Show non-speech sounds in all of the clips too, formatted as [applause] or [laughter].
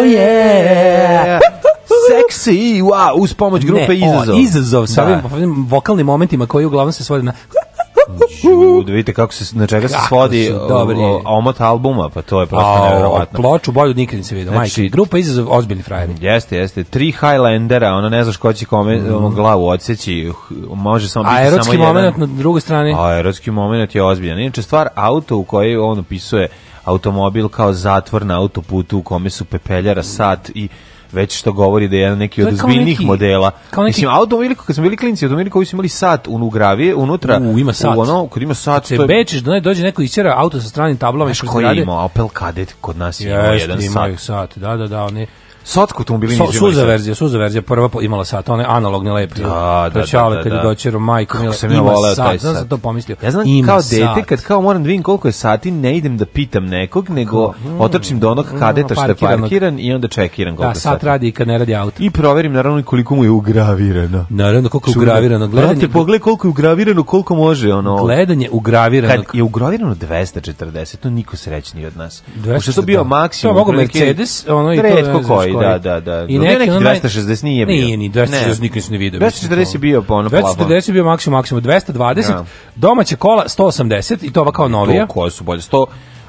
Oh, yeah. Seksi, wow, uz pomoć grupe ne, Izazov. O, izazov sa da. ovim vokalnim momentima koji uglavnom se svode na Čud, vidite kako se na čega se svodi omot albuma, pa to je prosto neverovatno. Ploču bolju nikad nisam video. Znači, Majke, grupa izazov ozbiljni frajeri. Jeste, jeste. Tri Highlandera, ono ne znaš ko će kome mm. glavu odseći, uh, može samo biti samo jedan. A erotski moment na drugoj strani? A erotski moment je ozbiljan. Inače, stvar auto u kojoj on opisuje automobil kao zatvor na autoputu u kome su pepeljara sat i već što govori da je jedan neki od ozbiljnih modela. neki... Mislim, automobil, kad smo bili klinci, automobili koji su imali sat unugravije, unutra. U, ima sat. U ono, kad ima sat. Se to je... bečiš da ne dođe neko isčera auto sa stranim tablama. Znaš koji je imao? Opel Kadet kod nas je imao jedan sat. imaju sat, da, da, da. One... Sotsko automobili so, nižima. Suza verzija, suza verzija, prva imala sat, one analogne lepe. Da, da, da, da, kad je da. doćero majko, Kako sam ja voleo taj sat. Znam to pomislio. Ja znam ima kao dete, kad kao moram da vidim koliko je sati, ne idem da pitam nekog, nego mm, otrčim do onog mm, kadeta što je parkiran i onda čekiram koliko da, sat. Da, sat radi i kad ne radi auto. I proverim naravno koliko mu je ugravirano. Naravno koliko je ugravirano. Gledanje, Brate, pogledaj koliko je ugravirano, koliko može ono. Gledanje ugravirano. Kad je ugravirano 240, to niko srećniji od nas. Pošto to bio da. maksimum. To mogu Mercedes, ono i to da, da, da. I neki, neki 260 nije bio. Nije ni 260 nikad nisam ne vidio. 240 je bio po ono 240 je bio maksimum, maksimum 220. Da. Domaće kola 180 i to ova kao novija. To koje su bolje? 100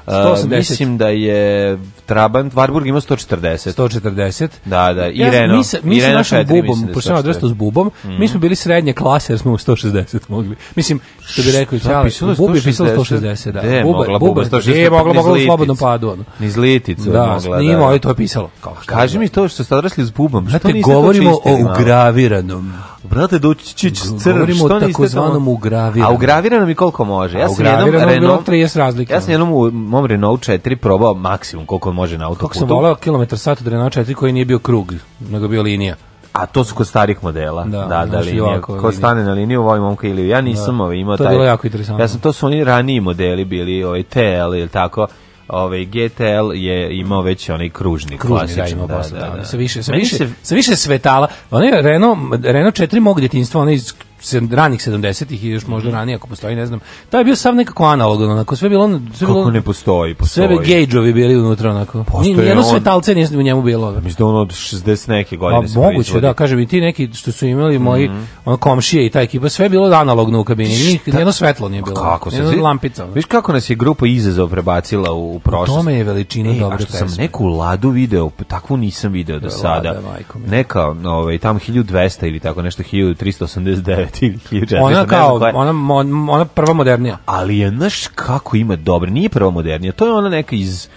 180. Mislim da je Trabant, Warburg ima 140. 140. Da, da, i ja, Renault. Mi, sa, mi sa našim 4, bubom, da pošto adresu s bubom, mm -hmm. mi smo bili srednje klase jer smo u 160 mogli. Mislim, što bi rekli, čali, bubi je pisalo 160, da. De, buba, mogla, buba, 160, je mogla, mogla u slobodnom padu. Ono. Niz liticu da, mogla, da. Nima, da. to je pisalo. Kao, Kaži mi to što ste odrasli s bubom. Znate, govorimo o ugraviranom. Brate, doći da što crn. Govorimo o takozvanom ugraviranom. A ugraviranom i koliko može. Ja sam jednom Renault... 30 razlike. Ja sam jednom mom Renault 4 probao maksimum koliko on može na autoputu. Kako sam volao kilometar sat od Renault 4 koji nije bio krug, nego bio linija. A to su kod starih modela. Da, da, da linija. Ko stane na liniju, ovaj momka ili ja nisam da. ovaj imao taj. To je bilo jako interesantno. Ja sam, to su oni raniji modeli bili, ovaj TL ili tako ovaj GTL je imao već onaj kružni, kružni da, klasičan, da, da, da, da, da. Sa više sa više se... sa više svetala. Onaj Renault Renault 4 mog detinjstva, onaj iz ranih 70-ih i još možda mhm. ranije ako postoji, ne znam. To je bio sav nekako analogno, onako sve bilo, sve bilo Kako ne postoji, postoji. Sve bi gejđovi bili unutra onako. Ni jedno svetalce nije u njemu bilo. Pa mislim da ono od 60 neke godine pa, moguće, da, kažem i ti neki što su imali moji mm -hmm. ono, komšije i ta ekipa, sve bilo analogno u kabini. Ni jedno svetlo nije bilo. Pa kako se zvi... lampica. Viš kako nas je grupa izazov prebacila u, u prošlost. Tome je veličina e, dobro. sam neku ladu video, takvu nisam video do sada. Lada, majko, Neka, ovaj tamo 1200 ili tako nešto 1389 1400. [laughs] Ona kao, ona, ona prva modernija. Ali je, znaš kako ima dobro, nije prva modernija, to je ona neka iz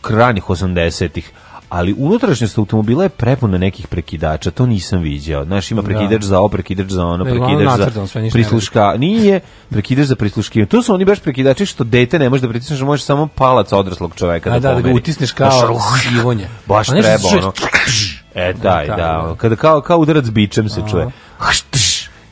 kranih 80-ih, ali unutrašnjost automobila je prepuna nekih prekidača, to nisam viđao. Znaš, ima da. prekidač za ovo, prekidač za ono, da, prekidač za prisluška. Nije prekidač za prisluškivanje. To su oni baš prekidači što dete ne može da pritisneš, da može samo palac odraslog čoveka da, da, da, da ga utisneš kao sivonje. [laughs] Baš treba, ono. E, daj, da. Kada kao, kao udarac bičem se čuje.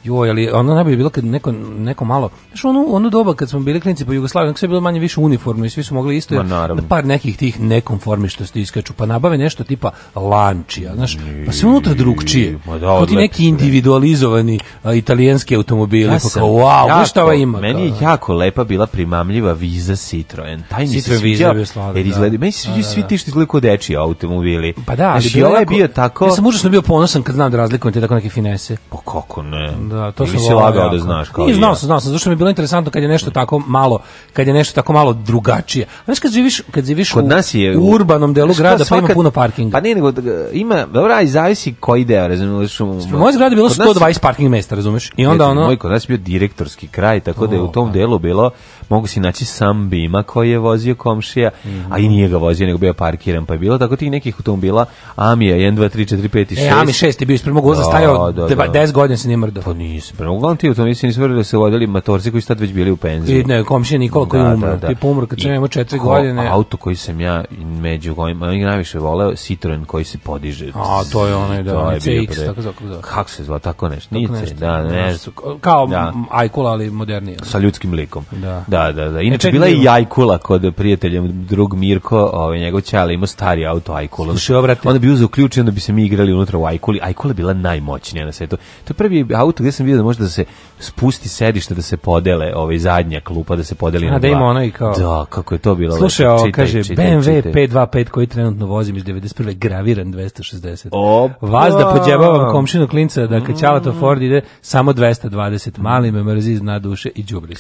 Joj, ali ono najbolje bilo kad neko, neko malo, znaš ono, ono doba kad smo bili klinici po Jugoslaviji, sve je bilo manje više uniformno i svi su mogli isto, na da par nekih tih nekonformi što se iskaču, pa nabave nešto tipa lančija, znaš, pa sve unutra drugčije, pa da, to ti neki individualizovani a, italijanski automobili, ja pa kao, wow, jako, šta ova ima? Meni je jako lepa bila primamljiva viza Citroen, taj mi se sviđa, jer da. izgleda, meni se da, sviđa svi ti što izgledaju kod dečiji automobili, pa da, ali znaš, je ovaj bio tako... Ja sam užasno bio ponosan kad znam da razlikujem te tako neke finese. Pa kako ne? Da, to Ili sam si lagao da znaš kao Nije, znao sam, znao sam, zašto mi je bilo interesantno kad je nešto tako malo, kad je nešto tako malo drugačije. Znaš kad živiš, kad živiš Kod u, nas je, u urbanom delu grada, svaka, pa ima puno parkinga. Pa nije nego da, ima, dobra, i zavisi koji deo, razumiješ. U mojoj zgradi bilo 120 parking mesta, razumeš? I onda ono... Moj kod nas je bio direktorski kraj, tako da je u tom da. delu bilo, mogu si naći sam Bima koji je vozio komšija, a i mhm. nije ga vozio, nego bio parkiran, pa je bilo tako tih nekih automobila, Amija, 1, 2, 3, 4, 5 i 6. E, Ami 6 je bio ispred mog voza, stajao 10 da, godina se nije mrdao. Pa nisam. Uglavnom ti u tom nisi nisvrli da se vodili matorci koji su tad već bili u penziji. I ne, komšija Nikola koji da, umro. Da, da. Tip umro kad sam imao četiri ko, godine. Auto koji sam ja među kojima najviše voleo, Citroen koji se podiže. A, to je onaj, da, to je CX, tako zove. Kako se zva, tako nešto. Tako Nice, da, ne. Kao da. Ajkula, ali modernije. Sa ljudskim likom. Da, da, da. da. E, Inače, e, bila je i Ajkula kod prijatelja drug Mirko, ovaj, njegov ćala ima stari auto Ajkula. Slušaj, obrate. Onda bi uzeo ključ i onda bi se mi igrali unutra u Ajkuli. Ajkula bila najmoćnija na svetu. To je prvi auto negde sam vidio da može da se spusti sedište da se podele, ovaj zadnja klupa da se podeli A, na da dva. ima ono i kao. Da, kako je to bilo. Slušaj, ovo kaže čitaj, BMW čitaj. 525 koji trenutno vozim iz 91. graviran 260. Opa. Vas da pođebavam komšinu klinca da mm. kaćala Ford ide samo 220. Mali me mrzi zna duše i đubri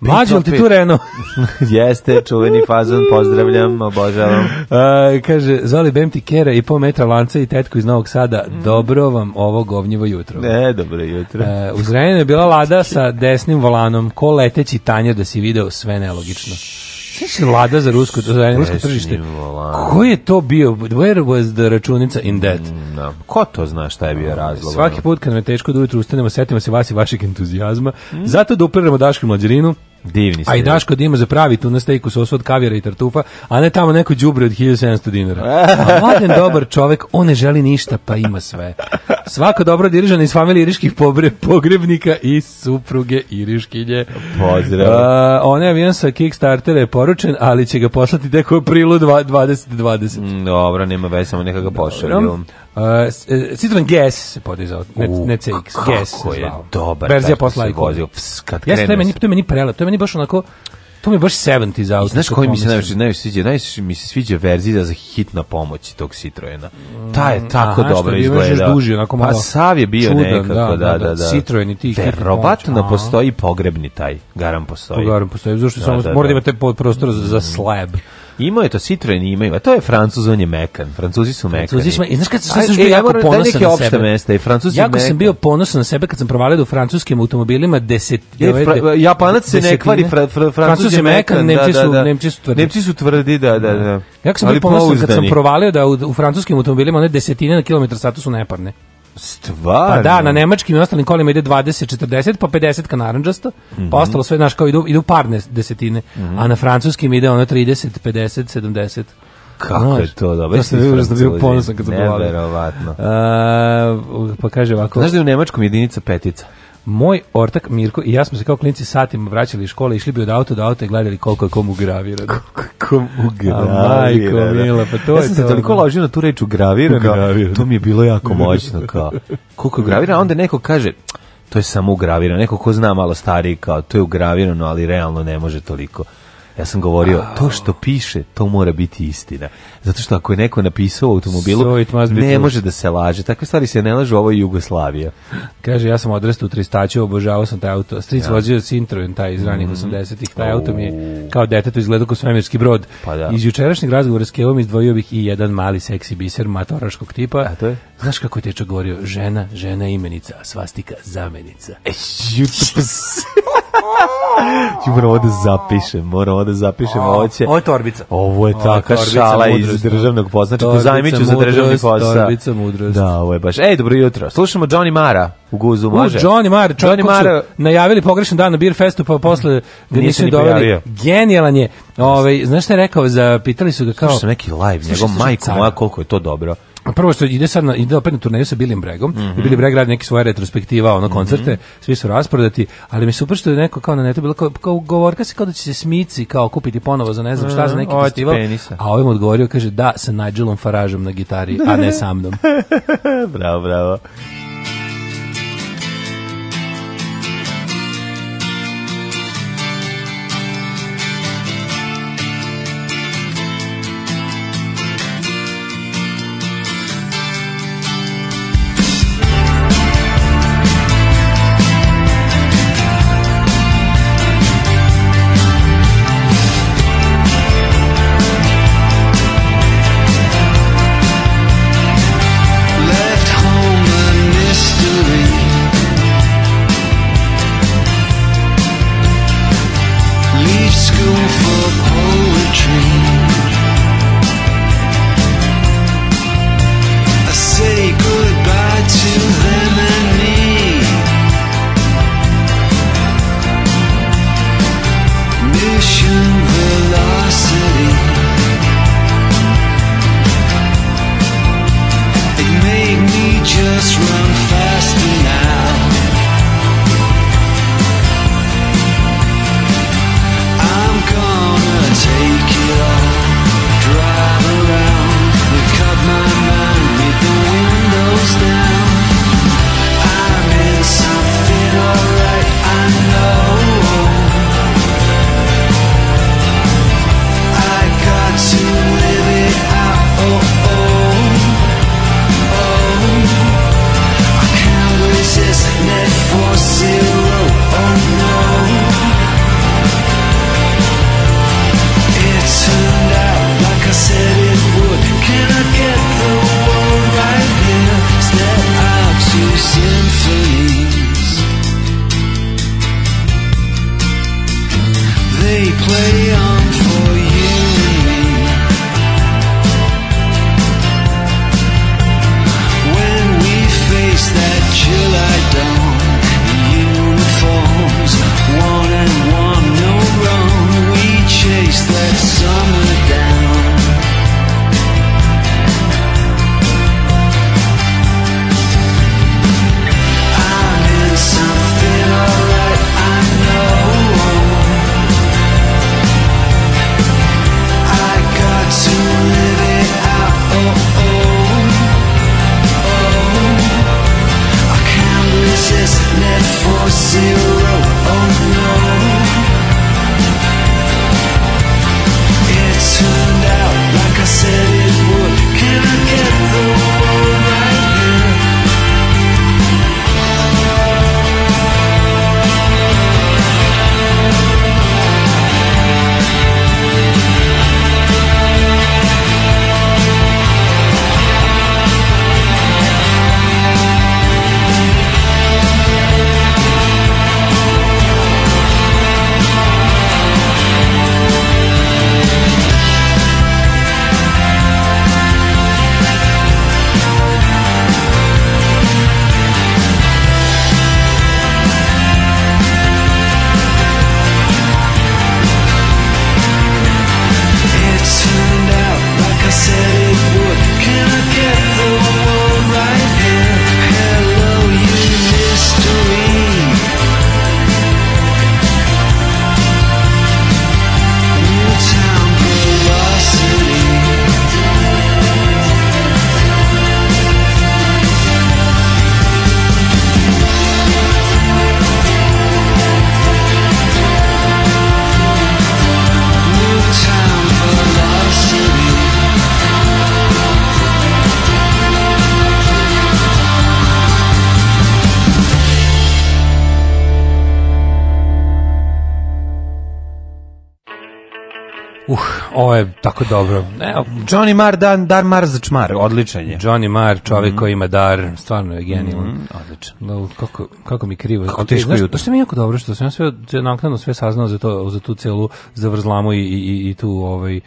Mlađo, ti tu Renault? [laughs] Jeste, čuveni fazon, pozdravljam, obožavam. A, kaže, Zoli, bem ti kera i po metra lanca i tetku iz Novog Sada, mm. dobro vam ovo govnjivo jutro. Ne, dobro jutro. A, uz Renault je bila lada sa desnim volanom, ko leteći tanja da si video sve nelogično se Lada za rusko, za englesko tržište? Ko je to bio? Where was the računica in that? Mm, no. Da. Ko to zna šta je bio ovaj, razlog? Svaki put kad nam je teško da ujutru ustanemo, setimo se vas i vašeg entuzijazma. Mm. Zato da upiramo Dašku mlađerinu, Divni ste. A i Daško da ima za pravi tuna steak u sosu od kavira i tartufa, a ne tamo neko đubre od 1700 dinara. [laughs] E. A mladen dobar čovek, on ne želi ništa, pa ima sve. Svako dobro dirižan iz familije iriških pogrebnika i supruge iriškinje. Pozdrav. A, on je avion sa Kickstartera je poručen, ali će ga poslati tek u aprilu 2020. Mm, dobro, nema veze, samo neka ga pošalju. Uh, Citroen GS se podizao, ne, U, ne CX, GS se je dobar. Verzija posla Icon. Kad ja, to je meni, to je meni prela, to je meni baš onako, to mi je baš 70s auto. Znaš koji mi se najviše najviše sviđa? Najviše mi se sviđa verzija za hitna pomoć tog Citroena. Ta je mm, tako Aha, dobro izgleda. Duži, onako pa malo pa sav je bio čudan, nekako, da, da, da. da. da. da. Citroen i ti hitna postoji pogrebni taj, garam postoji. Garam postoji, zato da, samo da, da. mora da, da. imate prostor za mm. slab. Ima je to Citroen imaju, a to je Francuz, on je mekan. Francuzi su mekani. Francuzi su mekani. Znaš kad sam, sam bio e, jako ponosan na sebe? Mesta, i e, Francuzi jako mekan. sam bio ponosan na sebe kad sam provalio da u francuskim automobilima deset... E, fra, Japanac se ne kvari, fra, fra, Francuz je mekan, Nemci da, su, da, da, Nemci su tvrdi. Nemci su tvrdi, da, da, da. Jako sam bio ponosan kad sam provalio da u, u francuskim automobilima one desetine na kilometar satu su neparne. Stvarno? Pa da, na nemačkim i ostalim kolima ide 20-40, pa 50 kanaranđasta, mm -hmm. pa ostalo sve, znaš, kao idu, idu parne desetine, mm -hmm. a na francuskim ide ono 30, 50, 70. Kako znaš, je to dobro? Ja sam vidio da bio ponosan kad sam Neverovatno. A, pa kaže ovako. Znaš da je u nemačkom jedinica petica? Moj ortak Mirko i ja smo se kao klinci satima vraćali iz škole, išli bi od auta do auta i gledali koliko je kom ugravirano. Da. Kom ugravirano. Majko, da. mila, pa to ja je sam to. se toliko ložio na tu reč ugravirano, ugravirano. to mi je bilo jako moćno. Kao. Koliko je ugravirano, onda neko kaže, to je samo ugravirano, neko ko zna malo stariji kao, to je ugravirano, ali realno ne može toliko. Ja sam govorio, wow. to što piše, to mora biti istina. Zato što ako je neko napisao u automobilu, so ne može da se laže. Takve stvari se ne lažu, ovo je Jugoslavija. Kaže, ja sam odrastao u Tristaću, obožavao sam taj auto. Stric ja. vozio Sintrojen, taj iz ranih mm -hmm. 80-ih. Taj oh. auto mi je kao detetu izgledao kao svemirski brod. Pa da. Iz jučerašnjeg razgovora s Kevom izdvojio bih i jedan mali seksi biser matoraškog tipa. A to je? Znaš kako je govorio? Žena, žena imenica, svastika zamenica. Ej, [laughs] Ću moram ovo da zapišem, moram ovo da zapišem, ovo će... Ovo je torbica. Ovo je taka šala iz državnog posla, znači pozajmit ću za državni posao. Torbica mudrost. Da, ovo je baš... Ej, dobro jutro, slušamo Johnny Mara u guzu, može? U, Johnny Mara, čovjek Johnny Mara... najavili pogrešan dan na Beer Festu, pa posle ga nisu ni doveli. Genijalan je. Ove, ovaj, znaš šta je rekao, zapitali su ga kao... Slušao sam neki live, njegov majko moja, koliko je to dobro. Prvo što ide sad na, ide opet na turneju sa Bilim Bregom. Mm -hmm. Bili Breg radi neke svoje retrospektiva, ono mhm. koncerte, mm -hmm. svi su rasprodati, ali mi se upršto da neko kao na netu bilo kao, kao govorka se kao da će se Smici kao kupiti ponovo za ne znam šta za mhm. neki mm, festival. Penisa. A ovim odgovorio kaže da sa Nigelom Faražom na gitari, a ne sa mnom. [laughs] bravo, bravo. jako dobro. Evo, Johnny Marr, Dan, Dar Mar za čmar, odličan je. Johnny Marr, čovjek mm koji ima dar, stvarno je genijalan. Mm Odličan. No, kako, kako mi krivo. Kako teško Znaš, jutro. Što mi je jako dobro, što sam ja sve, naknadno sve saznao za, to, za tu celu zavrzlamu i, i, i tu ovaj,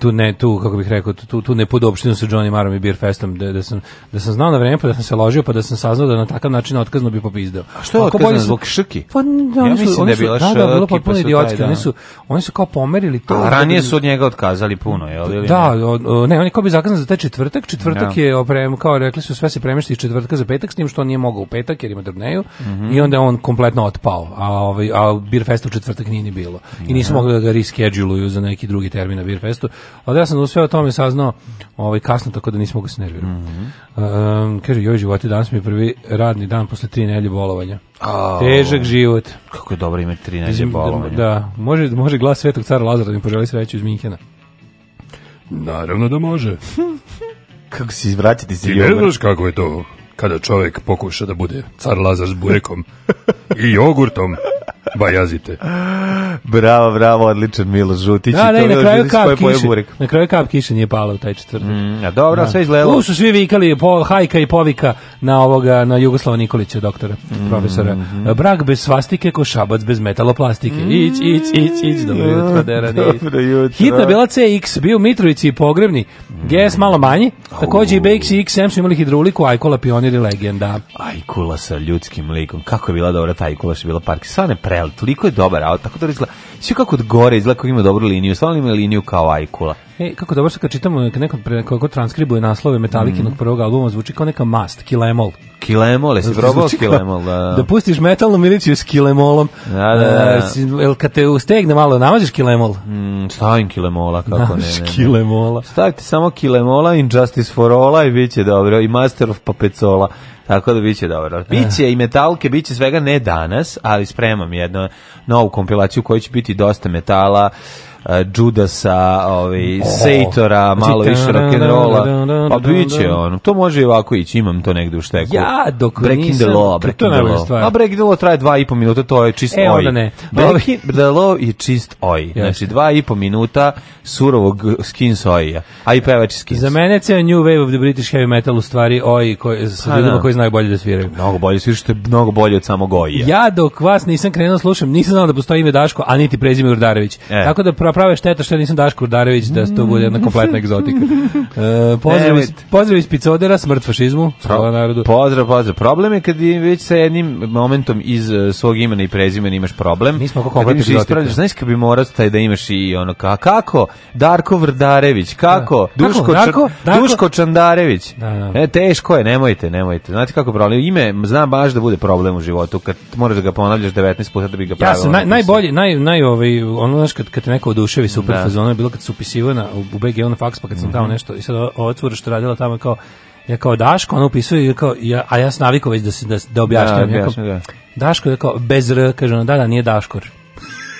tu ne tu kako bih rekao tu tu nepodopštinu sa Johnny Marom i Beer Festom da, da sam da sam znao na vreme pa da sam se ložio pa da sam saznao da na takav način otkazno bi popizdao. A što je otkazno zbog šrki? Pa da, ja oni su, da je bila šrki. Da, da, bilo pa potpuno idiotski, da. oni su oni su kao pomerili to. A da ranije su od njega otkazali puno, je li? Da, o, ne, oni kao bi zakazali za taj četvrtak, četvrtak ja. Da. je oprem kao rekli su sve se premešta iz četvrtka za petak, s njim što on nije mogao u petak jer ima drneju mm -hmm. i onda on kompletno otpao. A ovaj a Beer Fest u četvrtak nije ni bilo. I nisu mogli da ga rescheduleju za neki drugi termin na Beer Festu ali ja sam u sve o tome saznao ovaj, kasno, tako da nismo ga se nerviram. Mhm. Mm -hmm. um, kaže, joj život, danas mi je prvi radni dan posle tri nelje bolovanja. Oh, Težak život. Kako je dobro ime tri nelje da, bolovanja. Da, može, može glas svetog cara Lazara da mi poželi sreću iz Minhena. Naravno da može. [laughs] kako si izvratiti se Ti ne znaš kako je to kada čovek pokuša da bude car Lazar s burekom i jogurtom Bajazite. bravo, bravo, odličan Milo Žutić. Da, da, i na kraju kap kiše. Na kraju kap kiše nije pala u taj četvrtak. Mm, a dobro, da. sve izgledalo. Tu su svi vikali po, hajka i povika na ovoga na Jugoslava Nikolića, doktora, mm, profesora. Mm. Brak bez svastike ko šabac bez metaloplastike. Mm, ić, ić, ić, ić, dobro jutro, Derani. Dobro jutro. Hitna bila CX, bio Mitrovici i Pogrebni. Mhm. GS malo manji. Takođe i BX i XM su imali hidrauliku, Ajkula Pionir i Legenda. Ajkula sa ljudskim likom. Kako je bila dobra ta Ajkula što je bila park. Sane je prel, toliko je dobar auto, tako da izgleda. Sve kako od gore izgleda kako ima dobru liniju, stvarno ima liniju kao Ajkula. E, kako dobro što kad čitamo, kad neko, kako transkribuje naslove Metalikinog mm. prvog albuma, zvuči kao neka mast, Kilemol. Kilemol, jesi probao Kilemol? Da. Da. [laughs] da pustiš metalnu miliciju s Kilemolom. Da, da, da. E, da. El, kad te ustegne malo, namaziš Kilemol? Mm, stavim Kilemola, kako Namaš ne, ne, Kilemola. Stavite samo Kilemola, Injustice for All i bit će dobro, i Master of Papecola. Tako da biće dobro. Biće i metalke, biće svega ne danas, ali spremam jednu novu kompilaciju koja će biti dosta metala, Judasa, ovaj, Sejtora, znači, malo više rock and rolla. Pa biće on. to može i ovako ići, imam to negde u šteku. Ja dok Breaking nisam... the Law, Breaking the Law. A Breaking the Law traje dva i po minuta, to je čist e, oj. Onda ne. Breaking the Law je čist oj. Znači dva i po minuta surovog skins oija. A i pevač skins. Za mene je New Wave of the British Heavy Metal u stvari oj koji, sa ljudima da. koji znaju bolje da sviraju. Mnogo bolje sviraju, što je mnogo bolje od samog oija. Ja dok vas nisam krenuo slušam, nisam znao da postoji ime Daško, a niti prezime Gordarević. E. Tako da prave šteta što nisam Daško Urdarević da to bude jedna kompletna egzotika. [laughs] E, e, pozdrav, iz, pozdrav iz Picodera, smrt fašizmu, slava narodu. Pozdrav, pozdrav. Problem je kad već sa jednim momentom iz e, svog imena i prezimena imaš problem. Mi smo kako kompletna da Znaš kad bi morao taj da imaš i ono, ka, kako? Darko Vrdarević, kako? Da. Duško, Darko, Darko? Duško Čandarević. Da, da, da. E, teško je, nemojte, nemojte. Znate kako problem? Ime, znam baš da bude problem u životu, kad moraš da ga ponavljaš 19 puta da bi ga pravila. Ja sam, naj, najbolji, naj, naj, ovaj, ono, znaš, kad, kad te neko odu Duševi super da. fazona je bilo kad se upisivao na, u BG on faks, pa kad sam mm -hmm. tamo mhm. nešto, i sad ova cura što radila tamo kao, ja kao Daško, ona upisuje, i kao, ja, a ja sam navikao već da, se, da, da objašnjam. Da, objašnjam, da. Daško je kao, bez R, kaže ona, da, da, nije Daškor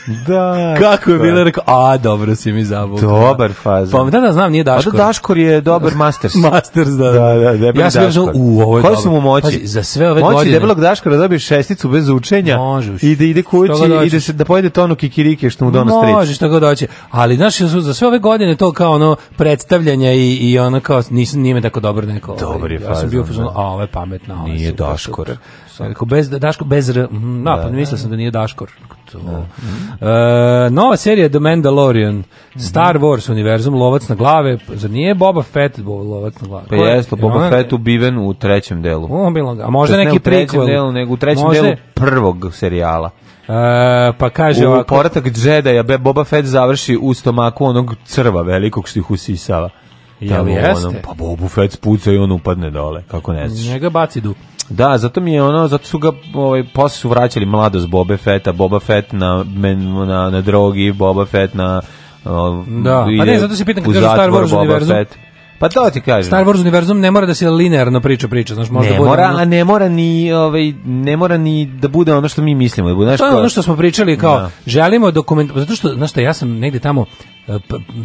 da. Kako je bilo, da. rekao, a, dobro si mi zabukao. Dobar faz. Pa, da, da, znam, nije pa da, Daškor. A da, Daškor je dobar masters. [laughs] masters, da, da. Da, da, debeli ja sam Daškor. u, ovo je Koji su mu moći? Pazi, za sve ove moći godine. Moći debelog Daškora dobiješ šesticu bez učenja. Može. I da ide kući, i da, se, da pojede tonu kikirike što mu dono striče. Možeš, što god doći. Ali, znaš, za sve ove godine to kao ono predstavljanje i, i ono kao, nisam nime tako dobro neko. Ovaj. Dobar je fazon. Ja sam bio fazon, a, ovo je pametno. Nije Daškor. Rekao, bez, Daško, bez na, pa napad, mislio sam da nije Daškor to. Da. E, uh, nova serija The Mandalorian, Star mhm. Wars univerzum, lovac na glave, zar nije Boba Fett bo, lovac na glave? Pa jeste, Boba ona... Fett ubiven u trećem delu. On bilo, ga. a možda neki ne u trećem prequel. delu, nego u trećem možda... delu prvog serijala. Uh, pa kaže u ovako... poratak Jedi-a Boba Fett završi u stomaku onog crva velikog što ih usisava. Jel jeste? Onom, pa Bobu Fett spuca i on upadne dole, kako ne znaš. Njega baci dup. Da, zato mi je ono, zato su ga ovaj posle su vraćali mladost Boba Feta, Boba Fett na na na drogi, Boba Fett na da. Ide, pa ne, zato se pitam kako kažu Star Wars univerzum. Fett. Pa da ti kažem. Star Wars univerzum ne mora da se linearno priča priča, znaš, možda ne bude. Mora, ono... a ne mora ni ovaj ne mora ni da bude ono što mi mislimo, da bude, znaš, to je ono što smo pričali kao da. želimo dokument pa zato što znaš šta ja sam negde tamo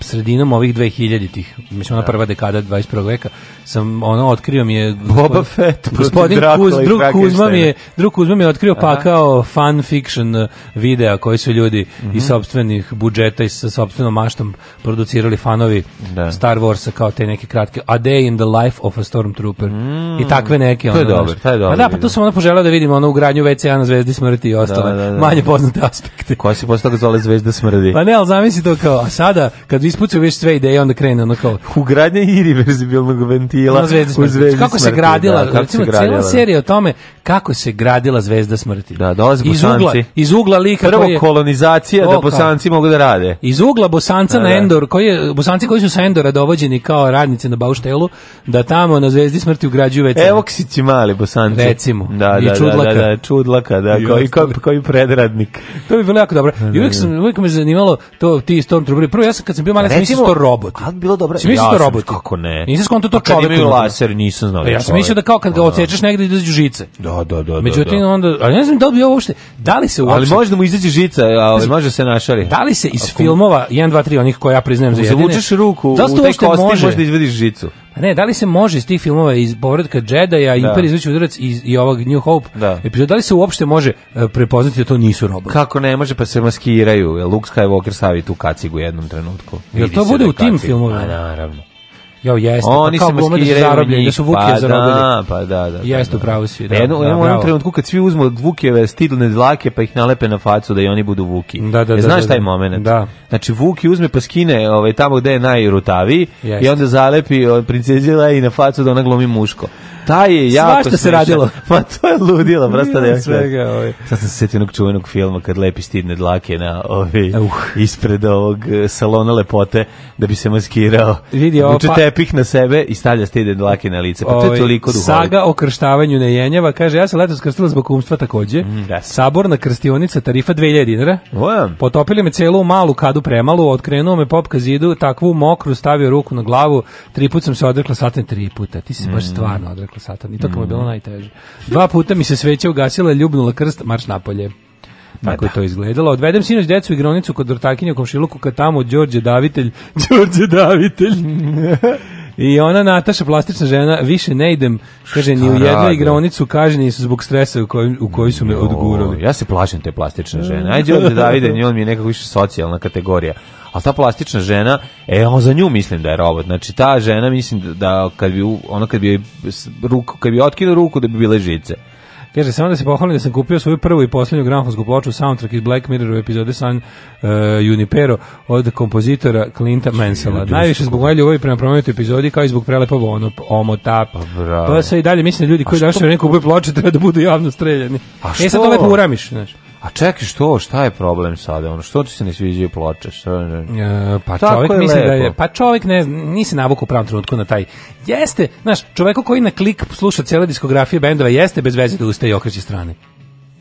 sredinom ovih 2000-ih, mislim na da. prva dekada 21. veka, sam ono otkrio mi je Boba gospodin, Fett, gospodin Kuz, drug Kuzma mi je, drug Kuzma mi je otkrio Aha. pa kao fan fiction uh, videa koji su ljudi mm -hmm. iz sopstvenih budžeta i sa sopstvenom maštom producirali fanovi da. Star Warsa kao te neke kratke A Day in the Life of a Stormtrooper mm. i takve neke. Ono, to je dobro, to je dobro. Pa da, pa tu sam onda poželeo da vidim ono u granju wc 1 Zvezdi smrti i da, ostale, da, da, manje poznate aspekte. Koja se posle toga zove Zvezda smrdi? Pa ne, ali zamisli to kao, a sad tada, kad ispucaju već sve ideje, onda krene ono kao... Ugradnja irreverzibilnog ventila no, zvezda u zvezdi Kako smrti, da, se gradila, da, kako recimo, se gradila. serija o tome kako se gradila zvezda smrti. Da, dolaze iz bosanci. Ugla, iz ugla lika Prvo koji je, kolonizacija o, da bosanci mogu da rade. Iz ugla bosanca da, na da. Endor, koji je, bosanci koji su sa Endora dovođeni kao radnici na Bauštelu, da tamo na zvezdi smrti ugrađuju već... Evo ksići mali bosanci. Recimo. Da, da, I da, čudlaka. Da, da, čudlaka, da, koji, koji, koji predradnik. To bi bilo jako dobro. I uvijek, sam, uvijek me zanimalo to, ti Stormtrooperi, prvo ja sam kad sam bio mali sam mislio da to robot. A bilo dobro. Sam da mislio ja to robot. Kako ne? Nisam skonto to čovjek. Kad imaju laser, nisam znao. Pa da ja sam mislio da kao kad ga odsečeš negde izađu žice. Da, da, da. Međutim onda, ali ne znam da li bi ovo uopšte, da li se uopšte Ali može da mu izađe žica, ali ovaj, znači, može se našari. Da li se iz filmova 1 2 3 onih koje ja priznajem za jedine. Zavučeš ruku, u taj kostim možeš da izvadiš žicu. Pa ne, da li se može iz tih filmova iz povratka Jedi-a, da. Imper izveći udarac i, i ovog New Hope da. epizoda, da li se uopšte može e, prepoznati da to nisu roboti? Kako ne, može pa se maskiraju. Luke Skywalker stavi tu kacigu u jednom trenutku. Jer to bude da u tim filmovima? Pa naravno. Jo, jeste. Pa oni pa se maskiraju zarobljeni, da su Vukije pa zarobili. Da, pa da, da, da. Jeste da, da. svi. Da, jedno, da, jedno trenutku kad svi uzmu od Vukijeve stilne dlake pa ih nalepe na facu da i oni budu Vuki. Da, da, e, da, znaš da, da, moment? Da. Znači, Vuki uzme pa skine ovaj, tamo gde je najrutaviji i onda zalepi princezila i na facu da ona glomi muško taj je jako Svašta se radilo. Ma [laughs] pa to je ludilo, vrsta da ne. Svega, ovaj. Sad sam se setio onog čuvenog filma kad lepi stidne dlake na ovi, ovaj, uh. ispred ovog eh, salona lepote da bi se maskirao. Vidi, ovo, pa, tepih na sebe i stavlja stidne dlake na lice. Pa to je ovaj, toliko duhovito. Saga o krštavanju nejenjava, kaže, ja sam leto krstila zbog umstva takođe. Mm, Saborna krstionica tarifa 2000 dinara. Wow. Potopili me celu malu kadu premalu, otkrenuo me popka zidu, takvu mokru, stavio ruku na glavu, tri put sam se odrekla, satne tri puta. Ti si mm. baš stvarno odrekla satan. I to mu je bilo mm. najteže. Dva puta mi se sveća ugasila, ljubnula krst, marš napolje. Pa Tako da. je to izgledalo. Odvedem sinoć decu u igronicu kod Dortakinja u komšiluku kad tamo Đorđe Davitelj, [laughs] Đorđe Davitelj. I ona Nataša, plastična žena, više ne idem, kaže, ni u jednu rade? igronicu, kaže, nisu zbog stresa u koji, u koji su me odgurali. Ja se plašim te plastične žene. Ajde, Đorđe Davide, on mi je nekako više socijalna kategorija ali ta plastična žena, e, on za nju mislim da je robot. Znači, ta žena mislim da, da kad bi, ona kad bi, ruku, kad bi otkinu ruku da bi bile žice. Kaže, samo da se pohvalim da sam kupio svoju prvu i poslednju gramofonsku ploču soundtrack iz Black Mirror u epizode San uh, Junipero od kompozitora Clinta znači, Mansela. Najviše zbog moje ljubavi prema promenutoj epizodi kao i zbog prelepog ono, omota. Pa, pa se i dalje mislim da ljudi koji danas neku kupuju ploče treba da budu javno streljani. A što? E sad to lepo uramiš, znaš. A čekaj, što, šta je problem sada? Ono, što ti se ne sviđaju ploče? Šta, E, pa Tako čovjek misli da je, pa čovjek ne, nisi navukao u pravom trenutku na taj. Jeste, znaš, čovjeku koji na klik sluša cijele diskografija bendova, jeste bez veze da ustaje i okreće strane.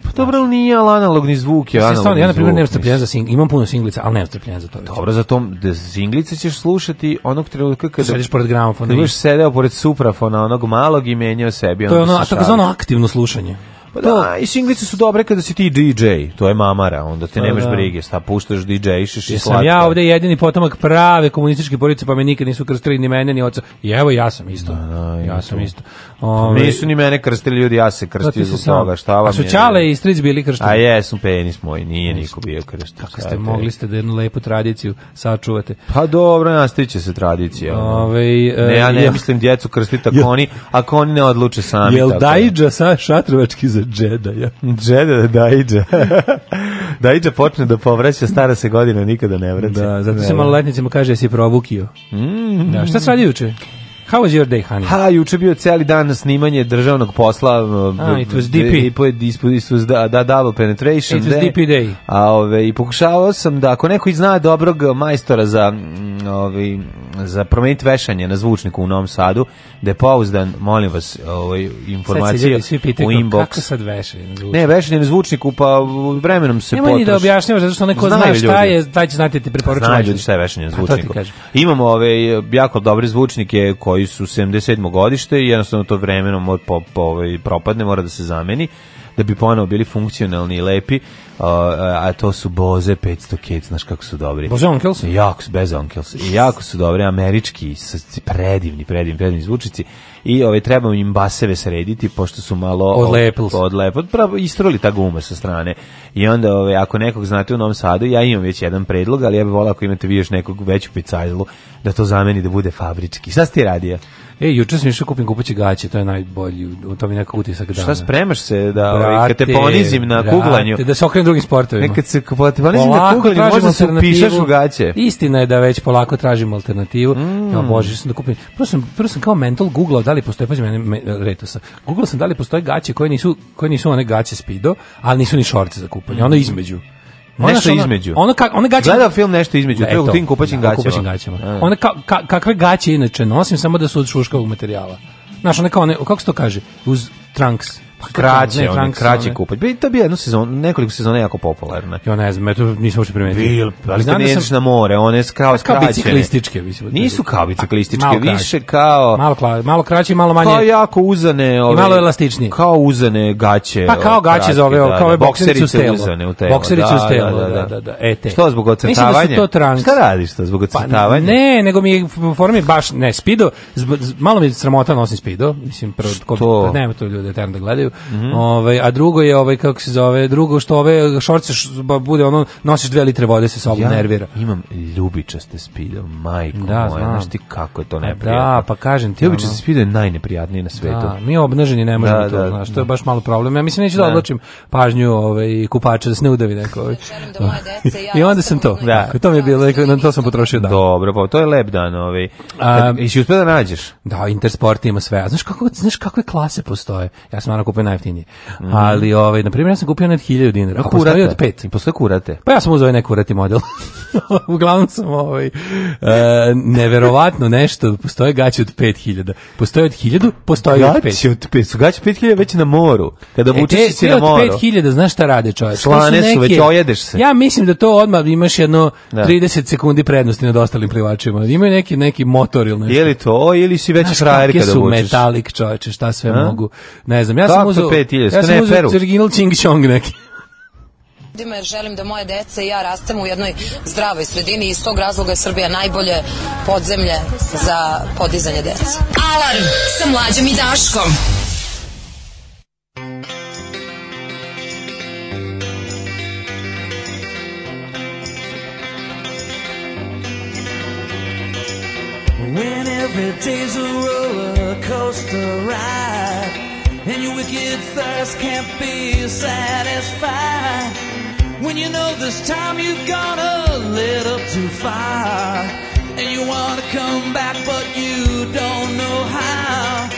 Pa dobro, ali nije, ali analogni zvuk je analogni zvuk. Ja, na primjer, nemam strpljenja za singlice, imam puno singlica, ali nemam strpljenja za to. Dobro, za to, da singlice ćeš slušati onog trenutka kada... Sediš pored gramofona. Kada budeš sedeo pored suprafona, onog malog i menjao sebi. To je ono, takozvano aktivno slušanje. Pa da, i singlice su dobre kada si ti DJ, to je mamara, onda te pa nemaš da. brige, sta puštaš DJ, išiš i slatko. ja ovde jedini potomak prave komunističke porodice, pa me nikad nisu krstili ni mene, ni oca. I evo, ja sam isto. Da, da, ja sam isto. Pa Ove, ovaj, nisu ni mene krstili ljudi, ja se pa krstio zbog toga, šta vam A su Čale i Stric bili krstili? A jesu, penis moj, nije niko bio kršten. Kako ste mogli ste da jednu lepu tradiciju sačuvate? Pa dobro, nastiće se tradicija. Ove, ovaj, ne, ja ne mislim djecu krstiti ako oni, ako oni ne odluče sami. Jel Dajđa sa šatrovački za za džedaja. Džeda Dajđa. [laughs] Dajđa počne da povraća, stara se godina nikada ne vraća. Da, zato se da, da. malo letnicima kaže, jesi provukio. Mm, mm, da, šta se radi juče? How was your day, honey? Ha, juče bio celi dan snimanje državnog posla. Ah, it was DP. It was da, da double penetration. It was DP da. day. A, ove, I pokušavao sam da, ako neko zna dobrog majstora za, ove, za promeniti vešanje na zvučniku u Novom Sadu, da je pouzdan, molim vas, ove, informacije svi pitaju, u inbox. Kako sad vešanje na zvučniku? Ne, vešanje na zvučniku, pa vremenom se Nemoj potroši. Nemoj ni da objašnjavaš, zato što neko zna šta ljudi. je, taj će znati da ti preporučiti. Znaju ljudi šta je vešanje na zvučniku. Imamo ove, jako dobre zvučnike koji koji su 77. godište i jednostavno to vremenom od po, po, ovaj, propadne, mora da se zameni da bi ponovo bili funkcionalni i lepi, a, a to su Boze 500 Kids, znaš kako su dobri. Boze Onkels? Jako su, bez Onkels. Jako su dobri, američki, predivni, predivni, predivni zvučici i ovaj trebamo im baseve srediti pošto su malo odlepili odlepili pravo istruli ta guma sa strane i onda ovaj ako nekog znate u Novom Sadu ja imam već jedan predlog ali ja bih volao ako imate vi još nekog veću picajlu da to zameni da bude fabrički šta ste radio E, juče sam išao kupim kupuće gaće, to je najbolji, to mi je nekako utisak dana. Šta spremaš se da brate, ovaj, kad te ponizim na brate, kuglanju? Da se okrenem drugim sportovima. Nekad se kad te ponizim polako na kuglanju, možda se pišeš u gaće. Istina je da već polako tražim alternativu. Mm. Ja bože, sam da kupim. Prvo sam, prvo sam kao mental googlao da li postoje, pa mene me, retosa. Googlao sam da li postoje gaće koje nisu, koje nisu one gaće spido, ali nisu ni šorce za kupanje, mm. ono između nešto ono, između. Ono kako one gaće. Gleda film nešto između, ne, to tim kupaćim gaćama. Da, kupaćim gaćama. Da. Ona ka, ka, kakve gaće inače nosim samo da su od šuškavog materijala. Znaš, neka one, kako se to kaže, uz trunks. Pa krađe, on krađe kupač. Bi to bio jednu sezonu, nekoliko sezona jako popularna. Ja ne znam, eto nisam uopšte primetio. Bil, ali znam da ne na more, one skrao skraćene. Kao biciklističke, mislim. Nisu kao biciklističke, malo više kao malo kla, malo kraće, malo manje. Kao jako uzane, ove, I malo elastičnije. Kao uzane gaće. Pa kao gaće za ove, da, kao ove bokserice stelo. uzane u telo. Bokserice da, stelo, da, da, da, da. E te. Što zbog ocrtavanja? Mislim da to trans. Šta radiš to zbog ocrtavanja? Pa, ne, nego mi je formi baš ne spido, malo mi sramota nosim spido, mislim prvo ko nema to ljude terno da gledaju igraju. Mm -hmm. ovaj, a drugo je ovaj kako se zove, drugo što ove šorce bude ono nosiš 2 litre vode sa sobom ja nervira. Imam ljubičaste spilje, majko da, moja, znaš ti kako je to pa neprijatno. Da, pa kažem ti, ljubičaste ono... spilje je najneprijatnije na svetu. Da, mi obnaženi ne možemo da, to, da, znaš, da. to je da. baš malo problem. Ja mislim neću da, da odločim pažnju ovaj kupača da se ne udavi neko. Ovaj. Da [laughs] I onda sam to. Da, to mi je bilo, na to sam potrošio dan. Dobro, pa to je lep dan, ovaj. Um, I si uspeo da nađeš? Da, Intersport ima sve. A znaš kako, znaš kakve klase postoje? Ja sam naravno kupio najjeftinije. Mm. Ali ovaj na primjer ja sam kupio net 1000 dinara. A kurate od 5. I posle kurate. Pa ja sam uzeo neki kurati model. [laughs] Uglavnom sam ovaj e, neverovatno nešto, postoje gaće od 5000. Postoje od 1000, postoje od 5. Gaće od 5. Gaće 5000 već na moru. Kada e, vučeš e, se na moru. Od 5000 znaš šta radi čovjek. Slane su, su već ojedeš se. Ja mislim da to odmah imaš jedno da. 30 sekundi prednosti nad ostalim plivačima. Imaju neki neki motor ili nešto. Je li to ili si već frajer kada vučeš? su metalik čovječe, šta sve A? mogu. Ne znam, ja sam uzeo, 5000, ja sam original Ching Chong neki ljudima jer želim da moje dece i ja rastemo u jednoj zdravoj sredini i iz tog razloga je Srbija najbolje podzemlje za podizanje dece. Alarm sa mlađom i Daškom. When every day's a roller coaster ride And your wicked thirst can't be satisfied. When you know this time you've gone a little too far. And you want to come back, but you don't know how.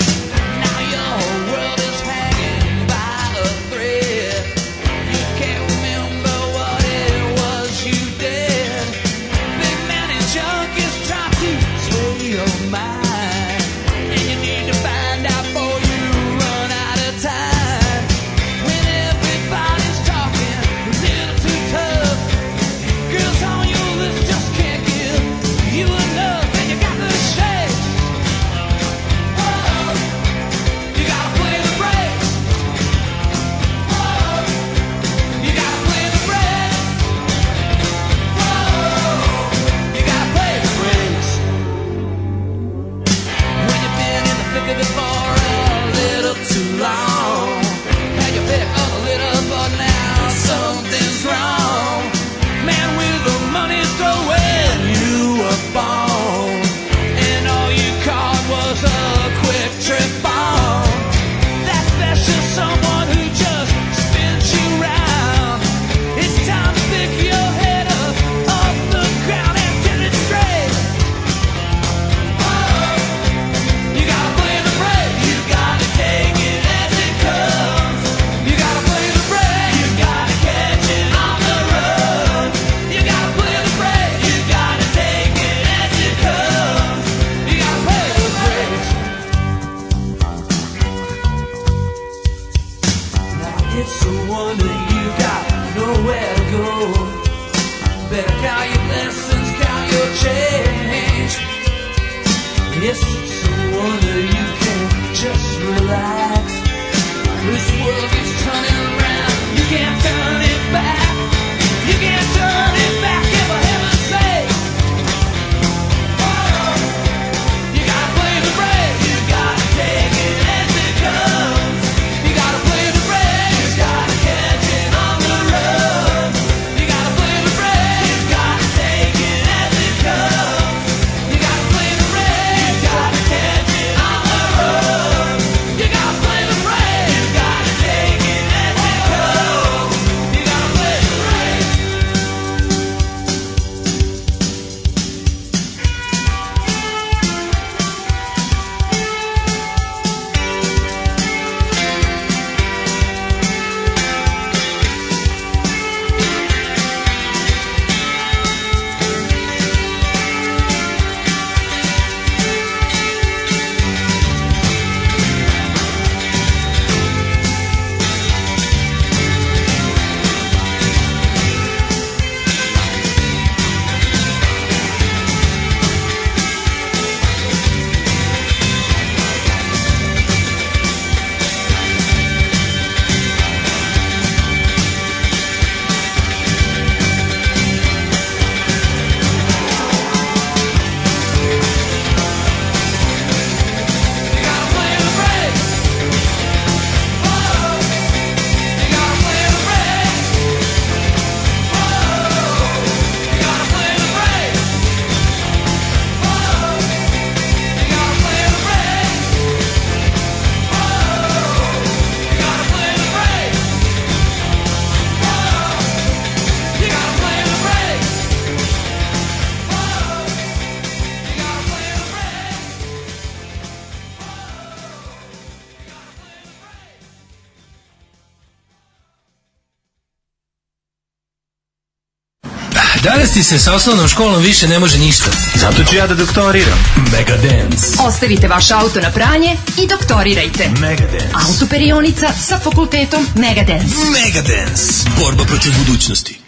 krsti se sa osnovnom školom više ne može ništa. Zato ću ja da doktoriram. Mega Dance. Ostavite vaš auto na pranje i doktorirajte. Mega Dance. Autoperionica sa fakultetom Mega Dance. Mega Dance. Borba protiv budućnosti.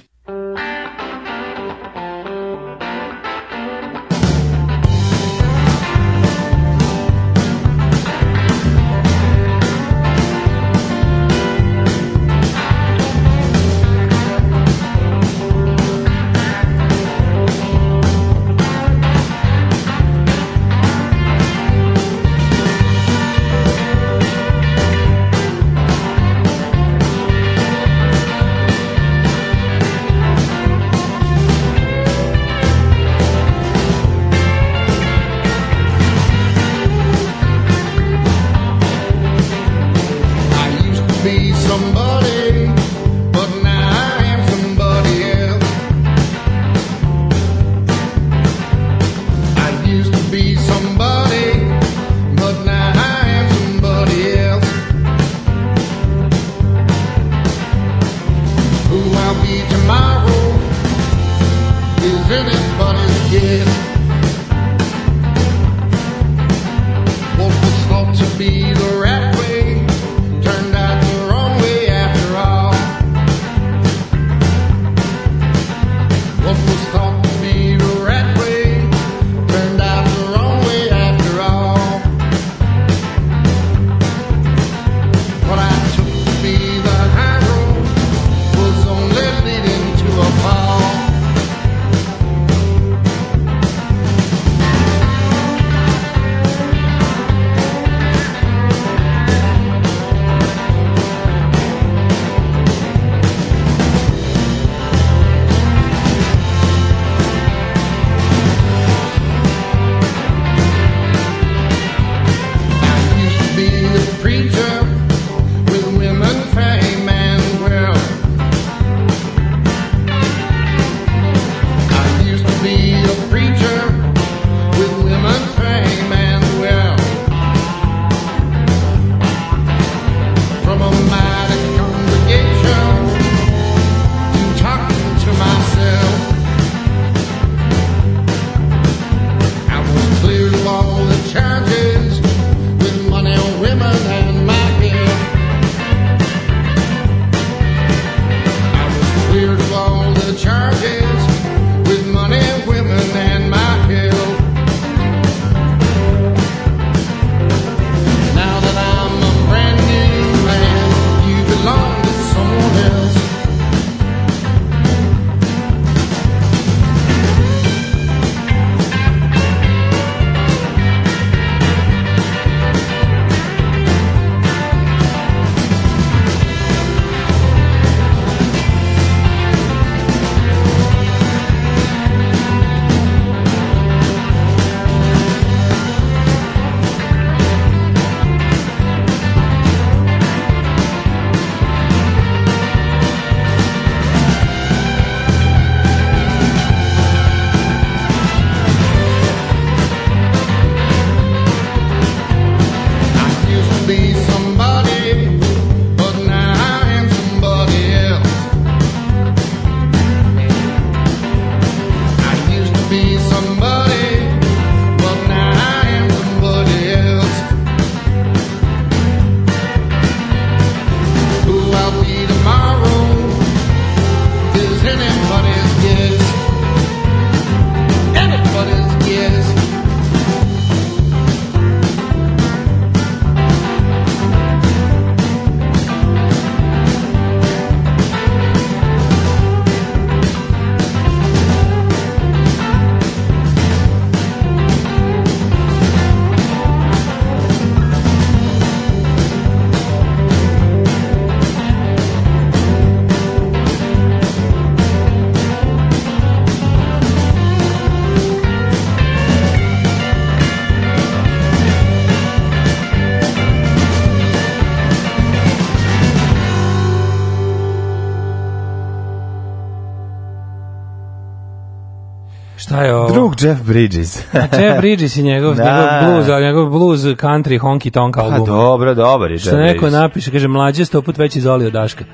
Jeff Bridges. Jeff Bridges i njegov, [laughs] da. njegov blues, a njegov blues country honky tonk pa album. Pa dobro, dobro je Jeff Što neko napiše, kaže, mlađe sto put veći zoli od Daška. [laughs]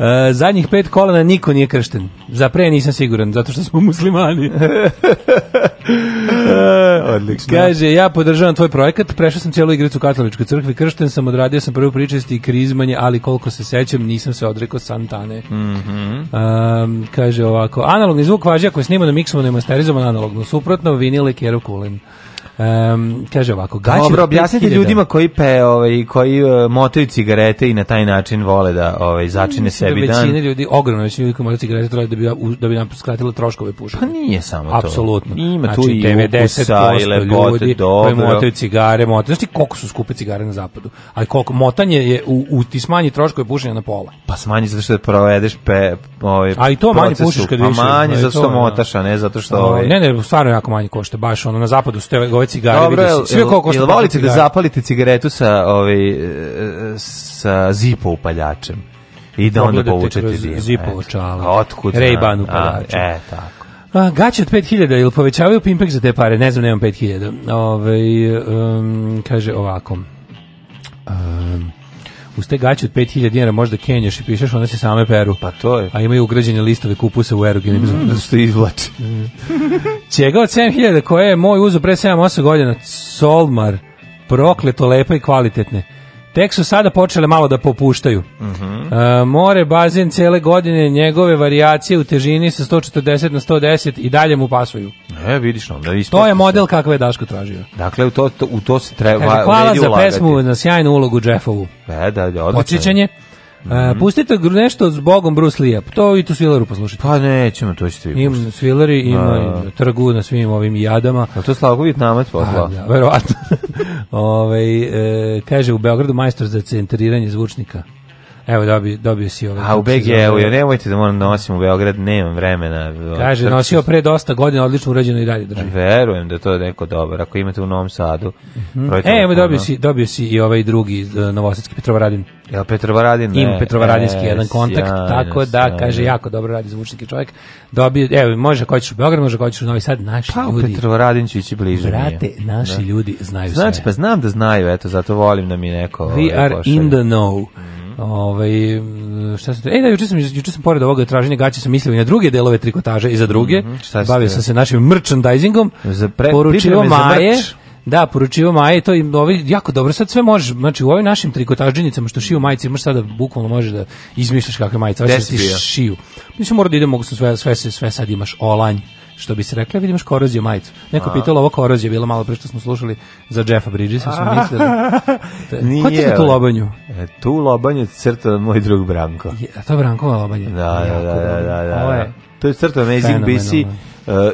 E, zadnjih pet kolana niko nije kršten. Za pre nisam siguran, zato što smo muslimani. [laughs] E, odlično. Kaže, ja podržavam tvoj projekat, prešao sam cijelu igricu u katoličkoj crkvi, kršten sam, odradio sam prvu pričest i krizmanje, ali koliko se sećam, nisam se odrekao santane. Mm -hmm. um, kaže ovako, analogni zvuk važi ako je snimano, miksovano i masterizovano analogno, suprotno vinile kjeru kulen. Um, kaže ovako, da, gaće Dobro, objasnite ljudima koji pe, ovaj, koji uh, motaju cigarete i na taj način vole da ovaj, začine da sebi većina dan. većine ljudi, ogromna većina ljudi koji motaju cigarete troje da bi, da bi nam skratila troškove pušenja. Pa nije samo to. Apsolutno. Ima tu znači, i 90% i lepote, ljudi dobro. koji motaju cigare, motaju. Znaš ti koliko su skupe cigare na zapadu? Ali koliko? Motanje je, u, u ti smanji troškove pušenja na pola. Pa smanji zato što provedeš pe, ovaj, A i to manje pušiš kad pa više. Pa manje zato što da. motaš, a ne zato što... Ovaj... Ne, ne, stvarno jako manje košta, baš ono, na zapadu ste ove cigare. Dobro, vidiš, sve kako što volite da zapalite cigaretu sa, ovaj, e, sa zipo upaljačem? I da onda povučete dim. Zipo čala. Otkud? Ray-Ban upaljače. E, tako. A, gaće od 5000, ili povećavaju pimpek za te pare? Ne znam, nemam 5000. Ove, um, kaže ovako. Um, Uz te gaće od 5000 dinara možda kenjaš i pišeš, onda se same peru. Pa to je. A imaju ugrađene listove kupusa u erogenim mm. Zato što izvlači. [laughs] Čega od 7000 koje je moj uzu pre 7-8 godina, Solmar, prokleto lepa i kvalitetne. Tek su sada počele malo da popuštaju. Uh mhm. -huh. e, more bazen cele godine, njegove varijacije u težini sa 140 na 110 i dalje mu pasuju. E, vidiš onda. To je model kakve je Daško tražio. Dakle, u to, to u to se treba Hvala za ulagati. pesmu na sjajnu ulogu Jeffovu. E, da, da, odlično. Mm -hmm. pustite nešto s Bogom Bruce Lee, to i tu Svileru poslušajte. Pa nećemo, to ćete vi Ima Svileri, da. ima trgu na svim ovim jadama. A to Slavko Vjetnamac posla. Pa, da, verovatno. [laughs] Ove, e, kaže, u Beogradu majstor za centriranje zvučnika. Evo dobi, dobio si ove. A u BG, evo, ja nemojte da moram da nosim u Beograd, nemam vremena. Kaže, Trči nosio pre dosta godina, odlično urađeno i dalje drži. Verujem da to je neko dobar, ako imate u Novom Sadu. Mm -hmm. E, evo, dobio si, dobio si i ovaj drugi, e, Novosadski Petrovaradin. Ja Petrovaradin. Ima Petrovaradinski jedan kontakt, sjajno, tako da sjajno. kaže jako dobro radi zvučnik i čovjek. Dobio, evo, može ko hoćeš u Beograd, može ko hoćeš u Novi Sad, naši pa, ljudi. Pa Petrovaradin će ići bliže. Brate, naši da. ljudi znaju znači, sve. Znači pa znam da znaju, eto, zato volim da mi neko We ovaj, are pošalje. in the know. Mhm. Ovaj šta se Ej, da juče sam juče sam pored ovoga traženja gaća sam mislio i na druge delove trikotaže i za druge. Mm -hmm, Bavio sam se našim merchandisingom. Za pre, poručio Maje. Za Da, poručivo Maje, to im ovaj, jako dobro, sad sve možeš, znači u ovim našim trikotažđenicama što šiju majice, imaš sada bukvalno možeš da izmišljaš kakve majice, baš da ti šiju. Mislim, mora da idemo, mogu sve, sve, sve sad imaš online što bi se rekla, vidimo koroziju majicu. Neko pitalo ovo korozije, bilo malo pre što smo slušali za Jeffa Bridgesa, smo mislili. [laughs] Te, Nije. Ko crta tu lobanju? E, tu lobanju crta moj drug Branko. Je, a to Branko lobanje. Da, da, da, da, da, da, da. Ovo je, da. to je crta Amazing BC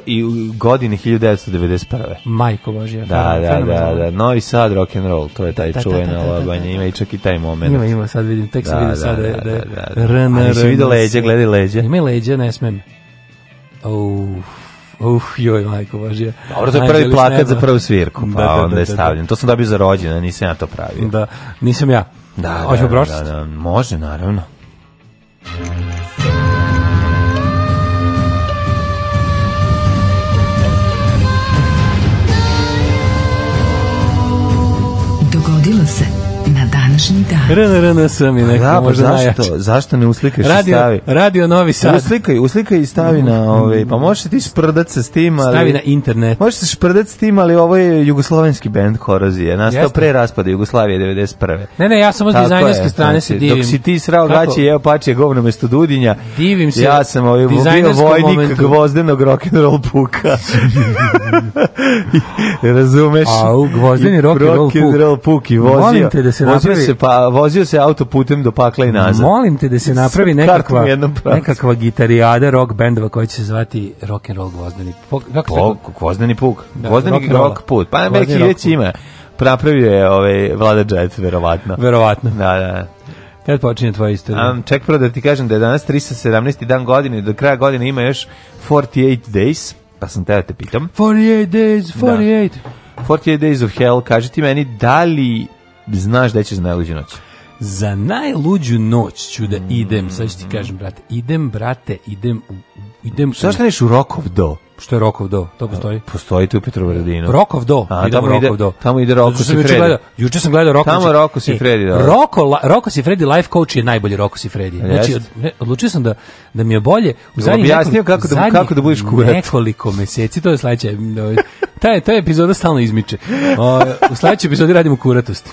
i godine 1991. Majko Božija. Da, da, da, da, Novi Sad rock and roll, to je taj čuvena labanja, ima i čak i taj moment. Ima, ima, sad vidim, tek sam vidio sad da da, RNR. Ali si vidio leđe, gledaj leđe. Ima leđe, ne smem. Uff. Uf, joj, majko Božija. Dobro, to je prvi plakat nema. za prvu svirku, pa da, da, onda je stavljen. To sam dobio za rođena, nisam ja to pravio. Da, nisam ja. Da, Hoćemo da, da, da, da, može, naravno. današnji dan. RNRN sam je neka pa da, pa možda zašto, najjače. Zašto ne uslikaš radio, i stavi? Radio Novi Sad. Uslikaj, uslikaj i stavi na ovaj, pa možeš ti sprdat se s tim, ali... Stavi na internet. Možeš se sprdat s tim, ali ovo je jugoslovenski band Korozije, nastao pre raspada Jugoslavije 91. Ne, ne, ja sam od dizajnerske strane znači, se divim. Dok si ti srao gaće i evo pače govno mesto Dudinja, divim se ja sam ovaj, bio vojnik momentu. gvozdenog rock'n'roll puka. [laughs] Razumeš? A gvozdeni rock'n'roll puk. Rock'n'roll puk i vozio. Molim te da se napravi pa vozio se autoputem do pakla i nazad. Molim te da se napravi nekakva, nekakva gitarijada rock bendova koja će se zvati rock and roll gvozdeni puk. Kako puk, da, gvozdeni Da, rock, rock put. Pa neki već ima. Napravio je ovaj Vlada Jet, verovatno. Verovatno. Da, da. Kad počinje tvoja istorija? Um, ček prvo da ti kažem da je danas 317. dan godine, do kraja godine ima još 48 days, pa sam te da te pitam. 48 days, 48. Da. 48 days of hell, kaži ti meni, da li znaš da ćeš najluđu noć? Za najluđu noć ću da idem, sad ću ti kažem, brate, idem, brate, idem u idem Šta šta neš u Rokov do? Što je Rokov do? To postoji? Postoji tu u Petrovaradinu. Rokov do, A, idemo tamo ide, Rokov do. Tamo ide Roko si juče sam gledao Roko. Tamo Roko si e, Fredi, da. Roko, Roko si Fredi life coach je najbolji Roko si Fredi. Znači, odlučio sam da, da mi je bolje u zadnjih kako da, kako da budeš kurat. nekoliko meseci, to je sledeće, ovaj, [laughs] taj, ta epizoda stalno izmiče. u sledećoj epizodi radimo kuratost.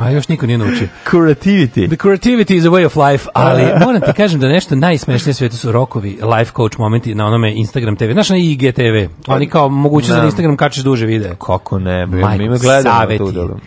A još niko nije naučio. Curativity. The curativity is a way of life, ali moram ti kažem da nešto najsmešnije svetu su rokovi, life coach momenti na onome Instagram TV. Znaš na IGTV? Oni kao moguće za da da. Instagram kačeš duže videe. Kako ne, mi me gledamo tu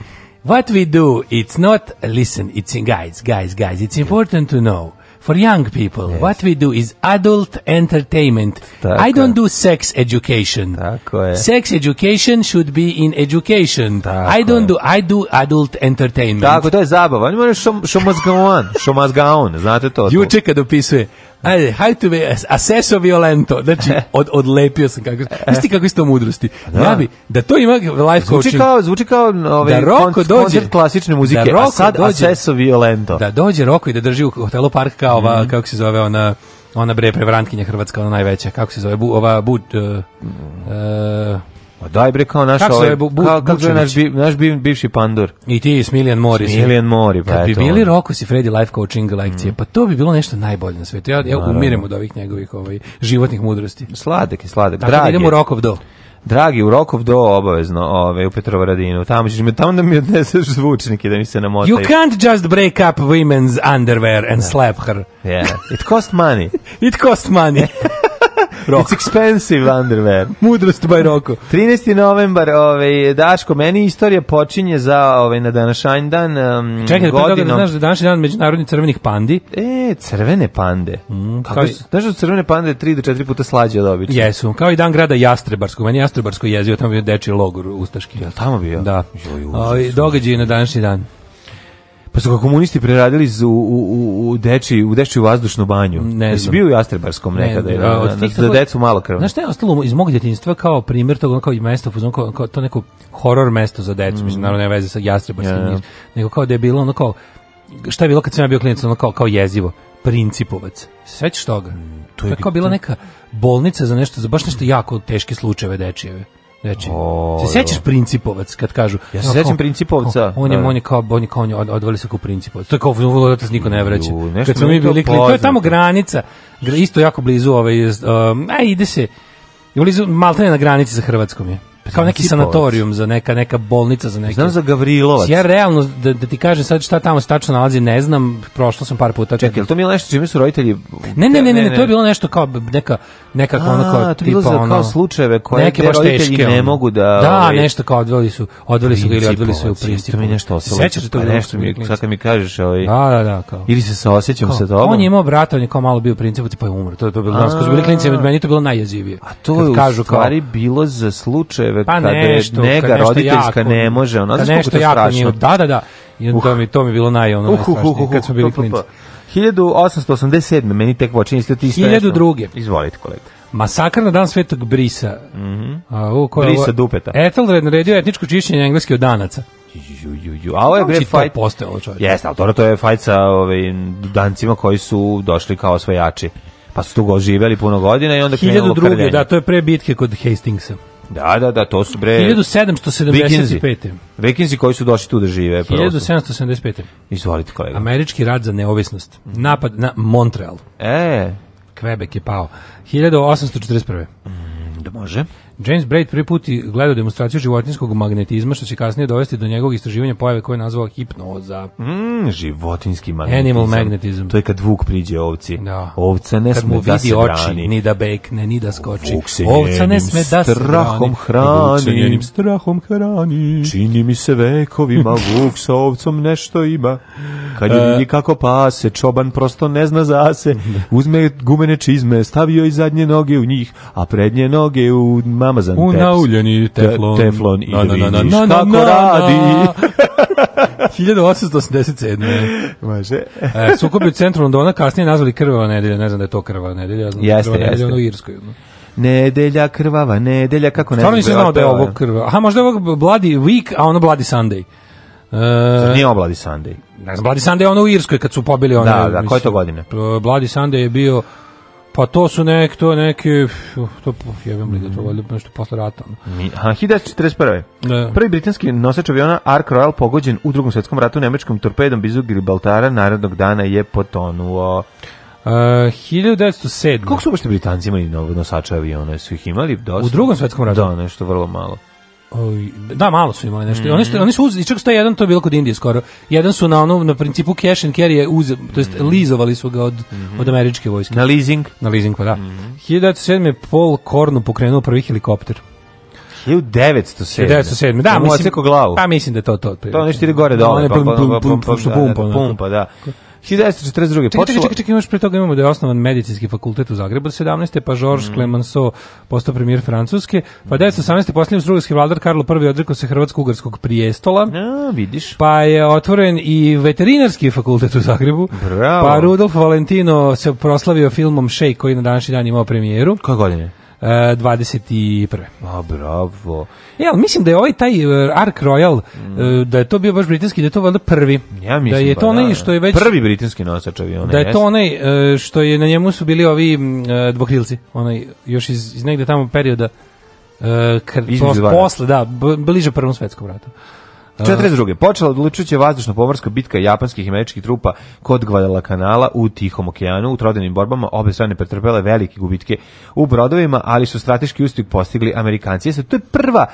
What we do, it's not, listen, it's in guys, guys, guys, it's important to know For young people, yes. what we do is adult entertainment. Tako. I don't do sex education. Tako je. Sex education should be in education. Tako I don't do, I do adult entertainment. Tako, to je zabava. On ima što, što mazgaon, što mazgaon, znate to. Juče kad opisuje, Ajde, hajde me assesso violento. Znači, [laughs] od, odlepio sam kako. Isti kako isto mudrosti. Da. Ja bi, da to ima life zvuči coaching. Kao, zvuči kao ovaj, da Roko dođe, koncert klasične muzike, da Roko a sad dođe, assesso violento. Da dođe Roko i da drži u hotelu park kao ova, mm -hmm. kako se zove ona ona bre prevarantkinja hrvatska, ona najveća, kako se zove, bu, ova bu, uh, e, uh, e, Ma pa daj bre kao naš ovaj, kao, kako je naš, bi, naš bi, bivši pandur. I ti Smiljan Mori. Smiljan Mori, pa Kad bi bili Rokos i Freddy life coaching lekcije, mm. pa to bi bilo nešto najbolje na svetu. Ja, ja umirem od ovih njegovih ovaj, životnih mudrosti. Sladak i sladak. Tako da idemo Rokov do. Dragi, u Rokov do obavezno, ove, ovaj, u Petrovaradinu. Tamo ćeš me tamo da mi odneseš zvučnike da mi se namotaju. You can't just break up women's underwear and da. slap her. Yeah. It cost money. [laughs] It cost money. [laughs] Roko. It's expensive underwear. Mudrost by Roko. 13. novembar, ovaj, Daško, meni istorija počinje za ovaj, na današanj dan um, Čekaj, da da godinom. da znaš da današnji dan međunarodni crvenih pandi. E, crvene pande. Mm, Kako, su, znaš da crvene pande 3 do 4 puta slađe od obične? Jesu, kao i dan grada Jastrebarskog. Meni Jastrebarsko jezio, tamo bio deči logor Ustaški. Ja, tamo bio? Da. Joj, ovaj, događaj na današnji dan. Pa su ga komunisti preradili u, u, u, u, deči, u dečiju vazdušnu banju. Ne Jesi bio u Jastrebarskom nekada? Ne, da, od za decu malo krv. Znaš šta je ostalo iz mog djetinjstva kao primjer toga kao i mesto, kao, kao to neko horor mesto za decu, mm. mislim, naravno ne veze sa Jastrebarskim, yeah. nego kao da je bilo ono kao, šta je bilo kad sam ja bio klinic, ono kao, kao jezivo, principovac. Svećaš toga? Mm, to je, to je kao bila neka bolnica za nešto, za baš nešto jako teške slučajeve dečijeve. Znači, o, se sećaš principovac kad kažu? Ja se sećam principovca. On je, da. on je kao, on je kao, on odvali se kao principovac. To je kao volodatas niko ne vraća. Kad smo mi bili, to je tamo granica, isto jako blizu ove, ovaj, um, a ide se, blizu, maltene na granici sa Hrvatskom je kao neki sanatorijum za neka neka bolnica za neke. Znam za Gavrilovac. Ja realno da, da ti kažem sad šta tamo se tačno nalazi, ne znam, prošlo sam par puta. Čekaj, to mi je nešto čime su roditelji? Ne, ne, ne, ne, to je bilo nešto kao neka neka kao ono tipa ono kao slučajeve koje neke roditelji ne mogu da Da, ovaj, nešto kao odveli su, odveli su ili odveli su u principu. mi nešto ostalo. Sećaš to pa nešto mi, sad mi kažeš, ovaj. Da, da, da, kao. Ili se saosećam sa tobom. On je imao brata, on je kao malo bio u principu, pa je umro. To je to bilo danas, kad bili klinci, meni to bilo najjezivije. A to je kažu kao bilo za slučaj pa kad nešto, je nega kad roditeljska jako, ne može, ona znači nešto to strašno. Nije, da, da, da. I uh. to mi to mi bilo naj ono uh, uh, uh, uh, kad smo bili klinci. 1887. meni tek počinje isto ti strašno. 1002. Izvolite kolega. Masakr na dan Svetog Brisa. Mhm. Mm -hmm. koja, Brisa Dupeta. Ethelred naredio etničko čišćenje engleske od danaca. Ju, ju, ju. A ovo je bre fight. postojalo, čovjek. Jeste, al to je fight sa ovim dancima koji su došli kao osvajači. Pa su tu živeli puno godina i onda krenulo krljenje. 1002. Da, to je pre bitke kod Hastingsa. Da, da, da, to su bre... 1775. Vikinzi, Vikinzi koji su došli tu da žive. 1775. Izvolite kolega. Američki rad za neovisnost. Napad na Montreal. E... Quebec je pao. 1841. Mm, da može. James Braid prvi put gledao demonstraciju životinskog magnetizma, što će kasnije dovesti do njegovog istraživanja pojave koje je nazvao hipnoza. Mm, životinski magnetizam. Animal magnetizam. To je kad vuk priđe ovci. Da. Ovca ne kad sme da vidi da se oči, brani. ni da bekne, ni da skoči. Vuk se ovca ne sme da se brani. Hrani. Vuk se strahom hrani. Čini mi se vekovima, [laughs] vuk sa ovcom nešto ima. Kad je e. vidi kako pase, čoban prosto ne zna za zase. [laughs] Uzme gumene čizme, stavio i zadnje noge u njih, a prednje noge u mama namazan u nauljeni teflon, teflon i na, na, na, na, kako radi. 1887. [laughs] [laughs] Može. e, sukob u centru Londona kasnije nazvali krvava nedelja, ne znam da je to krvava nedelja, znam jeste, krvava jeste. nedelja ono irskoj. No. Nedelja krvava, nedelja, kako ne znam. Stvarno nisam znao da je ovo krvava. Aha, možda je ovo Bloody Week, a ono Bloody Sunday. E, nije ovo Bloody Sunday? Ne znam, Bloody Sunday je ono u Irskoj kad su pobili one. Da, da, koje to godine? Bloody Sunday je bio Pa to su nek, to neke, to jebem li da to valjda nešto posle rata. Mi, aha, 1941. Da. Prvi britanski nosač aviona Ark Royal pogođen u drugom svetskom ratu nemačkom torpedom blizu Gibraltara narodnog dana je potonuo. Uh, e, 1907. Koliko su uopšte Britanci imali nosača aviona? Su ih imali dosta? U drugom svetskom ratu? Da, nešto vrlo malo da, malo su imali nešto. Mm Oni su mhm. oni su uzeli, čak 101 to je bilo kod Indije skoro. Jedan su na onom na principu cash and carry je uze, to jest mm lizovali su ga od mm od američke vojske. Na leasing, na leasing pa da. Mm 1907 je Paul Kornu pokrenuo prvi helikopter. 1907. 1907. Da, mislim, glavu. Pa mislim da to to. Otprilike. To nešto ide da gore dole, pa pumpa, pumpa, pa- da, da, pumpa, da. 1942. Čekaj, počelo... čekaj, čekaj, imaš pre toga imamo da je osnovan medicinski fakultet u Zagrebu 17. pa Georges mm. Clemenceau postao premijer Francuske, pa 1918. posljednji austrougarski vladar Karlo I odrekao se hrvatsko-ugarskog prijestola. A, vidiš. Pa je otvoren i veterinarski fakultet u Zagrebu. Bravo. Pa Rudolf Valentino se proslavio filmom Shake koji na današnji dan imao premijeru. Koje godine? uh, e, 21. A, bravo. Ja, e, mislim da je ovaj taj e, Ark Royal, mm. da je to bio baš britanski, da je to valjda prvi. Ja mislim, da je pa to onaj da, da. što je već... Prvi britanski nosač aviona. Da je to onaj što je na njemu su bili ovi dvokrilci, onaj još iz, iz negde tamo perioda uh, kad, posle, da, bliže prvom svetskom ratu. 42. Počela odlučujuća vazdušno-pomorska bitka japanskih i američkih trupa kod Gvadala kanala u Tihom okeanu. U trodenim borbama obe strane pretrpele velike gubitke u brodovima, ali su strateški uspjeh postigli Amerikanci. Jeste, to je prva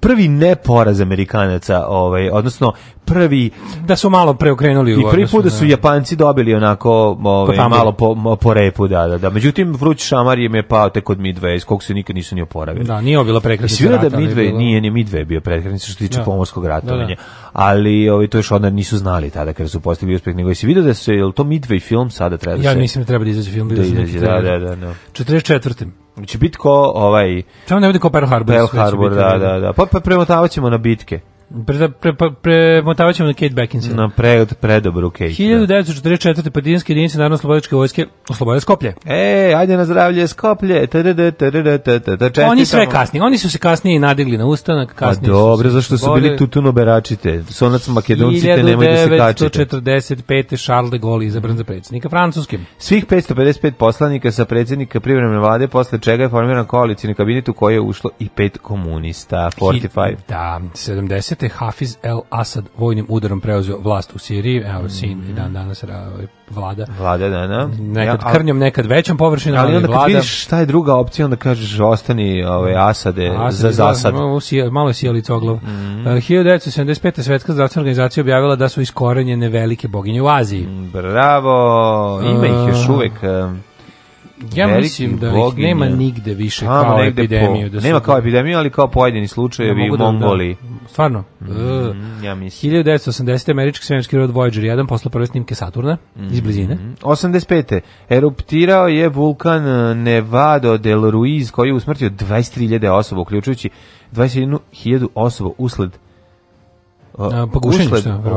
prvi neporaz Amerikanaca, ovaj, odnosno prvi da su malo preokrenuli u i prvi put da su Japanci dobili onako ovaj, po malo po, po repu, da, da, da. Međutim, vruć šamar je me pao tek od Midway, iz kog se nikad nisu ni oporavili. Da, nije bila prekrasna da rata. da Midway, bilo... nije, ni Midway bio prekrasna što se tiče da. pomorskog ratovanja, da, da. ali ovaj, to još onda nisu znali tada kada su postigli uspeh, nego si vidio da se, je to Midway film sada treba da se... Ja mislim da treba da izađe film. Da, da, da, da, da, da, da. 44. Će biti ko ovaj... Samo ne bude ko Pearl Harbor. Pearl Harbor, da, da, da. Pa, pa premotavaćemo na bitke. Pre, pre, pre, premotavat na Kate Beckinsale. Na pre, predobru Kate. 1944. Da. partizanske jedinice Narodno slobodičke vojske oslobode Skoplje. E, ajde na zdravlje Skoplje. Tadada, tadada, tadada, oni sve kasni. Oni su se kasnije nadigli na ustanak. Pa kasnije A dobro, zašto su bili tutunoberačite? Sonac te nemoj da se kačite. 1945. Charles de Gaulle izabran za predsjednika Francuske. Svih 555 poslanika sa predsjednika privremene vlade, posle čega je formiran koalicijni kabinet u koji je ušlo i pet komunista. 45. Da, 70 2010. Hafiz El Asad vojnim udarom preuzeo vlast u Siriji, evo mm-hmm. sin i dan danas vlada. Vlada, da, da. Nekad ja, krnjom, nekad većom površinom, ali, ali onda vlada. vidiš šta je druga opcija, onda kažeš ostani ovaj, Asade, Asade za da, zasad. Malo, malo je sjelicoglav. Mm -hmm. 1975. Svetska zdravstvena organizacija objavila da su iskorenjene velike boginje u Aziji. Mm, bravo! Ima ih još eh, uvek. Uh, Ja mislim da ih nema nigde više kao epidemiju. Po, da nema kao epidemiju, ali kao pojedini slučajevi u da- Mongoliji. Da, stvarno. Mm, uh, ja mislim. 1980. američki svemirski rod Voyager 1 posle prve snimke Saturna mm, iz blizine. 85. Eruptirao je vulkan e, Nevado del Ruiz koji je usmrtio 23.000 osoba, uključujući 21.000 osoba usled Uh, e, Pogušenje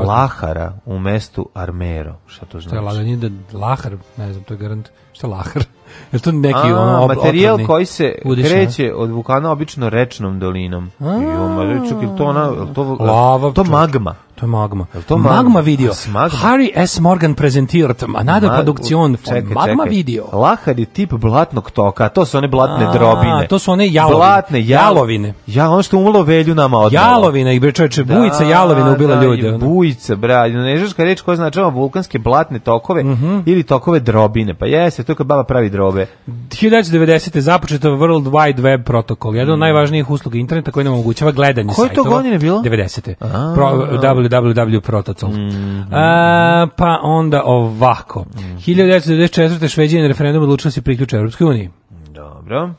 Lahara u mestu Armero. Šta to znači? To je laganje da Lahar, ne znam, to je garant. što je Lahar? [laughs] Jer to neki A, ono ob, materijal otrovni, koji se udiš, kreće ne? od vulkana obično rečnom dolinom. Jo, I čekaj, to ona, to, lava, to magma. To je magma. Je to magma, magma video. Magma. Harry S. Morgan prezentirat Manada Mag... produkcion čekaj, Magma čekaj. video. Lahar je tip blatnog toka, to su one blatne A, drobine. To su one jalovine. Blatne jal... jalovine. Ja, ono što umlo velju nama odmah. Jalovina, i brečeče, čoveče, bujica da, jalovina ubila da, ljude. Bujica, bra, nežeška reč koja znači vulkanske blatne tokove mm -hmm. ili tokove drobine. Pa jeste, to je kad baba pravi drobine garderobe. 1990. započeto World Wide Web protokol, jedan mm. od najvažnijih usluga interneta koji nam omogućava gledanje Koje sajtova. Koje to godine bilo? 90. A, Pro, www protocol. Mm, mm, a, pa onda ovako. Mm. 1994. Šveđija referendum odlučio da se priključe Europskoj uniji. Dobro.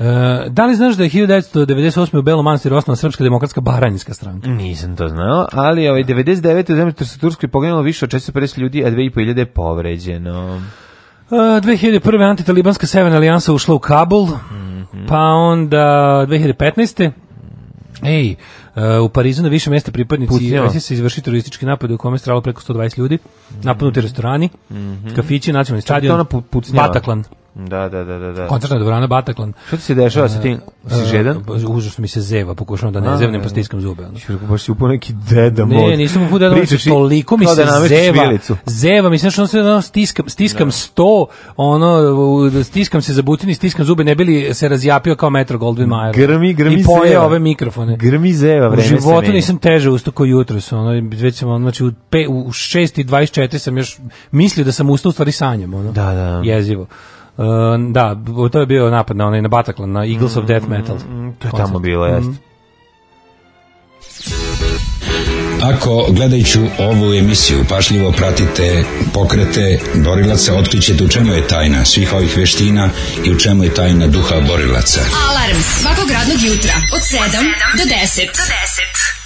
E, da li znaš da je 1998. u Belom Manastiru osnovna Srpska demokratska baranjska stranka? Nisam to znao, ali ovaj 99. Da. u zemlji Turskoj poginulo više od 450 ljudi, a 2500 je povređeno. Uh, 2001. antitalibanska Severna alijansa ušla u Kabul, mm -hmm. pa onda 2015. Ej, uh, u Parizu na više mjesta pripadnici ISIS izvrši teroristički napad u kome je stralo preko 120 ljudi, mm -hmm. napadnuti restorani, mm -hmm. kafići, nacionalni stadion, Bataklan. Da, da, da, da, da. Koncertna dvorana Bataklan. Šta ti se dešava sa tim? Si e, žedan? Pa, Užasno mi se zeva, pokušavam da ne zevnem, pa stiskam zube. Ono. Baš si upo neki deda mod. Ne, nisam upo deda mod, toliko mi se da zeva. Zeva, mislim što se ono, stiskam, stiskam da. sto, ono, stiskam se za butini, stiskam zube, ne bili se razjapio kao Metro Goldwyn Mayer. Grmi, grmi I pojeo ove mikrofone. Grmi zeva, vreme se U životu nisam teže ustao kao jutros, ono, već sam, ono, znači, u, pe, u 6 i 24 sam još mislio da sam ustao, u stvari sanjam, ono. Da, da. Jezivo. Uh, da, to je bio napad na onaj na Bataclan, na Eagles mm, of Death Metal. Mm, mm to je tamo bilo, jest. Mm. Ako gledajući ovu emisiju pašljivo pratite pokrete borilaca, otkrićete da u čemu je tajna svih ovih veština i u čemu je tajna duha borilaca. Alarm svakog radnog jutra od 7 do 10. Do 10.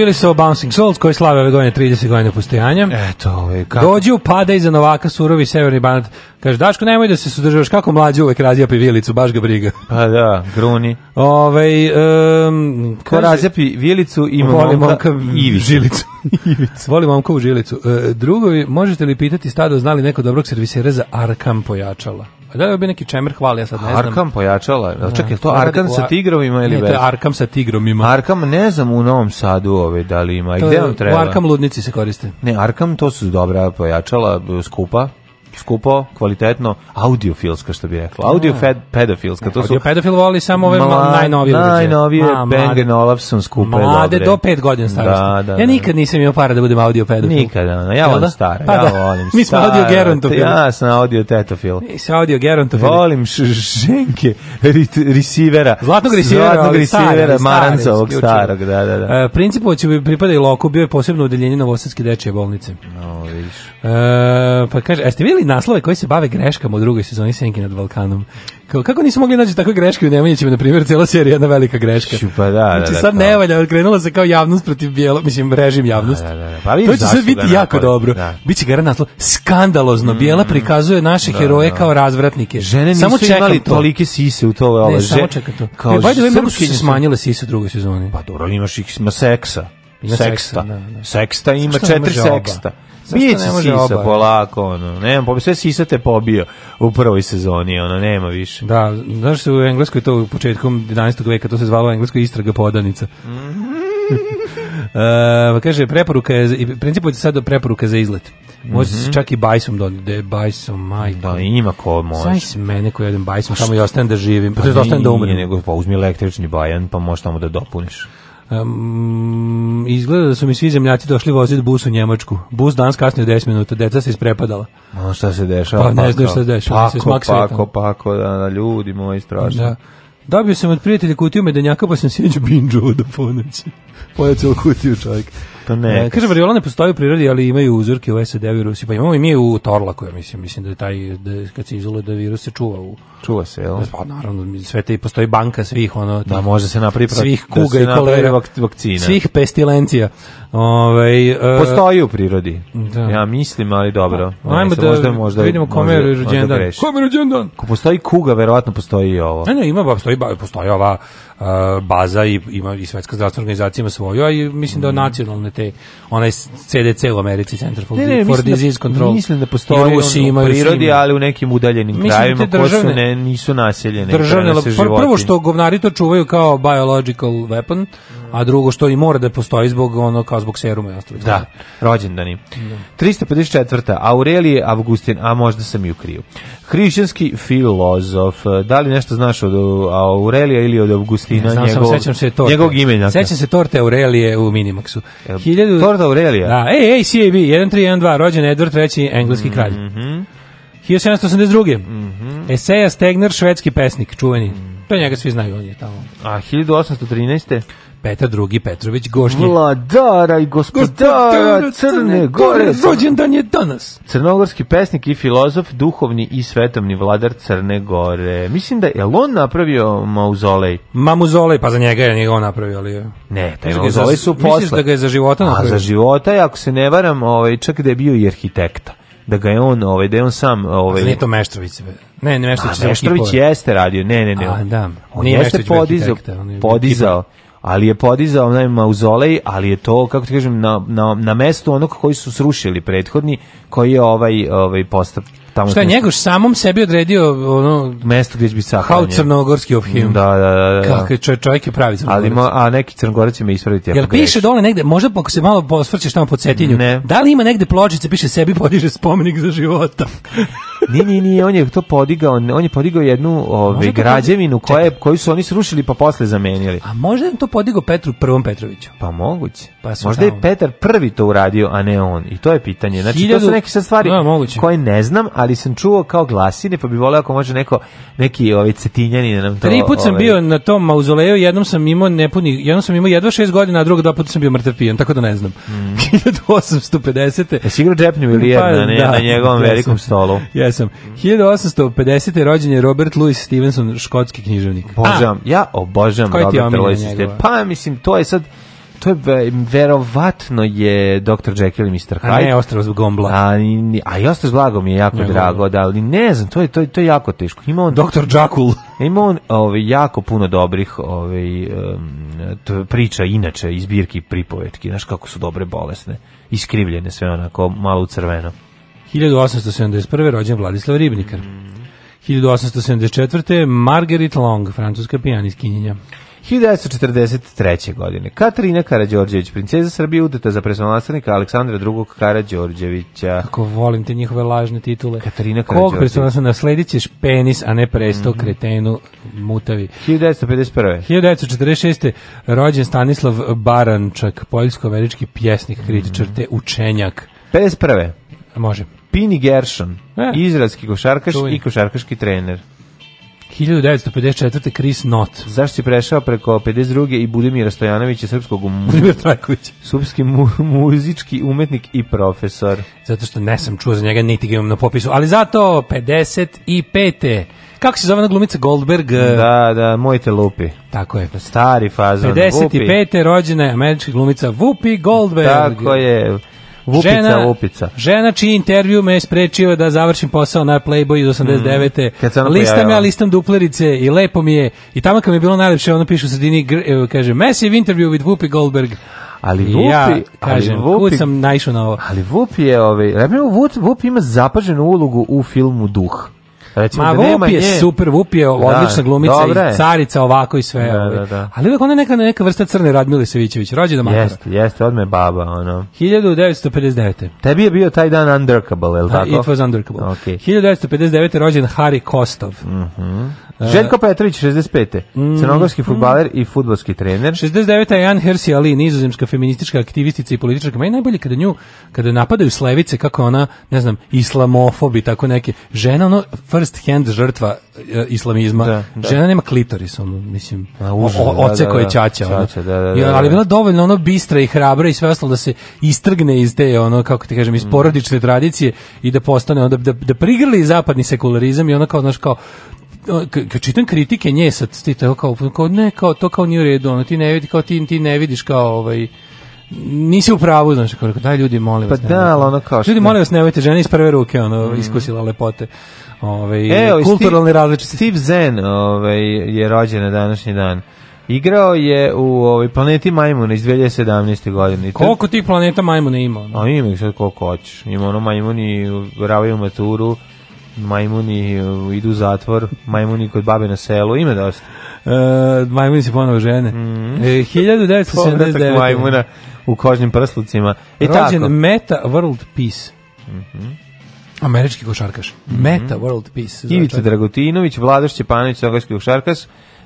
bili su Bouncing Souls koji slave ove godine 30 godina postojanja. Eto, ovaj kako. Dođi pada iz Novaka, surovi severni Banat Kaže, Daško, nemoj da se sudržavaš kako mlađi uvek razjapi vilicu, baš ga briga. Pa da, gruni. Ove, ovaj, um, Ko razija razjapi vilicu, ima voli momka, momka žilicu. [laughs] ivicu. Voli momka u žilicu. E, drugovi, možete li pitati stado znali neko dobrog servisera za Arkam pojačala? A da bi neki čemer hvali, ja sad ne znam. Arkam pojačala. Da, čekaj, to Arkam sa tigrovima ili ne? to je Arkam sa tigrovima. Arkam ne znam u Novom Sadu ove ovaj, da li ima. I gde vam treba? U Arkam ludnici se koriste. Ne, Arkam to su dobra pojačala, e, skupa skupo, kvalitetno, audiofilska što bi rekla. Audio fed, pedofilska, to su Audio pedofil voli samo ove najnovije najnovije. Najnovije Ma, Bang Olufsen skupe mlade dobre. do 5 godina da, starosti. Da, da, ja nikad nisam imao para da budem audio pedofil. Nikada, no, ja volim da? stare, pa, ja da. volim stare. Mi smo audio gerontofil. Ja sam audio tetofil. Mi smo audio gerontofil. Volim ženke risivera. Zlatnog risivera, zlatnog risivera, Marancovog starog, da, da, da. E, će bi pripada i Loku, bio je posebno udeljenje Novosadske dečje bolnice. No, vidiš. E, pa kaže, jeste videli naslove koji se bave greškama u drugoj sezoni Senke nad Balkanom. Kao, kako nisu mogli naći takve greške u Nemanjićima, na primjer, cela serija jedna velika greška. Pa da, znači, da, znači, sad da, ne valja, krenula se kao javnost protiv bijelo, mislim, režim da, javnost. Da, da, da. Pa to će sad biti da jako dobro. Da. Biće gara naslov, skandalozno, mm, bijela prikazuje naše da, heroje da. kao razvratnike. Žene nisu samo imali to. tolike sise u tove ove. Ne, samo čeka to. Kao, e, bajde, mnogo su se smanjile sise u drugoj sezoni. Pa dobro, imaš ih, ima seksa. Ima seksta. Seksta, da, da. seksta ima četiri seksta. Biće ne može sisa oba. polako, ono. Nemam, sve sisa te pobio u prvoj sezoni, ono, nema više. Da, znaš se u Engleskoj to u početkom 11. veka, to se zvalo Engleskoj istraga podanica. Mm -hmm. [laughs] e, pa kaže, preporuka je, i principu je sad preporuka za izlet. Može mm -hmm. čak i bajsom doniti, da je bajsom, majko. Da, ima ko može. Znaš se mene koji jedem bajsom, samo pa i ostane da živim, pa, to je da pa ostajem da umrem. Nego, pa uzmi električni bajan, pa možeš tamo da dopuniš. Um, izgleda da su mi svi zemljaci došli voziti bus u Njemačku. Bus danas kasnije 10 minuta, deca se isprepadala. A šta se dešava? Pa ne pa znaš šta se dešava. Pako, se smak pako, pako, da, da, ljudi moji strašno. Da. Dobio sam od prijatelja kutiju medenjaka, pa sam sinoć binđovo do da ponoći. Pojao celu kutiju čovjek. To pa ne. E, kaže, variola ne postoji u prirodi, ali imaju uzorke u SAD-u i Rusiji. Pa imamo i mi u Torlaku, ja mislim. Mislim da je taj, da, kad se izoluje da virus se čuva u Čuva se, jel? Pa naravno, sve te postoji banka svih ono da može se da napravi svih kuga da i kolera vakcina. Svih pestilencija. Ovaj uh, postoji u prirodi. Da. Ja mislim, ali dobro. No, Ajmo da, možda, možda, vidimo kome je rođendan. Kome je rođendan? Ko postoji kuga, verovatno postoji i ovo. Ne, ne, ima postoji postoji ova baza i ima i Svetska zdravstvena organizacija ima svoju, a i mislim da mhm. nacionalne te onaj CDC u Americi Center for, ne, ne, for da- Disease da, Control. Mislim da postoji u prirodi, ali u nekim udaljenim da krajevima, ko su ne koje nisu naseljene. Državne, prvo što govnari to čuvaju kao biological weapon, a drugo što i mora da postoji zbog ono kao zbog seruma i ostalih. Da, rođendani. Da. 354. Aurelije Avgustin, a možda sam i u kriju. Hrišćanski filozof. Da li nešto znaš od Aurelija ili od Avgustina? Ne, znam njegovog, sam, sećam se torte. Njegovog imenjaka. Sećam se torte Aurelije u Minimaxu. E, 1000... Torta Aurelija? Da, ej, 1312, rođen Edward III, engleski kralj. Mm -hmm. 1782. Mm -hmm. Eseja Stegner, švedski pesnik, čuveni. Mm. To njega svi znaju, on je tamo. A 1813. Petar II. Petrović Gošnji. Vladara i gospodara Crne Gore. Rođendan je danas. Crnogorski pesnik i filozof, duhovni i svetovni vladar Crne Gore. Mislim da je on napravio mauzolej. Ma mauzolej, pa za njega je on napravio, ali... Ne, taj da mauzolej su posle. Misliš da ga je za života napravio? A za života, ako se ne varam, ovaj, čak da je bio i arhitekta da ga je on, ovaj, da je on sam... Ovaj, Nije Meštrović. Ne, ne Meštrović. A, Meštrović jeste radio, ne, ne, ne. A, da. On Nije jeste podizao, podizao, ali je podizao onaj mauzolej, ali je to, kako ti kažem, na, na, na mestu onog koji su srušili prethodni, koji je ovaj, ovaj postav, Tamo Šta je njegoš samom sebi odredio ono mesto gdje biti sahranjen. How crnogorski of him. Da, da, da. da. Kako je čovjek, je pravi crnogorac. Ali ma, a neki crnogorac će me ispraviti. Jel piše greš. dole negde, možda ako se malo posvrćeš tamo po cetinju, ne. da li ima negde pločice piše sebi podiže spomenik za života. Ni ni ni, on je to podigao, on je podigao jednu ove, ovaj, građevinu koje, koju su oni srušili pa posle zamenili. A možda je to podigao Petru prvom Petroviću? Pa moguće. Pa možda je Petar prvi to uradio, a ne on. I to je pitanje. Znači, Hiljadu... to su neke stvari no, da, koje ne znam, ali sam čuo kao glasine, pa bi voleo ako može neko, neki ovaj, cetinjani da nam to... Tri puta sam ovaj... bio na tom mauzoleju, jednom sam imao nepunih, jednom sam imao jedva šest godina, a drugo dva puta sam bio mrtav pijan, tako da ne znam. Mm. 1850. [laughs] Jesi igrao džepnju ili jedna, pa, ne, da, na njegovom da velikom stolu. Yes jesam. 1850. rođen je Robert Louis Stevenson, škotski književnik. Božam, ja obožavam Robert Louis Stevenson. Pa mislim, to je sad to je verovatno je Dr. Jekyll i Mr. Hyde. A ne, Ostrov zbog Gombla. A, a i Ostrov zbog mi je jako Njegov. drago, da, ali ne znam, to je, to je, to je jako teško. Ima on... Dr. Jekyll. [laughs] Ima on ove, ovaj, jako puno dobrih ove, ovaj, um, priča, inače, izbirki pripovetki. Znaš kako su dobre bolesne, iskrivljene sve onako, malo u crveno. 1871. rođen Vladislav Ribnikar. 1874. Margaret Long, francuska pijaniskinjenja. 1943. godine. Katarina Karađorđević, princeza Srbije, udeta za presonastavnika Aleksandra II. Karađorđevića. Kako volim te njihove lažne titule. Katarina Karađorđević. Kog presonastavnika nasledit ćeš penis, a ne presto mm -hmm. kretenu mutavi. 1951. 1946. rođen Stanislav Barančak, poljsko-američki pjesnik, kritičar mm -hmm. te učenjak. 51. Može. Pini Gershon, e. izraelski košarkaš Čuj. i košarkaški trener. 1954. Chris Not. Zašto si prešao preko 52. i Budimira Stojanovića, srpskog mu... srpski mu muzički umetnik i profesor? Zato što ne sam čuo za njega, niti ga imam na popisu, ali zato 55. Kako se zove na glumica Goldberg? Da, da, mojte lupi. Tako je. Stari fazon. 55. Vupi. rođena američka glumica Whoopi Goldberg. Tako je. Vupica, žena, Vupica. Žena čiji intervju me je sprečio da završim posao na Playboyu iz 89. Mm, kad se listam ja, listam duplerice i lepo mi je. I tamo kad mi je bilo najlepše, ono piše u sredini, e, kaže, massive interview with Whoopi Goldberg. Ali Vupi, ja, kažem, ali Vupi, sam naišao na ovo. Ali Vupi je, ovaj, Vup, Vup ima zapaženu ulogu u filmu Duh. Recimo, Ma, da Vup je nje... super, Vup je da, odlična da, glumica i carica ovako i sve. Da, ovaj. da, da. Ali uvek ona neka, neka vrsta crne Radmile Savićević, rođena makara. Jeste, jeste, odme baba, ono. 1959. Tebi je bio taj dan undrkable, je li da, tako? It was undrkable. Okay. 1959. rođen Hari Kostov. Mm Željko Petrović, 65. Mm, Crnogorski futbaler mm. i futbolski trener. 69. Jan Hersi Ali, nizozemska feministička aktivistica i političarka. Ma i najbolje kada nju, kada napadaju slevice, kako ona, ne znam, islamofobi, tako neke. Žena, ono, first hand žrtva e, islamizma. Da, da. Žena nema klitoris, ono, mislim, A, uža, o, oce da, da, koje da. da, ali je bila dovoljno ono bistra i hrabra i sve ostalo da se istrgne iz te, ono, kako ti kažem, iz mm. porodične tradicije i da postane, onda, da, da prigrli zapadni sekularizam i ono kao, znaš, kao, kad čitam kritike nje sad ti to kao, kao ne kao to kao nije u redu ono ti ne vidi kao ti ti ne vidiš kao ovaj nisi u pravu znači kako daj ljudi molim pa vas pa da al ono kao ljudi molim vas nemojte žene iz prve ruke ono mm. iskusila lepote Ovaj Evo, kulturalne ovaj Steve, različitosti. Steve Zen, ovaj je rođen na današnji dan. Igrao je u ovoj planeti Majmuna iz 2017. godine. Koliko tih planeta Majmuna ima? A ima ih sad koliko hoćeš. Ima ono Majmuni ravaju maturu, Majmuni uh, idu u zatvor, Majmuni kod babe na selu, ima dosta. Uh, majmuni se ponovo žene. Mm. E, 1979. majmuna u kožnim prslucima. E, Rođen tako. Meta World Peace. Mm -hmm. Američki košarkaš. Mm -hmm. Meta World Peace. Ivica Dragutinović, Vladoš Ćepanović, Sogajski košarkaš.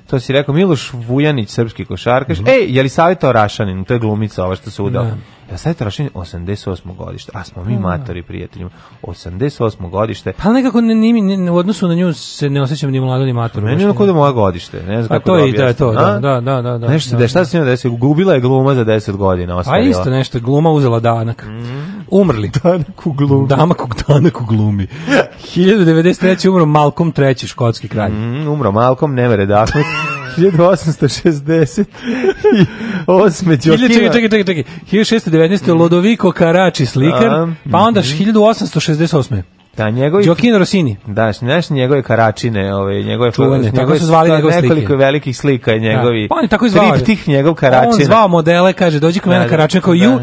To si rekao Miloš Vujanić, srpski košarkaš. Mm -hmm. Ej, je li savjetao Rašanin? To je glumica ova što se udala. Da. Ja sad tražim 88. godište, a smo mi da. matori prijateljima. 88. godište. Pa nekako ne, ne, ne, u odnosu na nju se ne osjećam ni mlado ni mator. Meni da je onako da moja godište, ne znam pa kako to da, da A to, to, da, da, da, da. Nešto, da, da, šta se njima desilo? Gubila je gluma za 10 godina. Pa ostavila. A isto nešto, gluma uzela danak. Mm. Umrli. Danak u glumi. Damak u danak u glumi. 1993. [laughs] umro Malcolm III, škotski kralj. Mm, umro Malcolm, ne mere dakle. [laughs] 1860 i osme Đokima. Čekaj, čekaj, čekaj, čekaj. 1619. Lodoviko Karači slikar, da, pa onda 1868. Mhm. Da, njegovi Giochino Rossini. Da, znaš njegove karačine, ovaj, njegove Čuvene, njegove, tako su zvali njegove slike. Nekoliko velikih slika je da. njegovi. Da. Pa on je tako zvao. Triptih njegov karačina. On zvao modele, kaže dođi kod mene da, da karačina kao da, ju.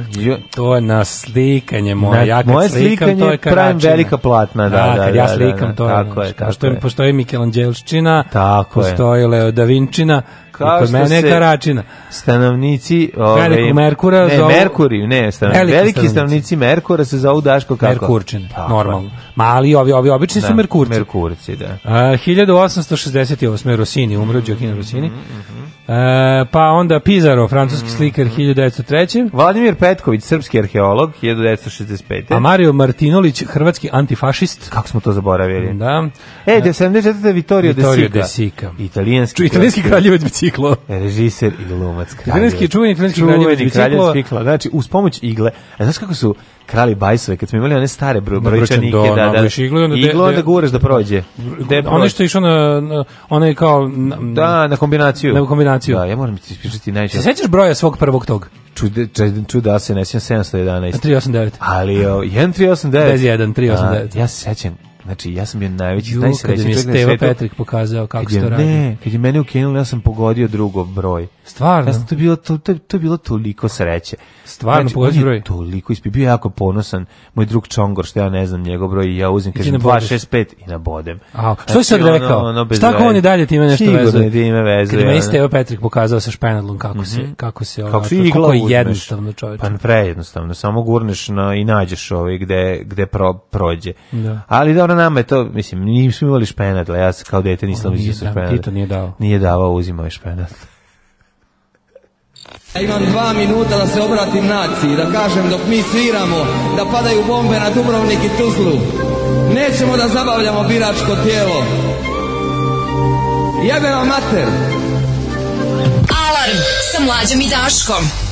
To je na slikanje moje, na, ja kad moje slikam to je karačina. Moje velika platna, da, da, da, kad ja slikam da, da, to je. Tako je, tako postoji, je. Postoji Michelangeloščina, tako postoji Leo da Vinčina, Kao kod mene je Karačina. Stanovnici... ovaj Veliki Merkura ne, zovu... Merkuriju, ne, stanovnici. Veliki stanovnici. stanovnici Merkura se zovu Daško kako? Merkurčine, Tako. normalno. Mali, ovi, ovi obični da, su Merkurci. Merkurci, da. A, 1868. Rosini, umro Giochino Rosini. Mm -hmm. E, pa onda Pizarro, francuski mhm. slikar 1903. Mhm. Vladimir Petković, srpski arheolog 1965. A Mario Martinolić, hrvatski antifašist. Kako smo to zaboravili? Da. E, de 74. Vittorio, Vittorio De Sica. Italijanski, Ču, italijanski kraljevac biciklo. Režiser i glumac kraljevac. Italijanski, čuveni italijanski biciklo. Kraljevac biciklo. Znači, uz pomoć igle. A znaš kako su krali bajsove, kad smo imali one stare bro, brojčanike, do, da, da, iglu, da iglu, onda gureš da prođe. De, ono što išo na, na onaj kao... Na, da, na kombinaciju. Na kombinaciju. Da, ja moram ti ispričati najčešće. Se sećaš broja svog prvog tog? Čude, čuda se, ne sjećam 711. 389. Ali, 1389. bez 1389 Ja se sećam, Znači, ja sam bio najveći, najsrećniji čovjek na svetu. Petrik pokazao kako se to radi. Ne, kad je mene ukinulo, ja sam pogodio drugo broj. Stvarno? Ja sam to, bilo, to, to, to bilo toliko sreće. Stvarno, znači, pogodio broj? Toliko ispio, bio jako ponosan. Moj drug Čongor, što ja ne znam njegov broj, i ja uzim, kažem 265 i nabodem. A, što znači, si sad rekao? Ono, ono Šta ako on i dalje time nešto Sigurno vezuje? Sigurno time vezuje. Kad me je Stevo Petrik pokazao sa špenadlom kako mm -hmm. se, mhm. kako se, kako, se kako je jednostavno čovječ. Pa prejednostavno, samo gurneš na, i nađeš ovaj gde, gde pro, prođe. Da. Ali da, stvarno nama je to, mislim, nismo imali špenadla, ja se kao dete nisam mislio sa špenadla. Tito nije dao. Nije davao, uzimao je špenadla. Ja imam dva minuta da se obratim naciji, da kažem dok mi sviramo, da padaju bombe na Dubrovnik i Tuzlu. Nećemo da zabavljamo biračko tijelo. Jebe vam mater! Alarm sa mlađom i Daškom.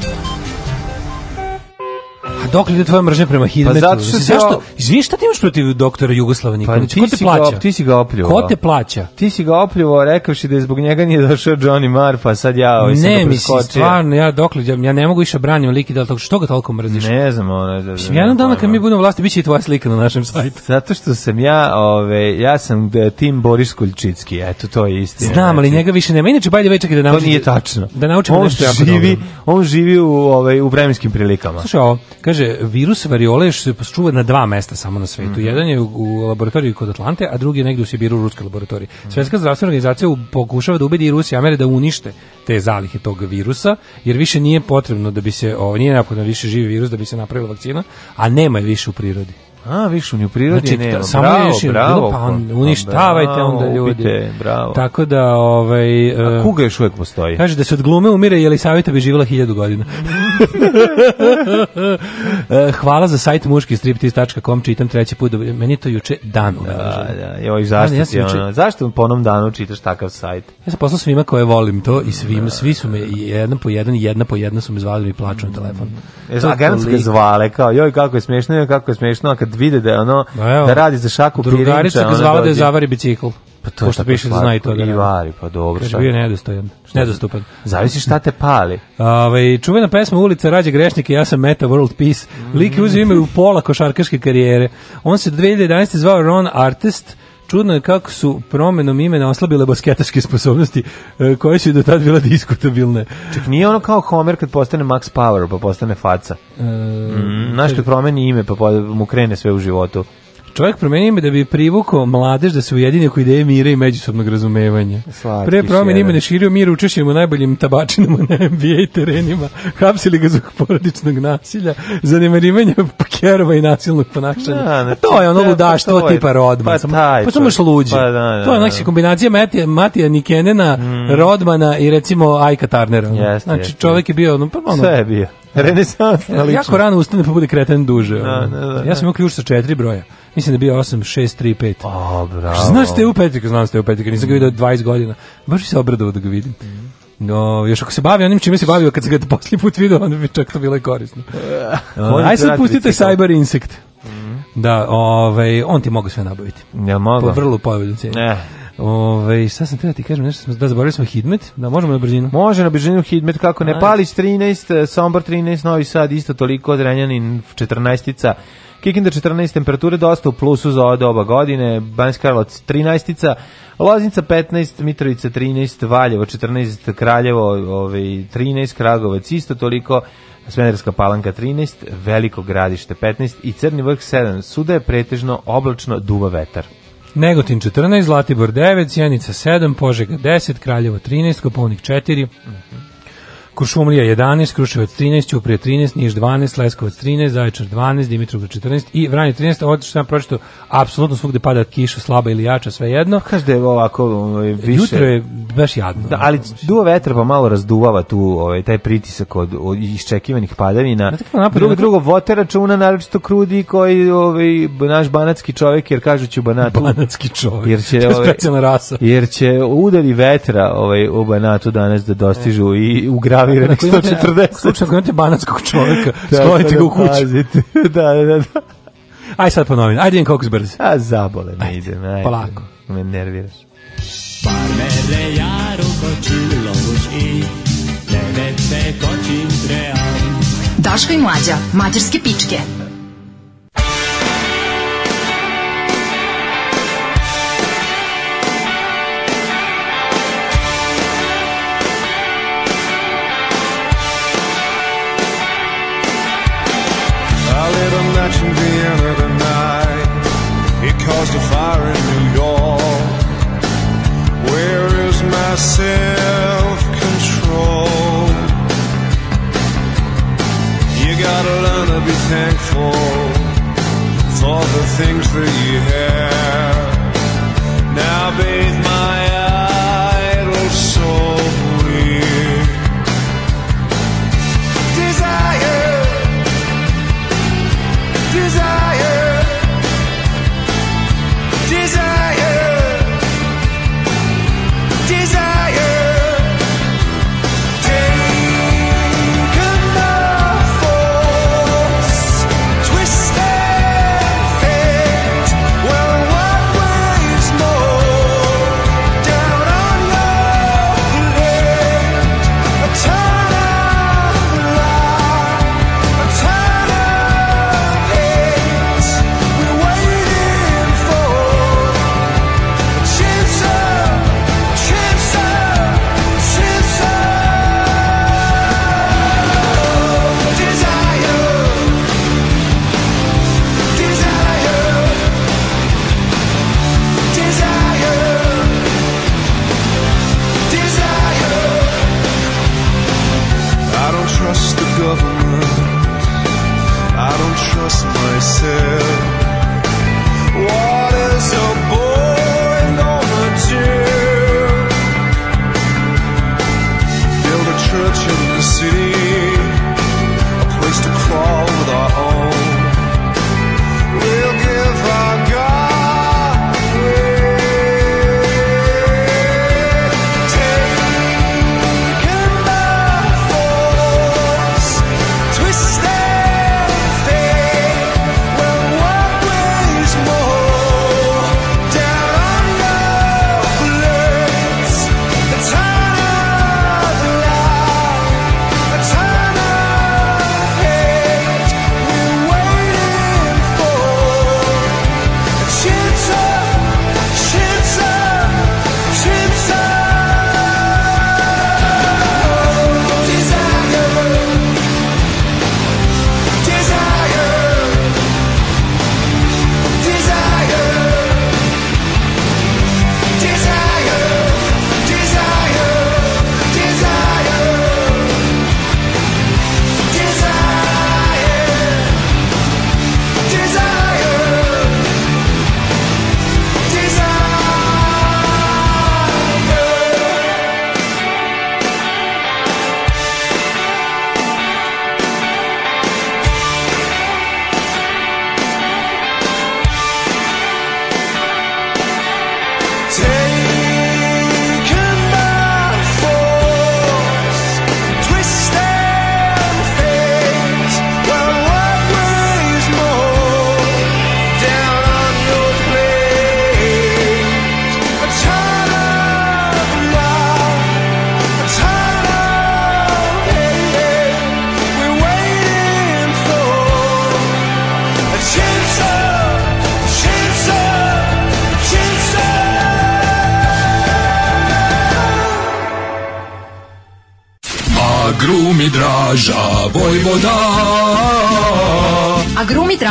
dok li ide tvoja mržnja prema pa Hidmetu? Pa zato što se... Zašto? Izvini, šta ti imaš protiv doktora Jugoslava pa Nikolića? Pa, Ko te plaća? Ga, ti si ga opljuvo. Ko te plaća? Ti si ga opljuvo, rekavši da je zbog njega nije došao Johnny Marr, pa sad ja ovaj sam Ne, mislim, stvarno, ja dok li, ja ne mogu više branim lik i da li što ga toliko mrziš? Ne znam, ono... Da, mislim, jedan dana kad mi budemo vlasti, bit će i tvoja slika na našem sajtu. Zato što sam ja, ove, ja sam e, tim Boris Kuljčitski, eto, to je istina. Znam, ali znači. njega više nema. Inače, bajde večer da naučim... To nije tačno. Da naučim on živi, on živi u, ovaj, u vremenskim prilikama. Slušaj, ovo, kaže, kaže, virus variole se čuva na dva mesta samo na svetu. Mm -hmm. Jedan je u, u laboratoriji kod Atlante, a drugi je negde u Sibiru u ruskoj laboratoriji. Mm -hmm. Svetska zdravstvena organizacija pokušava da ubedi Rusiju i Amere da unište te zalihe tog virusa, jer više nije potrebno da bi se, o, nije napodno da više živi virus da bi se napravila vakcina, a nema je više u prirodi. A, više ni u prirodi znači, nema. Samo bravo, više, bravo, pa on, pa uništavajte bravo, onda ljudi. Ubite, bravo. Tako da, ovaj... Uh, A e, kuga još uvek postoji. Kaže da se od glume umire, je li savjeta bi živjela hiljadu godina. [laughs] [laughs] Hvala za sajt muškistriptiz.com, čitam treći put, da- meni to juče dan Da, da, zašto, ja, ja zašto po onom danu čitaš takav sajt? Ja sam poslao svima koje volim to i svim, svima, da. svi su me jedan po jedan, jedna po jedna su me zvali i da mi plaću na telefon. Mm. E, a garantske zvale, kao, joj, kako je smiješno, joj, kako je smiješno, a kad vide da je ono, pa da radi za šaku pirinča, Drugari su ga zvala da je zavari bicikl. Pa to Pošto piše da zna i to da, da. I vari, pa dobro. Kaže, bio nedostojan, nedostupan. Zavisi šta te pali. Ove, ovaj, čuvena pesma Ulica rađe grešnike, ja sam Meta World Peace. Lik je mm. uzio ime u pola košarkaške karijere. On se 2011. zvao Ron Artist, čudno je kako su promenom imena oslabile basketaške sposobnosti e, koje su do tad bile diskutabilne. Ček, nije ono kao Homer kad postane Max Power pa postane faca. E, mm, Znaš kad promeni ime pa mu krene sve u životu. Čovjek promenio ime da bi privukao mladež da se ujedini oko ideje mira i međusobnog razumevanja. Slatki Pre promjene ime ne širio mir učešćem u najboljim tabačinama na NBA terenima, hapsili ga zbog porodičnog nasilja, zanemarivanja pakerova i nasilnog ponašanja. Da, pa to je ono pa ludaštvo pa tipa rodman. Pa, pa taj, pa, pa, luđi. Pa, da, da, to je znači kombinacija Matija, Matija Nikenena, mm. Rodmana i recimo Ajka Tarnera. Yes, znači yes, čovjek je bio... Ono, ono, Sve je bio. Da. Renesans. Jako rano ustane pa bude kreten duže. Da, ono. Ja sam imao ključ sa četiri broja mislim da bio 8635. O, bravo. Znaš da ste u Petrika, znam da ste u Petrika, nisam ga vidio 20 godina. Baš se obradovao da ga vidim. Mhm. No, još ako se bavi onim čime se bavio kad se ga posljednji put vidio, onda bi čak to bilo i korisno. [laughs] Aj sad pustite Cyber Insect. Mhm. Da, ovaj, on ti mogu sve nabaviti. Ja mogu. Po vrlo povoljnu cijenu. Ne. Ove, ovaj, šta sam treba da ti kažem, nešto smo, da zaboravili smo Hidmet, da možemo na brzinu. Može na brzinu Hidmet, kako ne, Palić 13, Sombor 13, Novi Sad isto toliko, Drenjanin 14-ica, Kikinda 14 temperature dosta u plusu za ove oba godine, Banjska Karlovac 13 Loznica 15, Mitrovica 13, Valjevo 14, Kraljevo ovaj, 13, Kragovac isto toliko, Smederska palanka 13, Veliko gradište 15 i Crni vrh 7. Suda je pretežno oblačno, duva vetar. Negotin 14, Zlatibor 9, Sjenica 7, Požega 10, Kraljevo 13, Kopovnik 4, mm -hmm. Kuršumlija 11, Kruševac 13, Ćuprije 13, Niš 12, Leskovac 13, Zaječar 12, Dimitrov 14 i Vranje 13. Ovo što sam pročito, apsolutno svugde pada kiša, slaba ili jača, sve jedno. Pa kaže da je ovako ovaj, više... Jutro je baš jadno. Da, ali duva vetra pa malo razduvava tu ovaj, taj pritisak od, od iščekivanih padavina. Napad, drugo, drugo, vote računa, naročito krudi koji ovaj, naš banatski čovjek, jer kažu ću banatu. Banatski čovjek, jer će, ovaj, rasa. Jer će udari vetra ovaj, u banatu danas da dostižu e. i u grad zavirani, 140. Slučajno ako imate banatskog čovjeka, [laughs] da, sklonite da, ga u da, kuću. [laughs] da, da, da. Aj sad ponovim, ajde idem koliko zbrz. A zabole me idem, ajde. Polako. Me nerviraš. Parmele ja rukočilo buš i tebe kočim tream. Daška i mlađa, mađarske pičke. It caused a fire in New York. Where is my self control? You gotta learn to be thankful for the things that you have. Now bathe my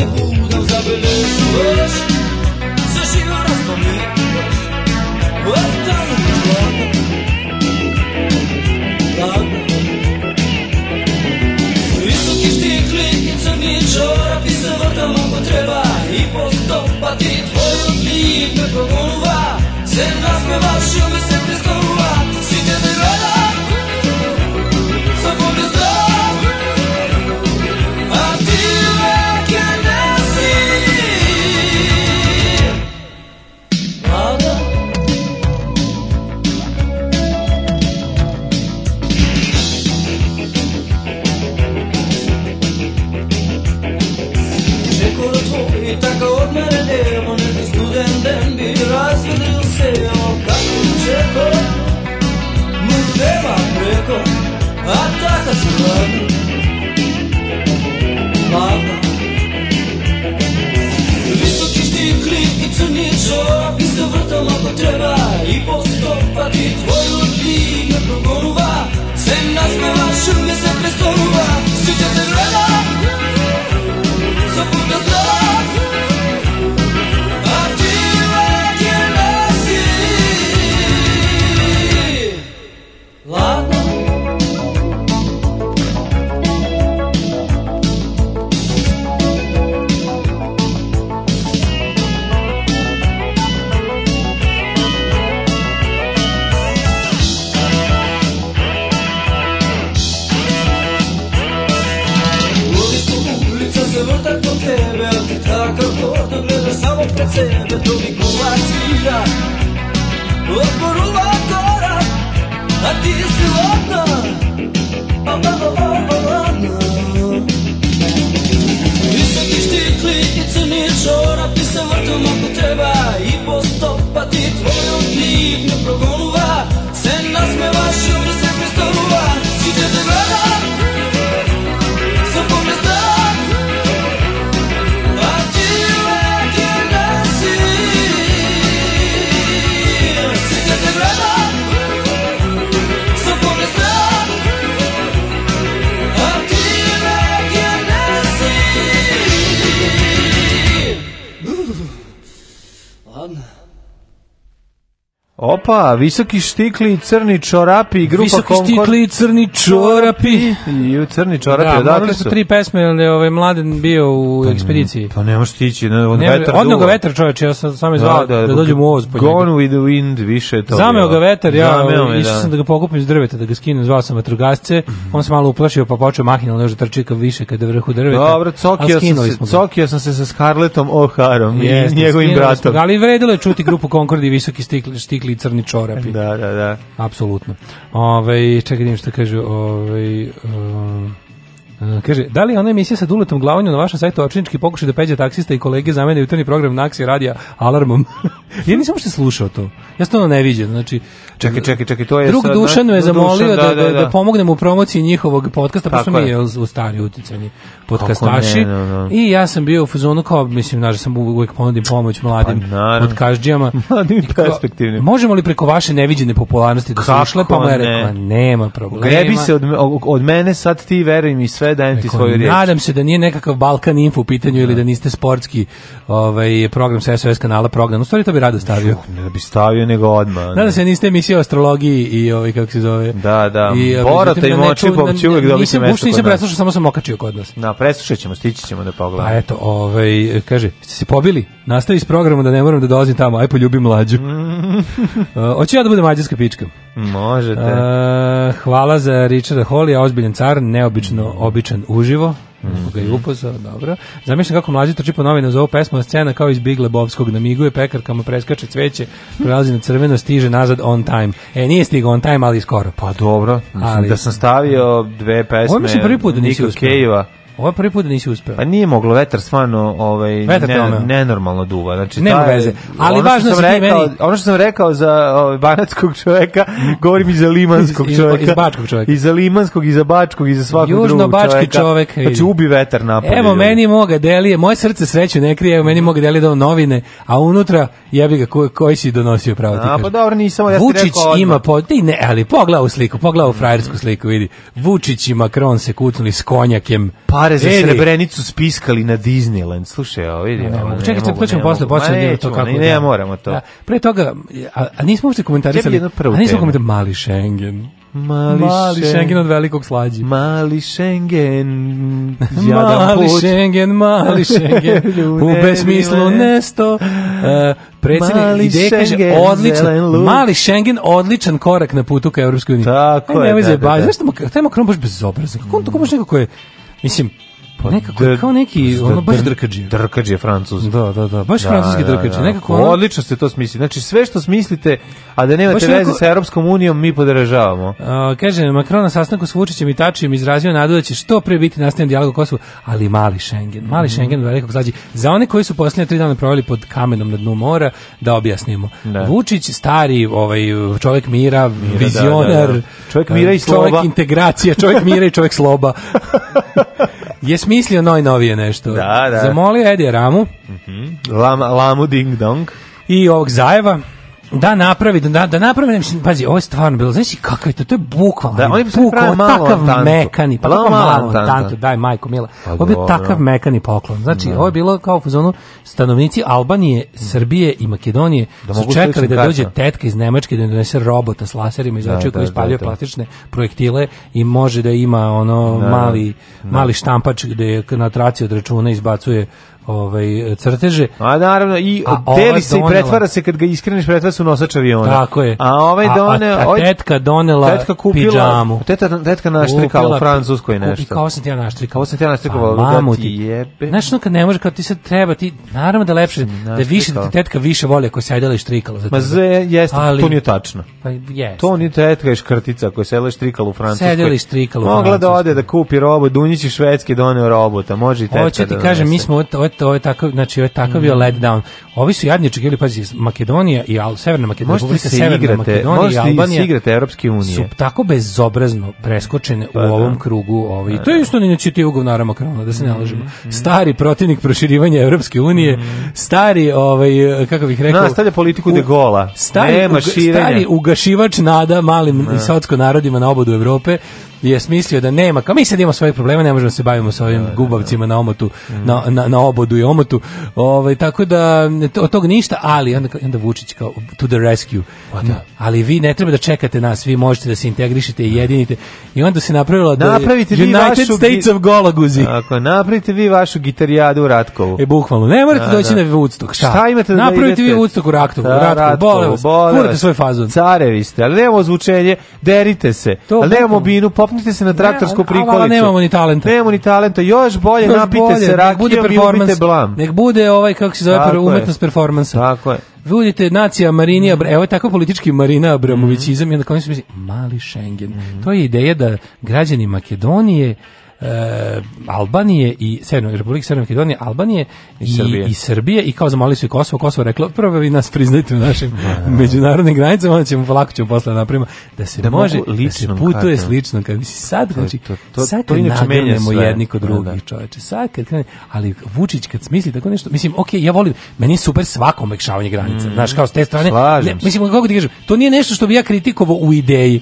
секундам заблюшилась Заживо распомнилась Вот там ладно Ладно Visoki štikli, crni čora Pisa vrtam ako treba I postopati tvoju lipe progunuva Se nasmevaš visoki štikli, crni čorapi, grupa Visoki Konkord. štikli, crni čorapi. I crni čorapi, da, odakle su? tri pesme, ali ovaj mladen bio u pa ekspediciji. Pa ne možeš tići, ne, on ne, vetar Odno ga vetar čoveče, ja sam sam izvao da, da, da, da dođem u ovoz po njega. with the wind, više to. Zameo ga vetar, ja išao da. sam da ga pokupim iz drveta, da ga skinem, zvao sam vatrogasce, on se malo uplašio pa počeo mahinalno još da trči ka više kada vrhu drveta. Dobro, cokio sam se, cokio sam se sa Scarletom O'Harom i njegovim bratom. Ali vredilo je čuti grupu Concord i visoki stikli, stikli crni čorapi terapije. Da, da, da. Apsolutno. Ove, ovaj, čekaj, idem što kaže, ove, ovaj, um, Kaže, da li ona emisija sa Duletom Glavanjom na vašem sajtu očinički pokušaj da peđe taksista i kolege zamene mene jutarnji program Naksi radija alarmom? ja nisam uopšte slušao to. Ja stvarno ne viđem. Znači, čekaj, čekaj, čekaj, to je Drug sad, Dušan me zamolio dušan, da, da, da, da, pomognem u promociji njihovog podcasta, pa smo mi u stari uticani podcastaši. Ne, no, no. I ja sam bio u fazonu kao, mislim, znaš, sam uvek ponudim pomoć mladim pa, podkažđijama. Mladim perspektivnim. Možemo li preko vaše neviđene popularnosti da se ušle? Pa mu je nema problema. Grebi se od, od mene, sad ti veruj mi sve da dajem ti svoju riječ. Nadam se da nije nekakav Balkan info u pitanju ili da niste sportski ovaj, program sa SOS kanala program. U stvari to bi rado stavio. Ne da bi stavio nego odmah. Ne. Nadam se da niste emisija o astrologiji i ovaj, kako se zove. Da, da. I, ovaj, Borata i Moči Bobći uvijek dobiti mesto kod nisam preslušao, samo sam okačio kod nas. Da, preslušat ćemo, stići ćemo da pogledamo. Pa eto, ovaj, kaže, ste se pobili? Nastavi s programom da ne moram da dolazim tamo, aj poljubi mlađu. [laughs] Uh, hoću ja da budem mađarska pička. Možete. Uh, hvala za Richarda Holly, a ozbiljen car, neobično, mm. obično običan uživo, Mm -hmm. ga je dobro. Zamišljam kako mlađi trči po novinu za ovu pesmu, scena kao iz Big Lebovskog, namiguje pekarkama, preskače cveće, prelazi na crveno, stiže nazad on time. E, nije stigao on time, ali skoro. Pa dobro, mislim, ali, da sam stavio dve pesme Ovo mi se prvi put da nisi uspio. Ovo prvi put da nisi uspeo. Pa nije moglo, vetar stvarno ovaj, vetar ne, nenormalno duva. Znači, Nema veze. Ali ono važno da sam rekao, meni... Ono što sam rekao za ovaj, banackog čoveka, govorim i za limanskog iz, iz, čoveka. Iz, bačkog čoveka. I za limanskog, i za bačkog, i za svakog Južno drugog čoveka. Južno-bački čovek. Znači, ubi vetar napad. Evo, meni moga delije, moje srce sreću ne krije, evo, meni moga delije da novine, a unutra jebi ga ko, koji si donosio pravo ti A, pa dobro, nisam, ja Vučić rekao ima, po, ti ne, ali pogleda u sliku, pogleda u frajersku sliku, vidi. Vučić i Macron se kutnuli s konjakem. Pa pare za Eri. Srebrenicu spiskali na Disneyland. Slušaj, ovo vidi. Ne, ne, čekaj, to ćemo posle početi da to kako. Ne, da- ne, moramo to. Da, pre toga a, a nismo uopšte komentarisali. A nismo komentarisali mali Schengen. Mali, mali Schengen od velikog slađi. Mali Schengen, mali put. Schengen, mali Schengen, [laughs] u besmislu nesto. Uh, predsjednik ideje kaže, odličan, mali Schengen, odličan korak na putu ka Evropskoj uniji. Tako Aj, e, je, da, da, da. Zašto, taj Macron baš bezobrazan, kako on to baš nekako je, Mislim, Pa nekako de, da- kao neki da- ono baš da- drkađije. Drkađije francuz. Da, da, da, baš da, francuski da, drkađije. Da, nekako ono... odlično ste to smislili. Znači sve što smislite, a da nemate veze neko... sa Europskom unijom, mi podržavamo. kaže Macron na sastanku sa Vučićem i Tačijem izrazio nadu da će što pre biti nastavljen dijalog o Kosovu, ali mali Schengen, mali mm. Schengen velikog slađi. Za one koji su poslednje tri dana proveli pod kamenom na dnu mora, da objasnimo. Da. Vučić stari, ovaj čovjek mira, mira vizionar, da, da, da. čovjek mira i sloba, čovjek integracija, čovjek mira i čovjek sloba. [laughs] je smislio novije nešto. Da, da. Zamolio Edi Ramu. Mm -hmm. Lama, lamu ding dong. I ovog Zajeva da napravi da da napravi mislim pazi ovo je stvarno bilo znači kakav je to to je bukvalno da oni su malo takav mekani pa, pa da, tako malo tanto daj majko mila pa ovo je takav mekani poklon znači da. ovo je bilo kao u zonu stanovnici Albanije Srbije i Makedonije da su čekali da dođe tetka iz Nemačke da donese robota s laserima iz da, očiju koji ispaljuje plastične projektile i može da ima ono mali mali štampač gde na traci od računa izbacuje ovaj crteže. A naravno i a deli se donela, i pretvara se kad ga iskreniš pretvara se u nosač aviona. Tako je. A ovaj doneo, a, a, ovaj a tetka donela tetka kupila, pijamu. Teta, tetka naštrikala u Francuskoj nešto. I kao sam ti ja naštrikao, sam ti ja naštrikao, pa, ti jebe. Znaš, no, kad ne može kao ti se treba ti naravno da lepše da više da ti tetka više voli ako sedela i štrikala za Ma za jeste, to nije tačno. Pa je. To nije tetka i škrtica koja sedela i štrikala u Francuskoj. Sedela i štrikala. Mogla da ode da kupi robu, Dunjići švedski doneo robota, može i tetka. Hoćete ti da kažem, mi smo to je tako znači, ovo je takav bio mm. letdown. Ovi su jadnički, ili pazi, Makedonija i Al, Severna Makedonija, možete Republika se Severna igrate, Makedonija možete i Albanija. igrate Evropske unije. Su tako bezobrazno preskočene pa, u da. ovom da. krugu. Ovaj. to je isto inicijativa govnara Makrona, da se ne lažemo. Mm. Stari protivnik proširivanja Evropske unije, mm. stari, ovaj, kako bih rekao... Nastavlja politiku u, de gola. Stari, Nema u, stari ugašivač nada malim da. i narodima na obodu Evrope je smislio da nema, kao mi sad imamo svojih problema, ne možemo se bavimo sa ovim da, da, da. gubavcima na omotu, mm. na, na, na, obodu i omotu, ovaj, tako da od toga ništa, ali onda, onda Vučić kao to the rescue. Pa da. Ali vi ne treba da čekate nas, vi možete da se integrišete i jedinite. I onda se napravilo da napravite United vi States of Golaguzi. Tako, napravite vi vašu gitarijadu u Ratkovu. E, bukvalno, ne morate da, doći da. na Woodstock. Šta? šta imate da Napravite da vi Woodstock u Ratkovu, da, Ratkovu, Ratkovu bole vas, bole svoj fazon. Carevi ste, ali nemamo zvučenje, derite se, to, ali nemamo binu, pop popnite se na traktorsku prikolicu. Ne, nemamo ni talenta. Nemamo ni talenta. Još bolje Još napite bolje, se rakijom i ubite blam. Nek bude ovaj, kako se zove, Tako umetnost je. performansa. Tako je. Vidite nacija Marinija, mm. evo je tako politički Marina Abramovićizam mm. i onda kao su misli, mali Schengen. Mm. To je ideja da građani Makedonije E, Albanije i Severnog Republike Severne Makedonije, Albanije i, i, Srbije. i Srbije i kao zamolili su i Kosovo, Kosovo reklo prvo vi nas priznajte u našim da, da, da. međunarodnim granicama, onda ćemo polako ćemo posle napravimo da se da može da se putuje kartom. slično kad mislim sad znači to, to, sad to nagrnemo jedni kod drugih čoveče sad kad krene ali Vučić kad smisli tako nešto mislim okej okay, ja volim meni je super svako omekšavanje granica mm. znaš kao s te strane ne, mislim kako ti kažem to nije nešto što bi ja kritikovao u ideji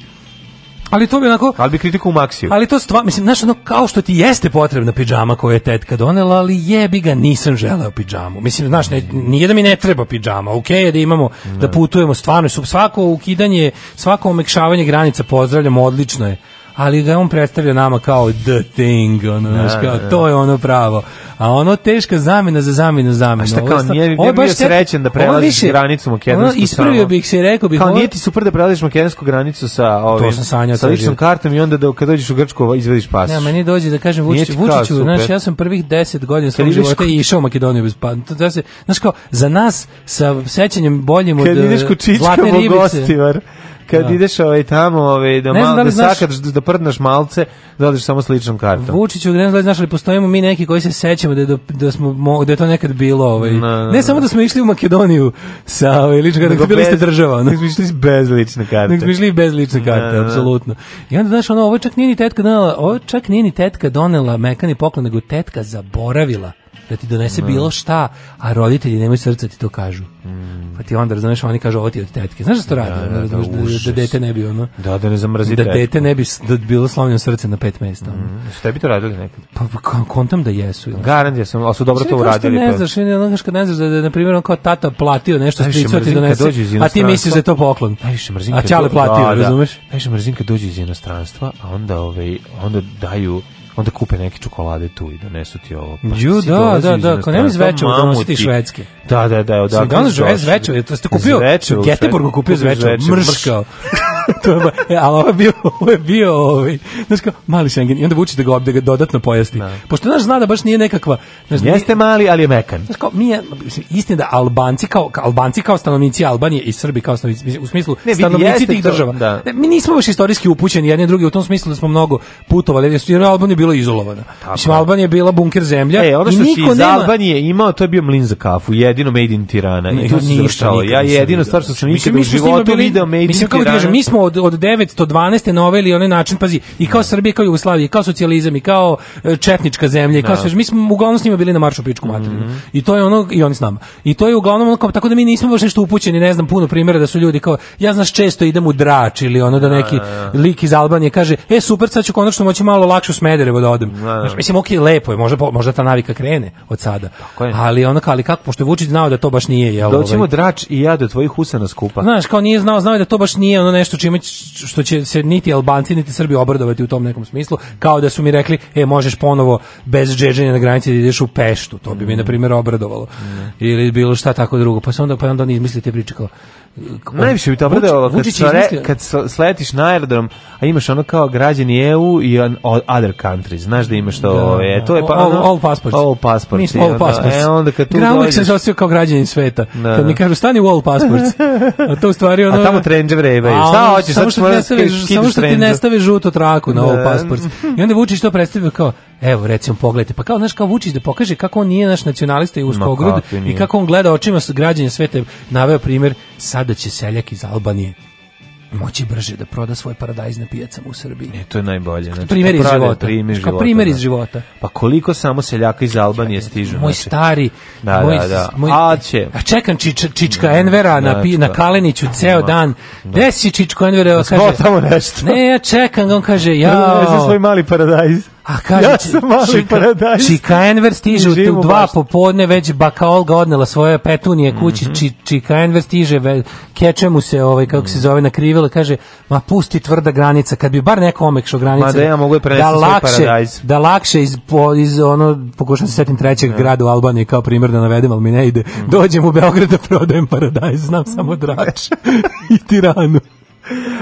Ali to bi onako... Ali bi kritiku u maksiju. Ali to stvarno, mislim, znaš, ono, kao što ti jeste potrebna pidžama koju je tetka donela, ali jebi ga, nisam želeo pidžamu. Mislim, znaš, ne, nije da mi ne treba pidžama, okej okay, je da imamo, da ne. da putujemo, stvarno, svako ukidanje, svako omekšavanje granica, pozdravljamo, odlično je ali ga da on predstavlja nama kao the thing, ono, da, kao, da, to je ono pravo. A ono teška zamena za zamenu zamenu. A šta kao, nije, nije bio baš srećen da prelaziš granicu makedonsku ono, ispravio bih se, rekao bih. Kao, ovo... nije ti super da prelaziš makedonsku granicu sa, ovim, to sam sa ličnom kartom i onda da, kad dođeš u Grčku izvediš pas. Ne, meni dođe da kažem Vučiću, Vučiću, znaš, ja sam prvih 10 godina svog života i išao u Makedoniju bez pa. Da se, znaš kao, za nas sa sećanjem boljim od e, Zlatne ribice. Gostivar kad da. ideš ovaj tamo, ovaj da malo da, da, da da prdnaš malce, da odeš samo sličnom kartom. Vučiću, gde znam da znaš ali postojimo mi neki koji se sećamo da da, da smo da je to nekad bilo, ovaj. Na, na, na. Ne samo da smo išli u Makedoniju sa ovaj lične karte, bili ste država, ne smo išli bez lične karte. Ne smo išli bez lične karte, apsolutno. I onda znaš ono, ovo čak nije ni tetka donela, ovo čak nije ni tetka donela mekani poklon, nego tetka zaboravila da ti donese bilo šta, a roditelji nemaju srca ti to kažu. Pa ti onda razumeš, oni kažu ovo ti od tetke. Znaš što radi? Da, da, da, da, dete ne bi ono. Da, da ne zamrzi Da dete ne bi bilo slomljeno srce na pet mesta. Mm. Su tebi to radili nekad? Pa kontam da jesu. Garant jesam, ali su dobro to uradili. Ne znaš, ne znaš kad ne znaš da, da na primjer on kao tata platio nešto što ti donese, a ti misliš da je to poklon. Najviše mrzim. A ćale platio, razumeš? Najviše mrzim kad dođu iz inostranstva, a onda, ovaj, onda daju onda kupe neke čokolade tu i donesu ti ovo. Pa Ju, da, da, da, da ko nema zvečevo da nositi švedske. Da, da, da, da. Sam danas zvečevo, to ste kupio, Geteborgu kupio zvečevo, mrškao. [laughs] to je, e, ali ovo je bio, ovo je bio, ovaj, znaš kao, mali Schengen, i onda vučite da ga, da ga dodatno pojasni. Da. Pošto naš zna da baš nije nekakva... Znaš, Jeste mali, ali je mekan. Znaš kao, nije, istina da Albanci kao, Albanci kao stanovnici Albanije i Srbi kao stanovnici, u smislu ne, stanovnici tih to, država. Da. Ne, mi nismo baš istorijski upućeni jedni drugi u tom smislu da smo mnogo putovali, jer je Albanija bila izolovana. Pa tako. Mislim, Albanija je bila bunker zemlja. E, ono što si iz nema... Albanije imao, to je bio mlin za kafu, jedino made in Tirana. Ne, I to ništa, ja jedino stvar što sam nikad u životu video made in Tirana. Mislim, kako ti kažem, mi smo tamo od, od 912. na ovaj ili onaj način, pazi, i kao da. Srbije, kao Jugoslavije, i kao socijalizam, i kao e, četnička zemlja, i kao da. sve, mi smo uglavnom s njima bili na maršu pičku materinu. Mm -hmm. I to je ono, i oni s nama. I to je uglavnom ono, kao, tako da mi nismo baš nešto upućeni, ne znam, puno primjera da su ljudi kao, ja znaš često idem u drač ili ono da neki da, lik iz Albanije kaže, e super, sad ću konačno moći malo lakše u Smederevo da odem. Znaš, mislim, ok, lepo je, možda, možda ta navika krene od sada. Ali ono, ali kako, pošto je Vučić znao da to baš nije, jel? Ovaj? Doćemo ovaj, drač i ja do tvojih usana skupa. Znaš, kao nije znao, znao da to baš nije ono nešto čime što će se niti Albanci niti Srbi obradovati u tom nekom smislu, kao da su mi rekli, e, možeš ponovo bez džedženja na granici da ideš u Peštu, to bi mi, na primjer, obradovalo. Ili bilo šta tako drugo. Pa samo da pa onda oni izmislili te priče kao, Najviše bi to obradovalo kad, sle, kad sletiš na aerodrom, a imaš ono kao građani EU i other countries. Znaš da imaš to, da, ove, da. to je pa all, all passports. All passports. Nis, all da. passports. E, onda kad tu dođeš... se osjećao kao građanin sveta. Da. Kad mi da. kažu stani u all passports. [laughs] A to u stvari ono... A tamo trenđe vrebe. Šta hoćeš? Samo što ti ne stave žuto traku na all passports. I onda Vučić to predstavio kao evo recimo pogledajte, pa kao znaš kao Vučić da pokaže kako on nije naš nacionalista i uskogrud i kako on gleda očima građanja sveta, naveo primjer, sada će seljak iz Albanije moći brže da proda svoj paradajz na pijacama u Srbiji. Ne, to je najbolje. Znači, primjer iz života. Primjer, života, primjer da. iz života. Pa koliko samo seljaka iz Albanije stižu. Moj znači. stari, da, moj, da, da. Moj, a, će. a čekam čič, Čička Envera na, znači, pi, na da. Kaleniću ceo dan. Da. Gde si Čičko Envera? Kaže, tamo nešto. Ne, ja čekam, on kaže, ja... Ne, svoj mali paradajz. A kaže, ja sam mali čika, paradajz. Čika Enver stiže u, u dva baš. popodne, već baka Olga odnela svoje petunije kući, mm -hmm. čika Enver stiže, keče mu se, ovaj, kako mm -hmm. se mhm. zove, na nakrivila, kaže, ma pusti tvrda granica, kad bi bar neko omekšao granice. Ma da ja mogu da lakše, paradajz. Da lakše iz, po, iz ono, pokušam se setim trećeg mm grada u Albaniji, kao primjer da navedem, ali mi ne ide. Mm -hmm. Dođem u Beograd da prodajem paradajz, znam samo drač [laughs] i tiranu.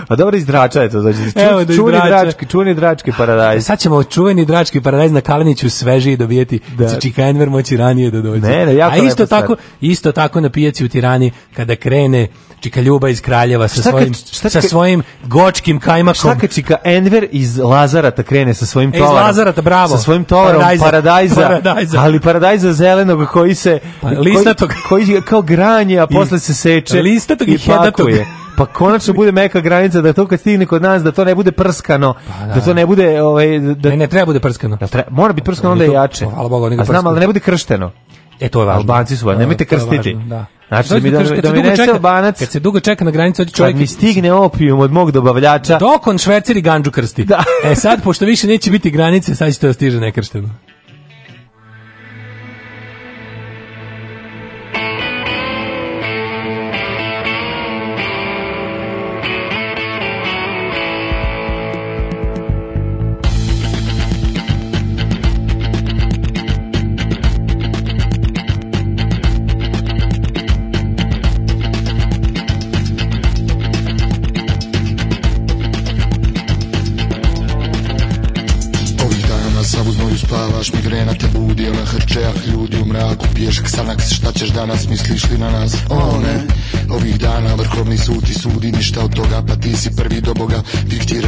A dobro iz Drača je to, znači Evo, ču, čuveni drački, čuveni drački paradajz. Sad ćemo čuveni drački paradajz na Kaleniću sveži i dobijeti da. Čikaenver moći ranije da dođe. Ne, ne, jako A isto tako, stvar. isto tako na pijaci u Tirani kada krene Čika Ljuba iz Kraljeva sa svojim šta, sa svojim gočkim kajmakom. Šta kad Čika Enver iz Lazarata krene sa svojim tovarom? E, iz Lazarata, bravo. Sa svojim tovarom paradajza, paradajza, paradajza. ali paradajza zelenog koji se pa, listatog koji, koji kao granje, a posle se seče. Listatog i, i hedatog. [laughs] pa konačno bude meka granica da to kad stigne kod nas da to ne bude prskano, pa, da, da, to ne bude ovaj da-, da ne, ne treba bude prskano. Da treba, mora biti prskano onda je jače. To, hvala Bogu, znam, ali da ne bude kršteno. E to je važno. Albanci su, da, nemojte krstiti. Da. Znači, da mi da, da mi nese albanac. Kad se dugo čeka na granicu, od čovjek... Kad mi stigne opijum od mog dobavljača... Dokon šverceri ganđu krsti. Da. e sad, pošto više neće biti granice, sad će to stiže nekršteno.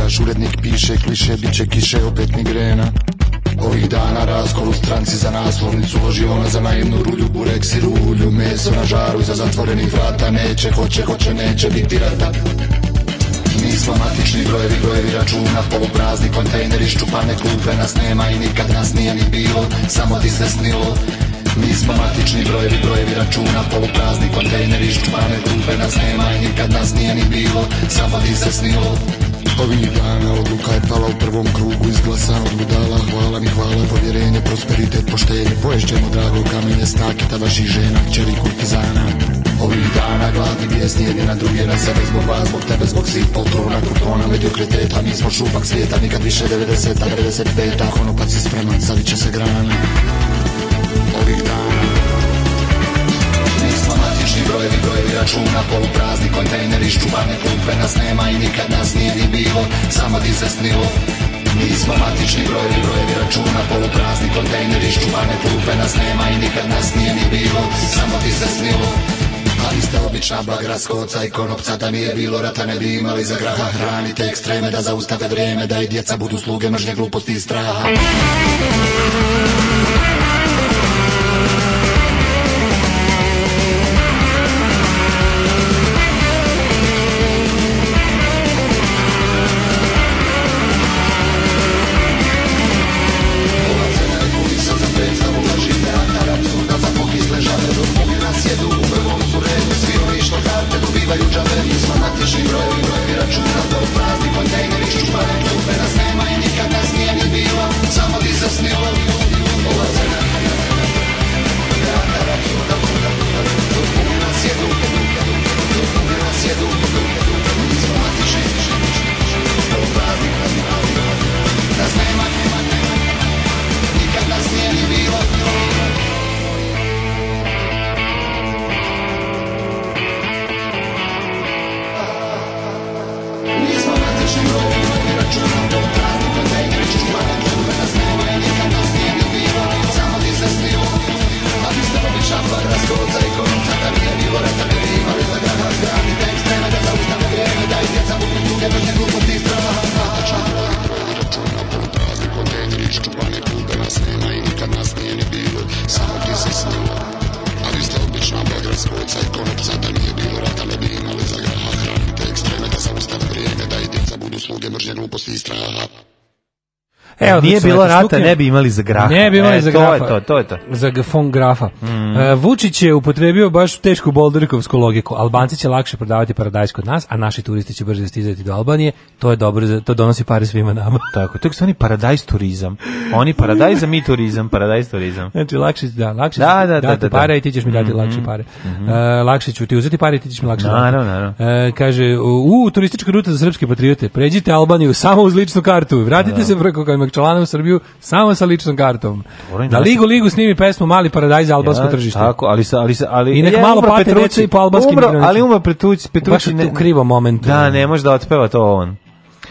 Naš urednik piše kliše, bit kiše, opet migrena Ovih dana razgovor u stranci za naslovnicu Loži ona za naivnu rulju, burek i rulju Meso na žaru iza zatvorenih vrata Neće, hoće, hoće, neće biti rata Nismo matični brojevi, brojevi računa Poluprazni kontejneri, ščupane klupe Nas nema i nikad nas nije ni bilo Samo ti se snilo Mi smo matični brojevi, brojevi računa Poluprazni kontejneri, ščupane klupe Nas nema i nikad nas nije ni bilo Samo ti se snilo Ovih dana odluka je pala u prvom krugu Izglasan od budala, hvala mi hvala Povjerenje, prosperitet, poštenje Poješćemo drago kamenje, snake vaših žena, kćeri kurtizana Ovih dana gladni vijesti jedni na druge Na sebe zbog vas, zbog tebe, zbog svih poltrona Kurtona, mediokriteta, mi smo šupak svijeta Nikad više 90-a, 95-a Konopac je spreman, savit će se grana Ovih dana Kućni brojevi, brojevi računa, poluprazni kontejneri, ščuvane klupe nas nema i nikad nas nije ni bilo, samo ti se snilo. Mi smo matični brojevi, brojevi računa, poluprazni kontejneri, ščuvane klupe nas nema i nikad nas nije ni bilo, samo ti se snilo. Ali ste obična bagra, skoca i konopca Da nije bilo rata ne bi imali za graha Hranite ekstreme da zaustave vrijeme Da i djeca budu sluge mržnje, gluposti i straha nije bilo rata, ne bi imali za grafa. Ne bi imali e, za grafa. To je to, to je to. Za von grafa. Mm Uh, Vučić je upotrebio baš tešku bolderkovsku logiku. Albanci će lakše prodavati paradajz kod nas, a naši turisti će brže stizati do Albanije. To je dobro, to donosi pare svima nama. [laughs] Tako, to je oni paradajz turizam. Oni paradajz, a mi turizam, paradajz turizam. Znači, lakše, da, lakše da, da, da, da, da, pare i ti ćeš mi dati mm -hmm. lakše mhm, pare. Mm -hmm. uh, lakše ću ti uzeti pare i ti ćeš mi lakše Naravno, naravno. Uh, kaže, u, turistička ruta za srpske patriote, pređite Albaniju samo uz ličnu kartu, vratite da. se preko Kajmakčalana u Srbiju samo sa ličnom kartom. Da Ligu Ligu snimi pesmu Mali paradajz za albansko tržište tržištu. Tako, ali sa ali ali I nek je, malo pate i po albanskim. Umro, ali umro Petruć, Petruć baš ne, u krivom momentu. Da, ne može da otpeva to on.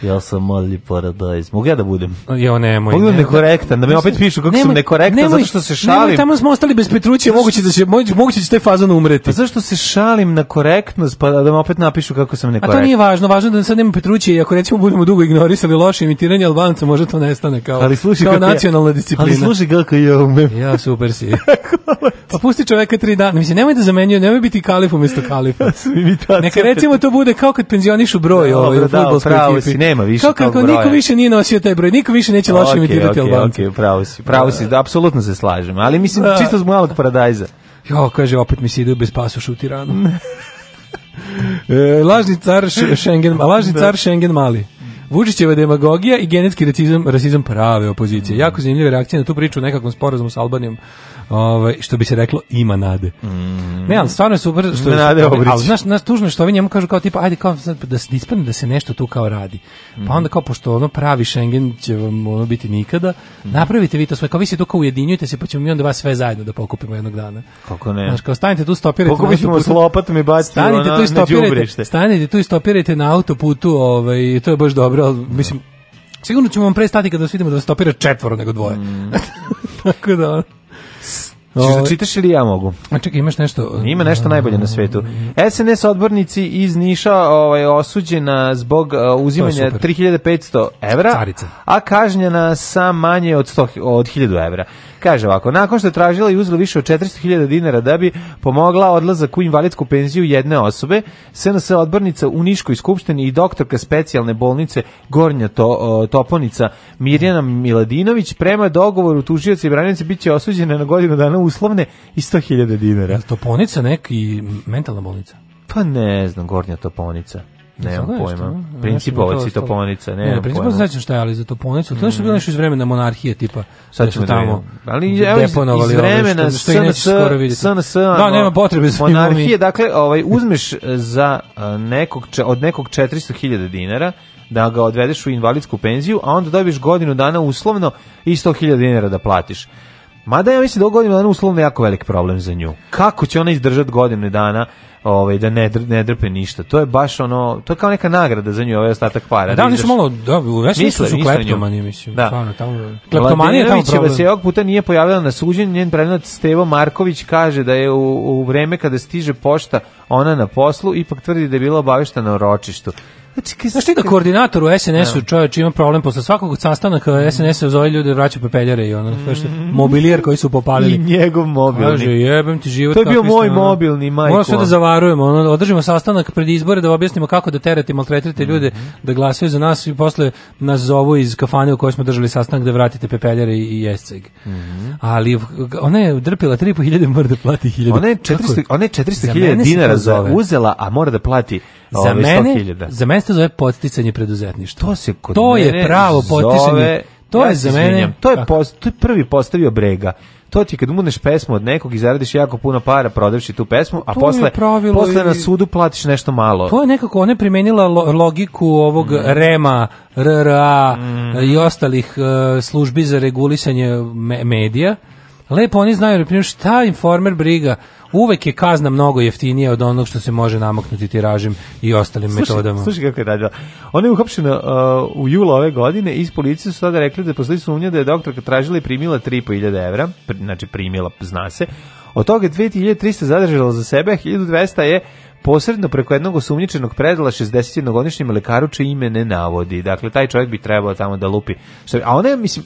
Ja sam mali paradajz. Mogu ja da budem? Jo, nemoj. Mogu da nemoj, da- nekorektan, da mi opet pišu kako nemoj, sam nekorektan, nemoj, zato što se šalim. Nemoj, tamo smo ostali bez Petrućija, moguće da će, moguće da će taj fazon umreti. Pa zašto se šalim na korektnost, pa da mi opet napišu kako sam nekorektan? A to nije važno, važno da sad nema Petrućija i ako recimo budemo dugo ignorisali loše imitiranje Albanca, može to nestane kao, ali sluši kao nacionalna disciplina. Ali slušaj kako ja umem. Ja, super si. [laughs] pa pusti čoveka tri dana. Mislim, nemoj da zamenjuje, nemoj biti kalif umesto kalifa. [laughs] Neka recimo to bude kao kad penzionišu broj ovaj, u futbolskoj ekipi nema više kako, kako niko više nije nosio taj broj, niko više neće loše okay, imitirati okay, Albance. Okej, okay, pravo si, pravo si, da. da, apsolutno se slažem, ali mislim da. čisto zbog malog paradajza. Jo, kaže, opet mi se ide bez pasoša u tiranu. [laughs] e, lažni car Schengen, [laughs] da. lažni da. car Schengen mali. Vučićeva demagogija i genetski racizam, rasizam prave opozicije. Mm. Jako zanimljiva reakcija na tu priču u nekakvom sporazumu s Albanijom ovaj, što bi se reklo, ima nade. Mm. Ne, ali stvarno je super, što je, nade super, ali znaš, nas tužno što ovi njemu kažu kao tipa, ajde kao da se da ispadne da se nešto tu kao radi. Pa mhm. onda kao, pošto ono pravi Schengen će vam ono biti nikada, mm. napravite vi to sve, kao vi se tu kao ujedinjujte se, pa ćemo mi onda vas sve zajedno da pokupimo jednog dana. Kako ne? Znaš, kao stanite tu, stopirajte. Pokupit ćemo s lopatom i bacite stanite tu i stopirajte, stanite tu i stopirajte na autoputu, ovaj, to je baš dobro, al da. mislim, Sigurno ćemo vam prestati kada vas vidimo da vas stopira četvoro nego dvoje. Mm. [laughs] Tako da... Češ da čitaš ili ja mogu? A čekaj, imaš nešto? Ima nešto najbolje na svetu. SNS odbornici iz Niša ovaj, osuđena zbog uzimanja 3500 evra, Carice. a kažnjena sa manje od, 100, od 1000 evra. Kaže ovako, nakon što je tražila i uzela više od 400.000 dinara da bi pomogla odlazak u invalidsku penziju jedne osobe, SNS odbornica u Niškoj skupštini i doktorka specijalne bolnice Gornja to, Toponica Mirjana Miladinović prema dogovoru tužioca i branjice biće osuđena na godinu dana uslovne i 100.000 dinara. Je li Toponica neki mentalna bolnica? Pa ne znam, Gornja Toponica. Nemam pojma. Principovac i toponica, ne. Ne, principovac znači šta je, ali za toponicu, to nešto bilo nešto iz vremena monarhije tipa. Sad da ćemo da tamo. Ali evo iz vremena SNS, SNS. Da, nema potrebe za monarhije, [laughs] dakle, ovaj uzmeš eh, za eh, nekog od nekog 400.000 dinara da ga odvedeš u invalidsku penziju, a onda dobiš godinu dana uslovno i 100.000 dinara da platiš. Mada ja mislim da godinu dana uslovno jako veliki problem za nju. Kako će ona izdržati godine dana ovaj, da ne, ne drpe ništa? To je baš ono, to je kao neka nagrada za nju, ovaj ostatak para. Da, oni da su malo, da, u vesnicu su kleptomani, mislim. Da. Stvarno, tamo, kleptomani je tamo problem. se ovog puta nije pojavila na suđenju, njen previnac Stevo Marković kaže da je u, u vreme kada stiže pošta ona na poslu, ipak tvrdi da je bila obaveštena na ročištu. Znači, znaš ti da koordinator u SNS-u čovječ ima problem posle svakog sastanaka SNS-a da zove ljude vraća pepeljare i ono, mm. što, mobilijer koji su popalili. I njegov mobilni. Kaže, jebem ti život. To je bio moj mobilni, majko. Moram sve da zavarujemo, ono, da održimo sastanak pred izbore da objasnimo kako da terate i maltretirate mm. ljude da glasaju za nas i posle nas zovu iz kafane u kojoj smo držali sastanak da vratite pepeljare i jesceg. Mm. Ali ona je drpila 3.500, mora da plati 1000. Ona je 400, ona je dinara zove. uzela, a mora da plati Za mene, za mene se zove podsticanje preduzetništva. To se kod To je pravo podsticanje. To ja je za mene, to je post, to je prvi postavio brega. To ti kad mudneš pesmu od nekog i zaradiš jako puno para prodavši tu pesmu, a posle posle na sudu platiš nešto malo. To je nekako ona primenila lo, logiku ovog mm. Rema, RRA mm. i ostalih uh, službi za regulisanje me medija. Lepo oni znaju, na primjer, šta informer briga uvek je kazna mnogo jeftinija od onog što se može namaknuti tiražem i ostalim slušaj, metodama. Slušaj kako je radila. Ona je uhapšena uh, u julu ove godine iz policije su sada rekli da postoji sumnja da je doktorka tražila i primila 3.500 evra, pri, znači primila, zna se, od toga 2300 zadržala za sebe, 1200 je posredno preko jednog osumnjičenog predala 61-godišnjem lekaru čije ime ne navodi. Dakle, taj čovjek bi trebao tamo da lupi. A ona je, mislim,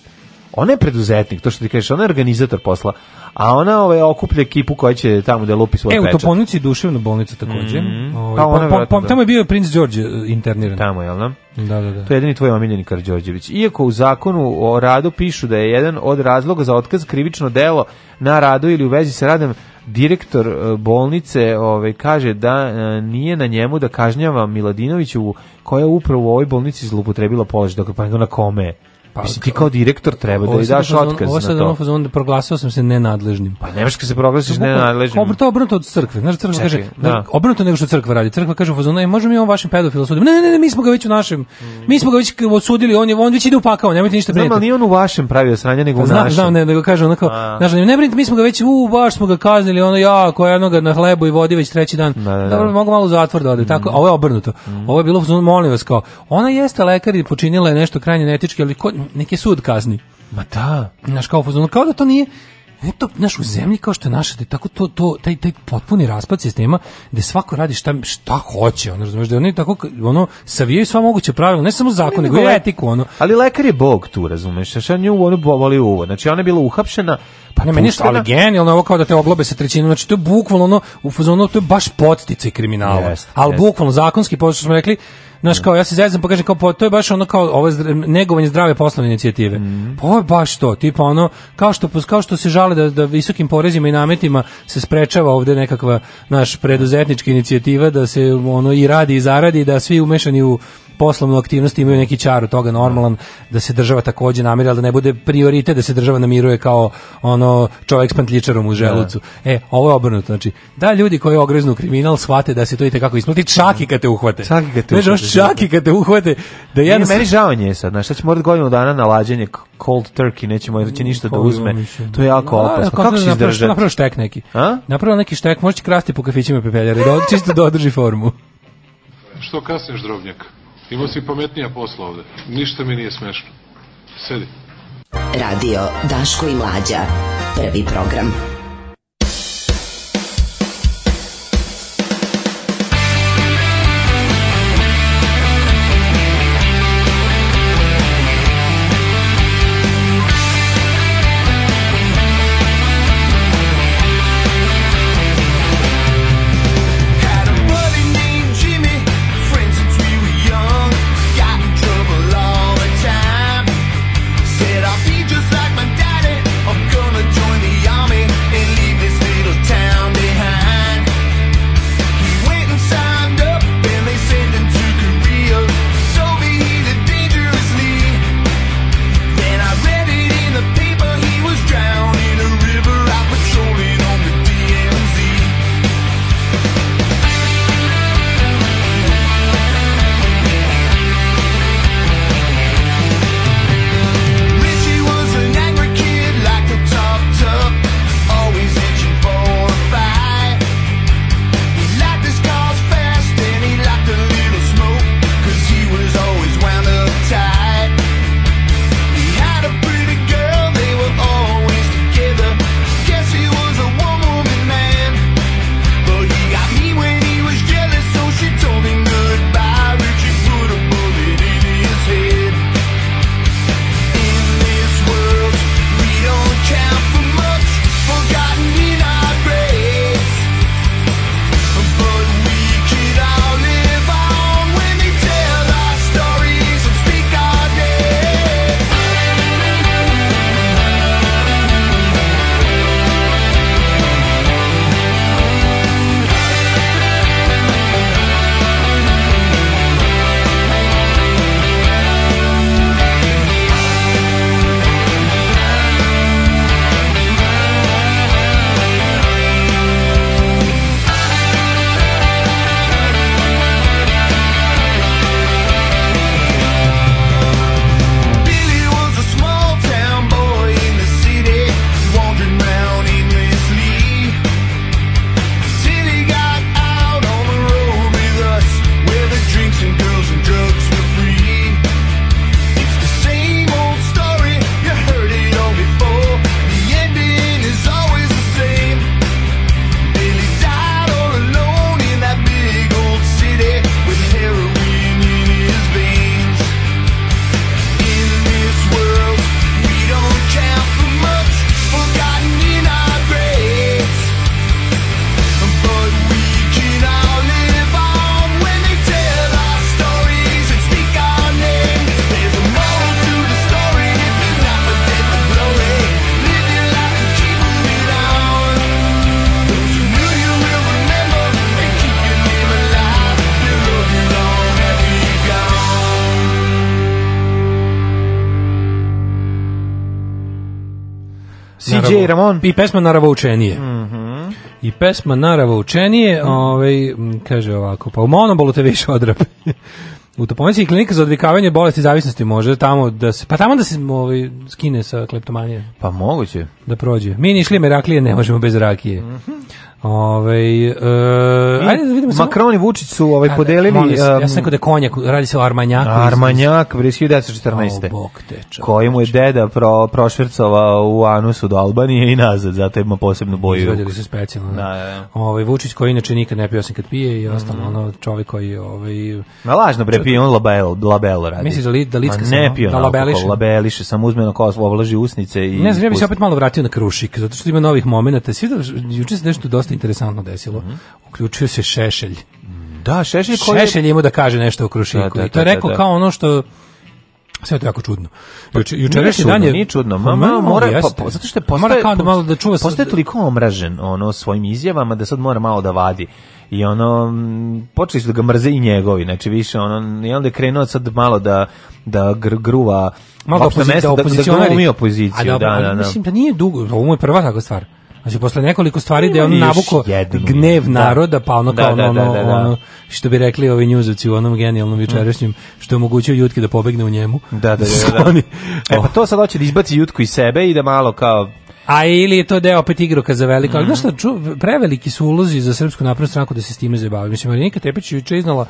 Ona je preduzetnik, to što ti kažeš, ona je organizator posla, a ona ovaj, okuplja ekipu koja će tamo da lupi svoje peče. E, u Toponici je duševna bolnica također. Mm -hmm. Ovaj, pa ona pom, pom, da. tamo je bio princ Đorđe e, interniran. Tamo, jel da? Da, da, da. To je jedini tvoj omiljeni Karđorđević. Iako u zakonu o radu pišu da je jedan od razloga za otkaz krivično delo na radu ili u vezi sa radom direktor e, bolnice ovaj, kaže da e, nije na njemu da kažnjava Miladinoviću koja je upravo u ovoj bolnici zlupotrebila položaj, pa na kome Pa, Mislim, ti kao direktor treba da i daš otkaz ovo sad na to. Ovo da proglasio sam se nenadležnim. Pa nemaš kad se proglasiš nenadležnim. Obrnuto, obrnuto od crkve. Znaš, crkva Čekaj, kaže, da. obrnuto nego što crkva radi. Crkva kaže u fazonu, e, možemo mi on vašim pedofilu suditi. Ne, ne, ne, mi smo ga već u našem. Mi smo ga već osudili, on je on već ide u pakao, nemojte ništa briniti. Znam, ali nije on u vašem pravio sranja, nego u našem. Znam, ne, nego kaže onako, znaš, ne brinite, mi smo ga već, u, baš smo ga kaznili, ono ja, koja jednoga na hlebu i vodi već treći dan. Da, da, da. Dobro, mogu malo zatvor da ode, tako, mm. ovo je obrnuto. Mm. Ovo je bilo, molim vas, kao, ona jeste lekar i počinila je nešto krajnje netičke, ali ko, neki sud kazni. Ma da. naš kao, kao da to nije, Eto, to, znaš, u zemlji kao što je naša, da tako to, to, taj, taj potpuni raspad sistema, gde svako radi šta, šta hoće, ono, razumeš, da oni tako, ono, savijaju sva moguće pravila, ne samo zakon, nego i etiku, ono. Ali lekar je bog tu, razumeš, šta nju ono boli uvo, znači ona je bila uhapšena, pa ne, meni što, ali genijalno ovo kao da te oglobe sa trećinom, znači to je bukvalno ono, u fazonu, to je baš podsticaj kriminala, yes, ali yes. bukvalno, zakonski, pošto smo rekli, Znaš, kao, ja se zezam, pa kažem, kao, pa to je baš ono kao ovo negovanje zdrave poslovne inicijative. Mm. Pa ovo je baš to, tipa ono, kao što, kao što se žale da, da visokim porezima i nametima se sprečava ovde nekakva naš preduzetnička inicijativa da se ono i radi i zaradi, da svi umešani u poslovnu aktivnost imaju neki čar od toga normalan da se država takođe namiri, ali da ne bude prioritet da se država namiruje kao ono čovek s pantličarom u želucu. Da. E, ovo je obrnuto, znači da ljudi koji ogreznu kriminal shvate da se to i kako isplati, čak i kad te uhvate. Čak i kad te uhvate šaki kad te uhvate da ja meni žao nje sad, znači će morat godinu dana na lađenje cold turkey, nećemo moći mm, ništa da uzme. To je jako opasno. Kako se izdržati? Napravo štek neki. A? Napravo neki štek, možeš krasti po kafićima i pepeljare, da čisto da održi formu. Što kasniš, drobnjak? Imao si pametnija posla ovde. Ništa mi nije smešno. Sedi. Radio Daško i Mlađa. Prvi program. DJ Ramon. I pesma Naravo učenije. Mhm. Mm i pesma Naravo učenije, ovaj, kaže ovako, pa u monobolu te više odrape. U Toponici klinika za odvikavanje bolesti zavisnosti može tamo da se pa tamo da se ovaj skine sa kleptomanije. Pa moguće da prođe. Mi ni išli Meraklije ne možemo bez rakije. Mm Ovaj e, ajde da vidimo Makroni Vučić su ovaj A, podelili molim, um, ja sam rekao da konjak radi se o Armanjaku. Armanjak iz 1914. Oh, koji mu je deda pro, prošvercovao u anusu do Albanije i nazad, zato ima posebnu boju. Izvedeli su specijalno. Da. da, da. Ovaj Vučić koji inače nikad ne pio osim kad pije i ostalo mm. ono čovjek koji ovaj Na lažno bre šampion label, labelo radi. Misliš da, li, da litska samo? Ne pio da labeliše. labeliše, samo uzme na koslo, ovlaži usnice i... Ne znam, ja bih se opet malo vratio na krušik, zato što ima novih momenta. Svi da, juče se nešto dosta interesantno desilo. Mhm. Uključio se Šešelj. Da, Šešelj koji... Šešelj ima da kaže nešto o krušiku. Da, da, I to da, je da, rekao da. kao ono što... Sve to jako čudno. Pa juče jučerašnji dan je nije čudno. Ma, pa ma, mora pa- jeste. pa, zato što je postaje mora kao da malo da čuva postaje toliko omražen ono svojim izjavama da sad mora malo da vadi i ono počeli su da ga mrze i njegovi znači više ono i onda je krenuo sad malo da da gr gruva malo opozicija da, opozicionari da, da opoziciju da, da, da, da, mislim da nije dugo ovo mu je prva takva stvar Znači, posle nekoliko stvari gde da on navuko gnev da. naroda, pa ono da, kao da, ono, da, da, ono, što bi rekli ovi njuzovci u onom genijalnom večerašnjem, što je omogućio Jutki da pobegne u njemu. Da, da, da. da. [laughs] e, pa to sad hoće da izbaci Jutku iz sebe i da malo kao A ili je to deo opet igroka za veliko, ali mm -hmm. znaš šta, preveliki su ulozi za srpsku naprednu stranku da se s time zabavi. Mislim, Marinika Tepić je juče iznala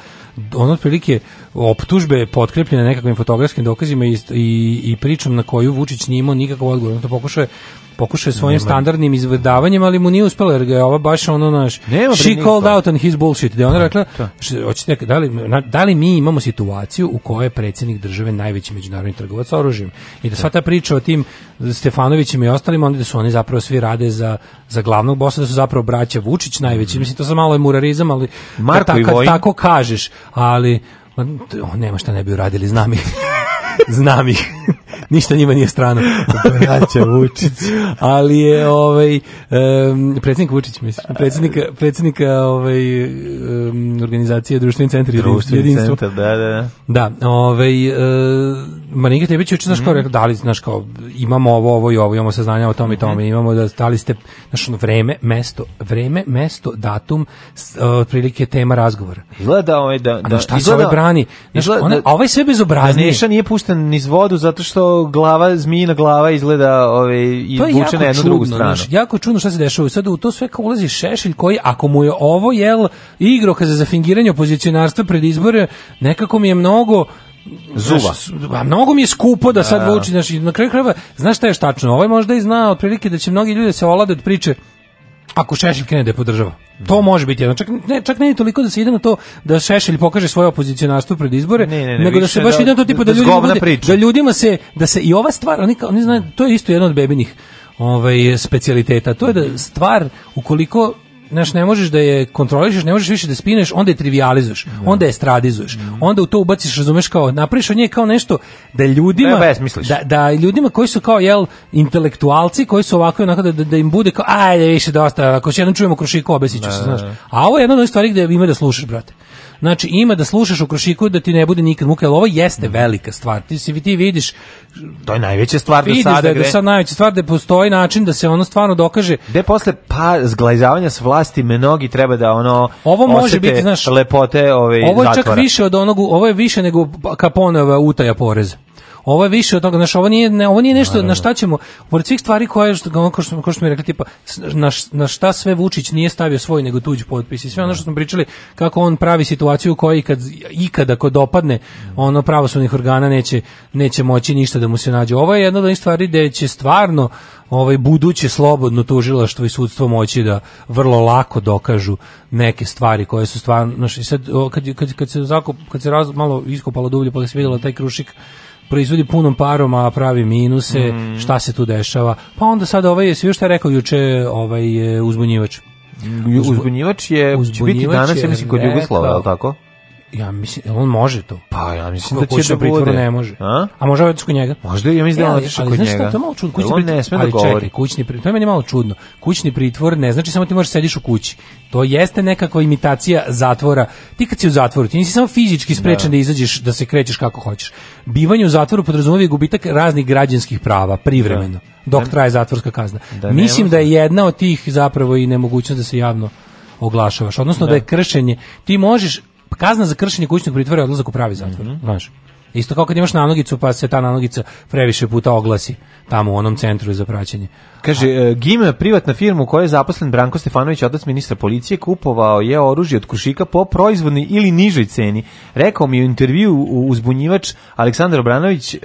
ono otprilike optužbe potkrepljene nekakvim fotografskim dokazima i, i, i pričom na koju Vučić nije imao nikakav odgovor. On to pokušao je pokušao svojim Nema. standardnim izvedavanjem, ali mu nije uspelo jer ga je ova baš ono naš Nema she called to. out on his bullshit. Da ona da, rekla, da. hoćete da li da li mi imamo situaciju u kojoj je predsjednik države najveći međunarodni trgovac oružjem i da sva da. ta priča o tim Stefanovićima i ostalima, onda da su oni zapravo svi rade za za glavnog bosa da su zapravo braća Vučić najveći. Mhm. Mislim to sa malo je murarizam, ali Marko kad, kad tako kažeš, ali on nema šta ne bi uradili, znam [laughs] [laughs] znam ih. [laughs] Ništa njima nije strano. [laughs] Braća ovaj, Vučić. Ali je ovaj um, predsjednik Vučić mislim, Predsjednik, e. predsjednika ovaj um, organizacije društveni centar društveni jedinstvo. Centar, da, da. Da, da ovaj uh, Marinka Tebić juče znaš mhm. kao rekao, da li znaš kao imamo ovo, ovo i ovo, imamo saznanja o tome i tome, mhm. imamo da stali ste znaš ono, vreme, mesto, vreme, mesto, datum, s, e, otprilike tema razgovora. Izgleda ovaj da da a šta izgleda, se ovaj brani? Znaš, izgleda, ona, da a ovaj sve bezobrazni. Da, Neša nije pušten niz vodu zato što glava, zmijina glava izgleda ovaj, i to je vuče na jednu čudno, drugu stranu. Znaš, jako čudno šta se dešava. Sad u to sve kao ulazi Šešelj koji, ako mu je ovo jel igro igroka za fingiranje opozicionarstva pred izbore, nekako mi je mnogo Zuba. a mnogo mi je skupo da sad da. vuči, znači na kraju krajeva, znaš šta je tačno? Ovaj možda i zna otprilike da će mnogi ljudi da se olade od priče ako Šešelj krene da je podržava. To može biti jedno. Čak ne, čak ne toliko da se ide na to da Šešelj pokaže svoje opozicionarstvo pred izbore, ne, ne, ne, nego da se baš da, ide na to tipa da, da, ljudima, bude, da ljudima se da se i ova stvar, oni, oni znaju, to je isto jedno od bebinih ovaj, specialiteta. To je da stvar, ukoliko znaš, ne možeš da je kontrolišeš, ne možeš više da spineš, onda je trivializuješ, da. onda je stradizuješ, mhm. onda u to ubaciš, razumeš, kao, napraviš od nje kao nešto da ljudima, ne, da, da ljudima koji su kao, jel, intelektualci, koji su ovako, onako, da, da, da im bude kao, ajde, više dosta, ako će jednom čujemo krušiko, obesit ću se, da. znaš. A ovo je jedna od stvari gde ima da slušaš, brate. Znači ima da slušaš u Krušiku da ti ne bude nikad muka, jer ovo jeste mhm. velika stvar. Ti se ti vidiš to je najveća stvar do sada. Da je do sada najveća stvar da postoji način da se ono stvarno dokaže. Gde posle pa zglajzavanja s vlasti mnogi treba da ono ovo može biti znaš lepote ove ovaj, ovo je čak više od onog ovo je više nego Kaponova utaja poreza. Ovo je više od toga, znači ovo nije ne, ovo nije nešto Naravno. na šta ćemo pored svih stvari koje što kao što, kao što mi rekli tipa na, na šta sve Vučić nije stavio svoj nego tuđi potpis i sve ono što smo pričali kako on pravi situaciju u kojoj kad ikada ko dopadne mm. ono pravosudnih organa neće neće moći ništa da mu se nađe. Ovo je jedna od onih stvari gde će stvarno ovaj buduće slobodno tužilaštvo i sudstvo moći da vrlo lako dokažu neke stvari koje su stvarno znači sad kad kad, kad se zakup kad se raz, malo iskopalo dublje pa se videlo taj krušik proizvodi punom parom, a pravi minuse, mm. šta se tu dešava. Pa onda sad ovaj, jesi još šta rekao juče ovaj, uzbunjivač? Uzbunjivač je, uzbunjivač će biti danas, ja mislim, kod Jugoslava, pa- je li tako? Ja mislim, on može to. Pa ja mislim da će da, da pritvoru ne može. A, a može otići kod njega? Možda ja mislim da on otišao kod njega. Ali to je malo čudno. Kućni ne sme da govori. kućni pritvor, to je meni malo čudno. Kućni pritvor ne znači samo ti možeš da sediš u kući. To jeste nekakva imitacija zatvora. Ti kad si u zatvoru, ti nisi samo fizički sprečen da, da izađeš, da se krećeš kako hoćeš. Bivanje u zatvoru podrazumeva gubitak raznih građanskih prava privremeno da. da. dok traje zatvorska kazna. Da, mislim da je jedna od tih zapravo i nemogućnost da se javno oglašavaš, odnosno da, da je kršenje. Ti možeš kazna za kršenje kućnog pritvora je odlazak u pravi zatvor, mm -hmm. znaš. Isto kao kad imaš nanogicu, pa se ta nanogica previše puta oglasi tamo u onom centru za praćenje. Kaže, e, Gima, privatna firma u kojoj je zaposlen Branko Stefanović, odac ministra policije, kupovao je oružje od Kušika po proizvodnoj ili nižoj ceni. Rekao mi u intervju uzbunjivač Aleksandar Obranović, uh,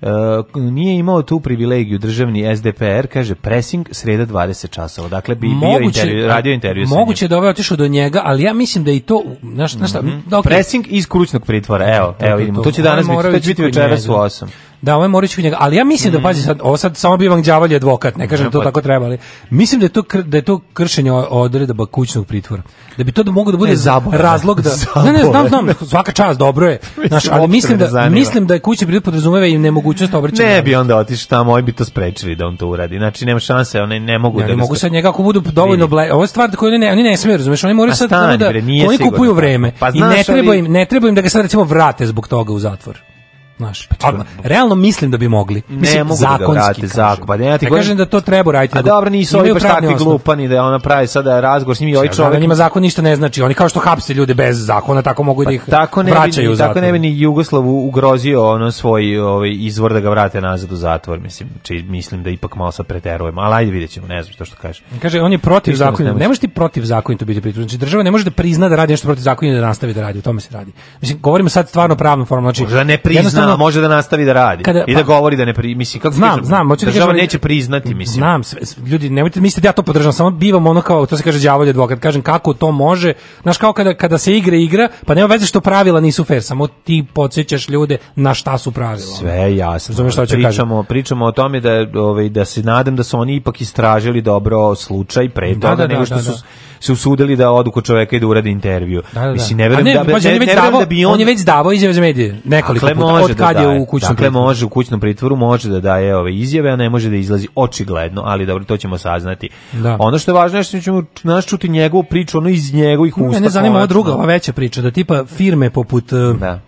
uh, nije imao tu privilegiju državni SDPR, kaže, pressing sreda 20 časova. Dakle, bi moguće, bio intervju, radio intervju sa Moguće da ovaj otišao do njega, ali ja mislim da i to, znaš, znaš šta, mm -hmm. okay. Pressing iz kručnog pritvora, evo, to, evo vidimo, to, to će da 11 biti, to će biti večeras u 8. Da, ovo ovaj je Morić njega, ali ja mislim mm. da mhm. pazi sad, ovo sad samo bivam đavolji advokat, ne kažem ne, da to pa... tako treba, ali mislim da je to da je to kršenje odredaba kućnog pritvora. Da bi to da moglo da bude ne, razlog da Ne, ne, znam, znam, svaka čast, dobro je. [laughs] Znaš, ali mislim da mislim da je kućni pritvor podrazumeva i nemogućnost obraćanja. Ne bi onda otišao tamo, oni bi to sprečili da on to uradi. Znači nema šanse, oni ne mogu ja, da. Ne mogu sad njega ako budu dovoljno ble. Ovo je stvar koju oni ne, oni ne smeju, razumeš, oni moraju sad da oni kupuju vreme pa i ne treba im, ne treba im da ga sad recimo vrate zbog toga u zatvor. Znaš, pa čekaj, realno mislim da bi mogli. Ne mislim, zakonski, da ga vrate, pa ne, ja ti govorim, kažem da to treba raditi. A dobro, nisu ovi baš takvi glupani da ona pravi sada razgovor s njim i ovaj da, da, čovjek. Njima zakon ništa ne znači. Oni kao što hapse ljude bez zakona, tako mogu da pa, da ih tako ne vraćaju bi, u zatvor. Tako ne bi ni Jugoslavu ugrozio ono svoj ovaj, izvor da ga vrate nazad u zatvor. Mislim, či, mislim da ipak malo sad preterujemo. Ali ajde vidjet ćemo, ne znam što što kaže. Kaže, on je protiv zakona. Ne možeš ti protiv zakona to biti pritužen. Znači, država ne može da prizna da radi nešto protiv zakona da nastavi da radi. O tome se radi. Mislim, govorimo sad stvarno pravno formalno. Znači, da ne prizna, a može da nastavi da radi kada, i da pa- govori da ne pri, mislim kako znam, kažem, znam, hoću da kažem, neće priznati, mislim. Znam, sve, ljudi, nemojte mislite da ja to podržavam, samo bivam ono kao to se kaže đavolji advokat, kažem kako to može. Znaš kao kada kada se igra igra, pa nema veze što pravila nisu fer, samo ti podsećaš ljude na šta su pravila. Sve jasno. Razumeš šta da pričamo, kažem. pričamo o tome da ovaj da se nadam da su oni ipak istražili dobro slučaj pre da, toga da, da, nego što da, su se usudili da odu kod čoveka i da urade intervju. Da, da, da. Mislim, ne verujem da, ne, ne, davo, da bi on... On je već davao izjave za medije nekoliko dakle, puta, od da kad da je u kućnom dakle, pritvoru. može u kućnom pritvoru, može da daje ove izjave, a ne može da izlazi očigledno, ali dobro, to ćemo saznati. Da. Ono što je važno je što ćemo nas čuti njegovu priču, ono iz njegovih usta. ne zanima ova druga, ova veća priča, da tipa firme poput... E, da.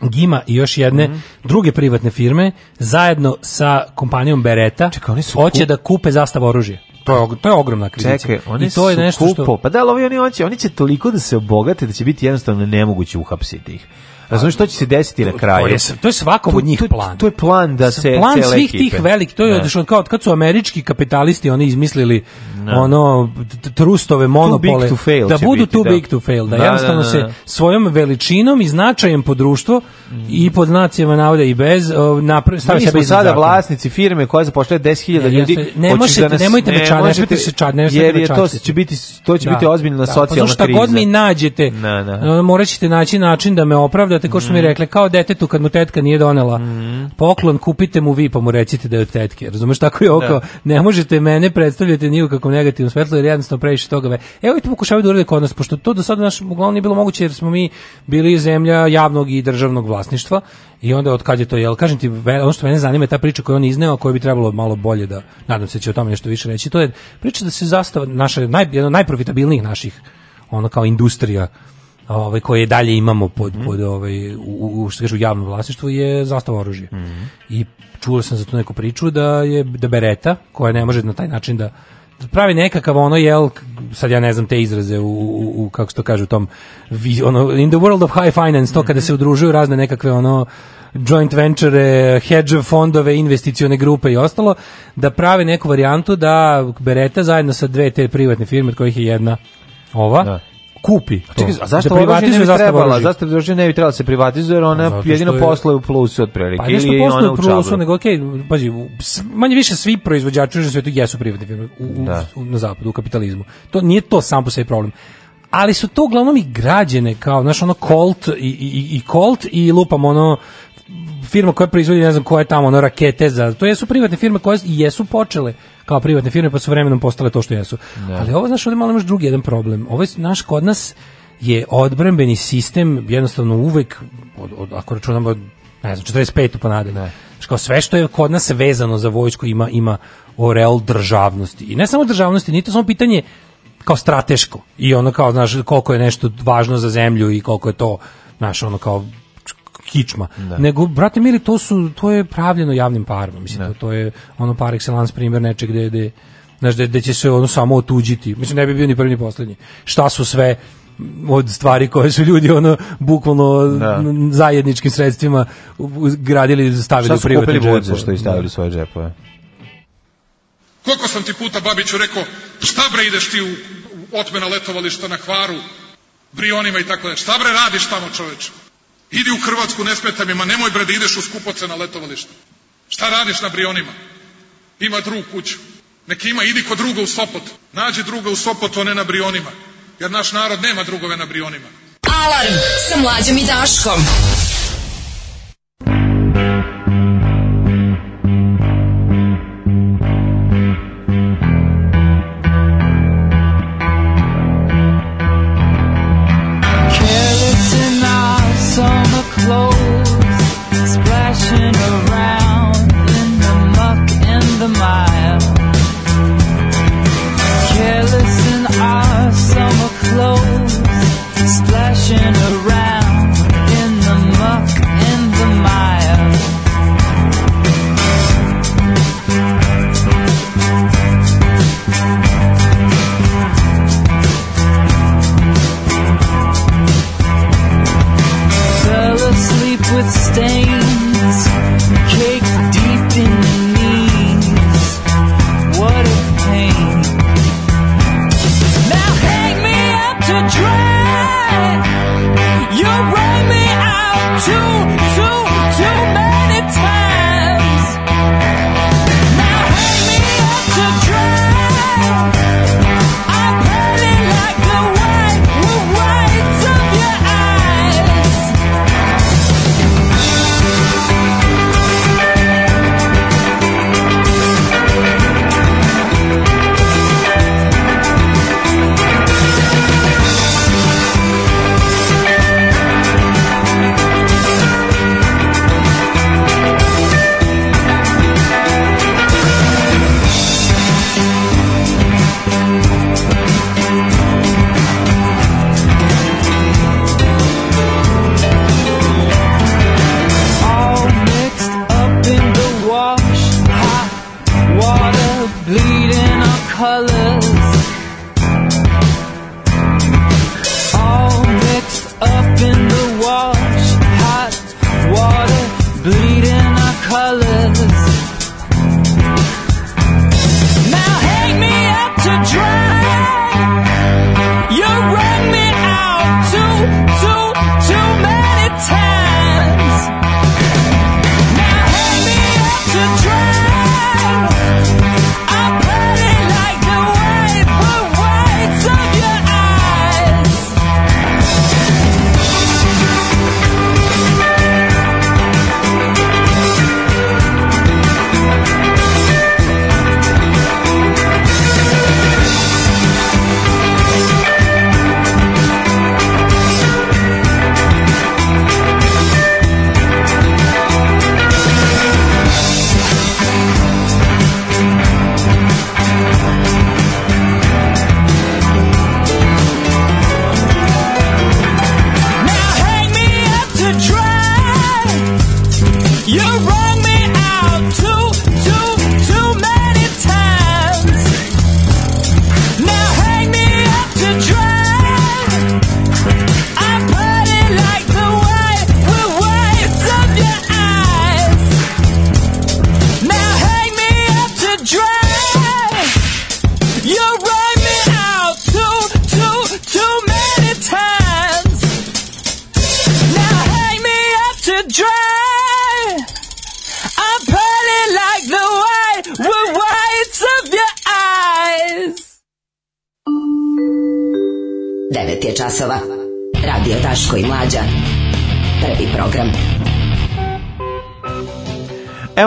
Gima i još jedne mm -hmm. druge privatne firme zajedno sa kompanijom Beretta Čekaj, oni su hoće kup... da kupe zastav oružja. To je, to je ogromna krivica. Čekaj, oni I to je nešto kupo. Što... Pa da, ali oni hoće, oni će toliko da se obogate da će biti jednostavno nemoguće uhapsiti ih. Razumeš što će se desiti na kraju? To je, to svako od njih plan. To je plan da se plan svih tih velik, to je da. od kao od kad su američki kapitalisti oni izmislili da. ono trustove monopole da budu too big to fail, da, da. da jednostavno se svojom veličinom i značajem po društvo i mm. pod nacijama navoda i bez napre, stavi Mi smo sada zakon. vlasnici firme koja zapošljava 10.000 ljudi. Ne, ne možete, nas, nemojte me čad, ne smete se čad, ne smete Jer to će biti to će biti ozbiljna pa socijalna kriza. Pa šta god mi nađete, moraćete naći način da me opravda pogledate, kao što mi mhm. rekli, kao detetu kad mu tetka nije donela mhm. poklon, kupite mu vi pa mu recite da je od tetke. Razumeš, tako je da. oko. Ne možete mene predstavljati ni u kakvom negativnom svetlu jer jednostavno previše toga. Ve. Evo i tu pokušavaju da urade kod nas, pošto to do sada naš uglavnom nije bilo moguće jer smo mi bili zemlja javnog i državnog vlasništva i onda od kad je to, jel, kažem ti, ono što mene zanima je ta priča koju on izneo, koju bi trebalo malo bolje da, nadam se da će o tome nešto više reći, to je priča da se zastava, naša, naj, jedna od najprofitabilnijih naših, ono kao industrija, ovaj koji dalje imamo pod mhm. pod ovaj u, u što kažu javno vlasništvo je zastava oružja. Mm I čuo sam za tu neku priču da je da Bereta koja ne može na taj način da, da pravi nekakav ono jel sad ja ne znam te izraze u, u, u kako se to kaže u tom ono in the world of high finance to mhm. kada se udružuju razne nekakve ono joint venture, hedge fondove, investicione grupe i ostalo, da prave neku varijantu da Bereta zajedno sa dve te privatne firme, od kojih je jedna ova, da kupi. To. Čekaj, a zašto da oružje trebala? Zašto oružje ne bi trebala da se privatizuje, ona pa jedino je... posla u plusu otprilike. Pa nešto posla u plusu, nego okej, okay, pazi, manje više svi proizvođači u svetu jesu privatne firme u, u, da. u, na zapadu, u kapitalizmu. To nije to sam po sebi problem ali su to uglavnom i građene kao, znaš, ono Colt i, i, i Colt i lupam ono firma koja proizvodi ne znam koje tamo ono rakete za to jesu privatne firme koje jesu počele kao privatne firme pa su vremenom postale to što jesu. Da. Ali ovo znaš ovdje malo imaš drugi jedan problem. Ovo je naš kod nas je odbrambeni sistem jednostavno uvek od, od, ako računamo ne znam 45 pa nadalje. Da. Ne. Kao sve što je kod nas vezano za vojsku ima ima oreal državnosti. I ne samo državnosti, nije to samo pitanje kao strateško i ono kao znaš koliko je nešto važno za zemlju i koliko je to znaš ono kao kičma. Da. Nego, brate mili, to, su, to je pravljeno javnim parama. Mislim, da. to, to, je ono par excellence primjer nečeg gde, gde, znaš, gde, gde će se ono samo otuđiti. Mislim, ne bi bio ni prvi ni poslednji. Šta su sve od stvari koje su ljudi ono bukvalno da. zajedničkim sredstvima gradili stavili Šta u privatne džepove. Budze što i stavili da. svoje džepove? Koliko sam ti puta Babiću rekao, šta bre ideš ti u, u otmena letovališta na kvaru, Brionima i tako da, šta bre radiš tamo čoveče? Idi u Hrvatsku, ne smeta mi, ma nemoj bre da ideš u skupoce na letovalište. Šta radiš na Brionima? Ima drug kuću. Neki ima, idi kod druga u Sopot. Nađi druga u Sopotu, a ne na Brionima. Jer naš narod nema drugove na Brionima. Alarm sa mlađom i Daškom.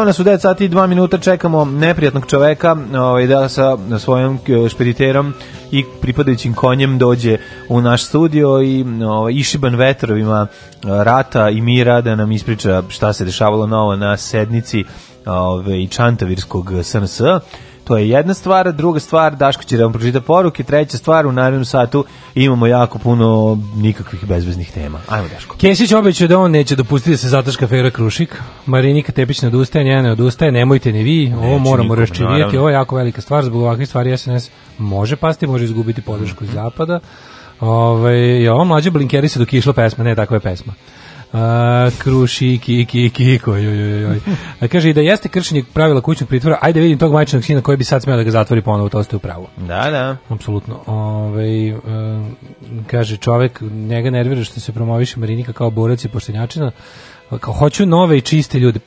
Danas u 9 sati i 2 minuta čekamo neprijatnog čoveka ovaj, da sa svojom e, špediterom i pripadajućim konjem dođe u naš studio i ovaj, išiban vetrovima e, rata i mira da nam ispriča šta se dešavalo novo na sednici ovaj, Čantavirskog SNS. To je jedna stvar, druga stvar, Daško će da vam pročita poruke, treća stvar, u narednom satu imamo jako puno nikakvih bezveznih tema. Ajmo Daško. Kesić obećao da on neće dopustiti da se zataška Fera Krušik. Marinika Tepić ne odustaje, njena ne odustaje, nemojte ni vi. Ovo Neće moramo nikom, raščivijeti, ovo je jako velika stvar, zbog ovakvih stvari SNS može pasti, može izgubiti podršku iz mhm. zapada. Ove, ovaj, ja, ovo mlađe Blinkeri se dokišla pesma, ne takva je pesma. A, kruši, kiki, kiko, A kaže i da jeste kršenje pravila kućnog pritvora, ajde da vidim tog majčinog sina koji bi sad smeo da ga zatvori ponovo, to ste u pravu. Da, da. Apsolutno. Ove, ovaj, kaže čovek, njega nervira što se promoviše Marinika kao borac i poštenjačina, kao hoću nove i čiste ljude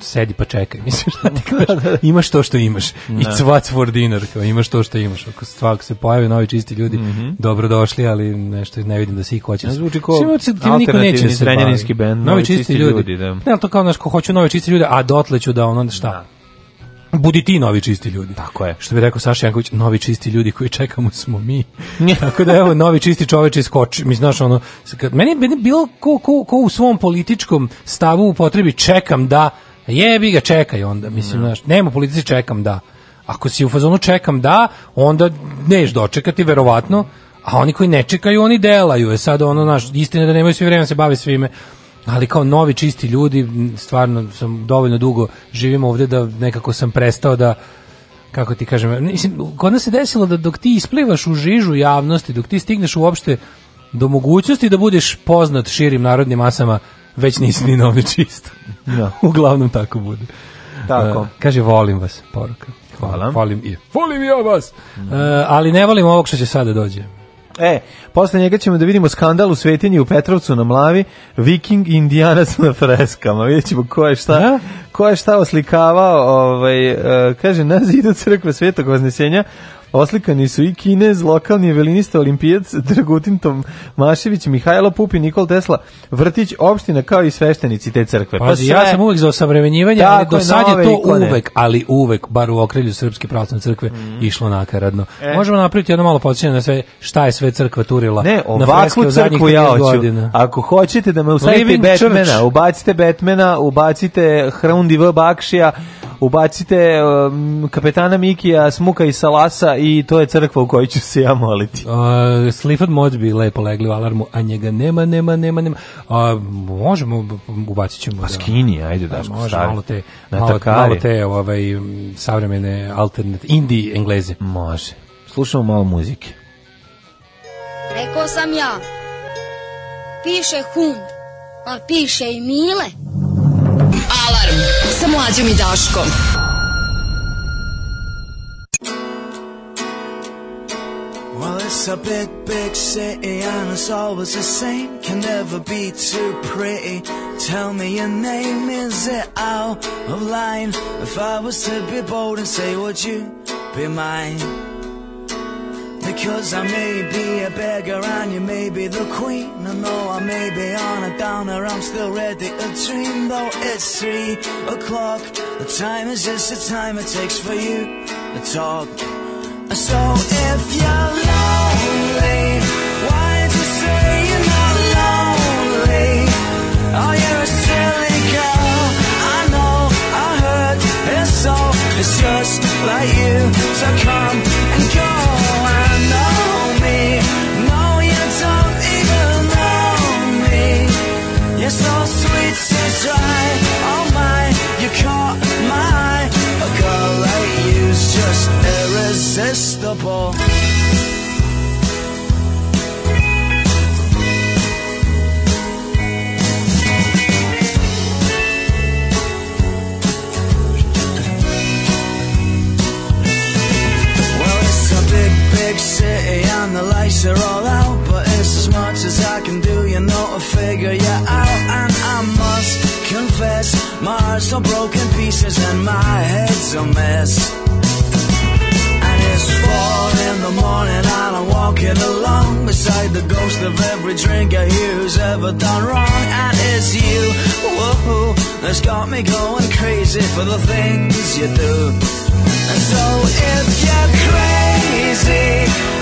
sedi pa čekaj [laughs] misliš šta ti [laughs] kažeš da, da, da. imaš to što imaš i cvat for dinner kao imaš to što imaš ako stvar se pojavi novi čisti ljudi mm -hmm. dobrodošli ali nešto ne vidim da svi ih hoće ne zvuči kao niko neće se bend novi, novi čisti, čisti ljudi, ljudi da. ne ali to kao znaš hoću nove čiste ljude a dotle ću da ono šta da Budi ti novi čisti ljudi. Tako je. Što bi rekao Saša Janković, novi čisti ljudi koji čekamo smo mi. [laughs] Tako da evo, novi čisti čoveč iskoči. Mislim, znaš, ono, meni meni bilo ko, ko, ko u svom političkom stavu u potrebi čekam da, jebi ga, čekaj onda. Mislim, no. znaš, nema politici, čekam da. Ako si u fazonu čekam da, onda neš dočekati, verovatno, a oni koji ne čekaju, oni delaju. E sad, ono, naš, istina da nemaju svi vremena da se bave svime ali kao novi čisti ljudi, stvarno sam dovoljno dugo živim ovde da nekako sam prestao da kako ti kažem, mislim, kod nas se desilo da dok ti isplivaš u žižu javnosti, dok ti stigneš uopšte do mogućnosti da budeš poznat širim narodnim masama, već nisi ni novi čist. ja. Da. [laughs] Uglavnom tako bude. Tako. Uh, kaže, volim vas, poruka. Hvala. Volim i, volim i ja vas. Mm. Uh, ali ne volim ovog što će sada da dođe. E, posle njega ćemo da vidimo skandal u svetinji u Petrovcu na Mlavi, Viking i Indijanac [laughs] na freskama. Vidjet ćemo ko je šta, da? ko je šta oslikavao, ovaj, e, kaže, na zidu crkve svetog vaznesenja Oslikani su i Kinez, lokalni violinista olimpijac Dragutin Tom Mašević, Mihajlo Pupi, Nikol Tesla, Vrtić, opština kao i sveštenici te crkve. Pa, Pazi, sve... ja sam uvek za osavremenjivanje, ali do sad je to ikone. uvek, ali uvek, bar u okrilju Srpske pravoslavne crkve, mm -hmm. išlo nakaradno. E. Možemo napraviti jedno malo podsjećanje na sve, šta je sve crkva turila. Ne, ovakvu crkvu ja hoću. Godina. Ako hoćete da me usavite Batmana, ubacite Batmana, ubacite Hrundi V. Bakšija, ubacite um, kapetana Mikija, Smuka i Salasa i to je crkva u kojoj ću se ja moliti. Uh, Sliford Moć bi lepo legli u alarmu, a njega nema, nema, nema, nema. Uh, možemo, ubacit ćemo. A pa da- skini, ajde da, da može, malo te, malo, malo, te ovaj, savremene alternate, indie engleze. Može. Slušamo malo muzike. Rekao sam ja, piše hund, a pa piše i mile. Alarm sa mlađom i Daškom. a big, big city and it's always the same. Can never be too pretty. Tell me your name, is it out of line? If I was to be bold and say, would you be mine? Because I may be a beggar and you may be the queen. and though I may be on a downer, I'm still ready to dream. Though it's three o'clock, the time is just the time it takes for you to talk. So if you're lonely, why don't you say you're not lonely? Oh, you're a silly girl. I know, I heard it's all It's just like you, so come. so sweet so dry. Oh my, you caught my eye. A girl like you's just irresistible. Well, it's a big, big city and the lights are all out, but just as much as I can do, you know I figure you out And I must confess, my heart's all broken pieces And my head's a mess And it's four in the morning and I'm walking along Beside the ghost of every drink I hear who's ever done wrong And it's you, whoa, that's got me going crazy For the things you do And so if you're crazy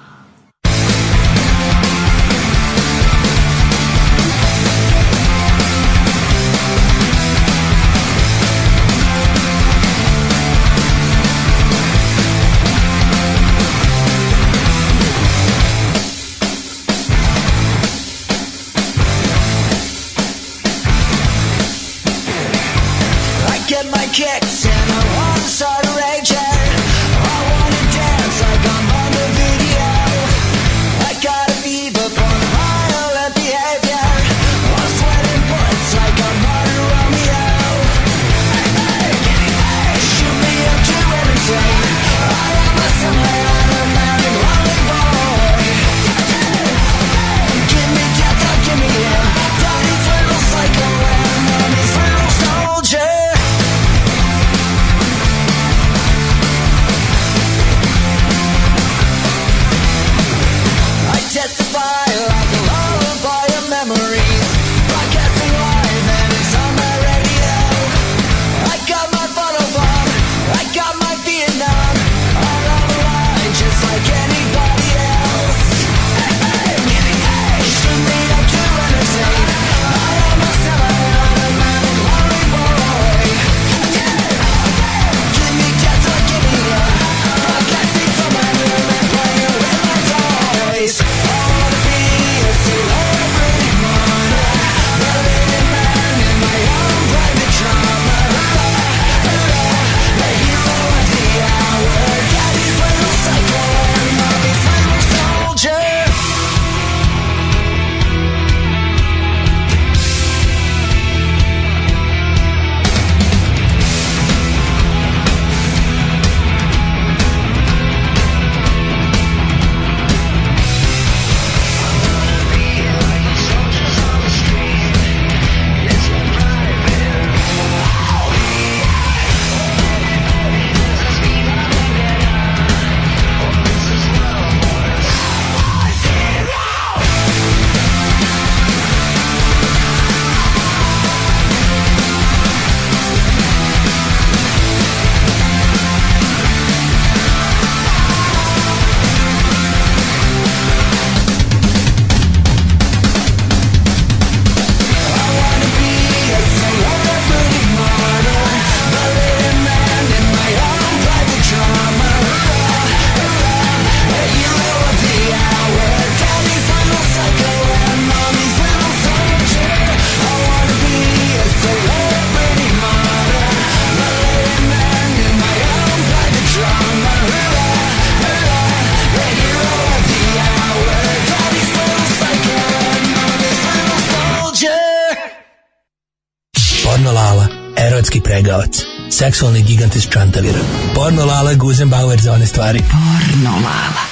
seksualni gigant iz Čantavira. Porno Lala, Guzenbauer za one stvari. Porno Lala.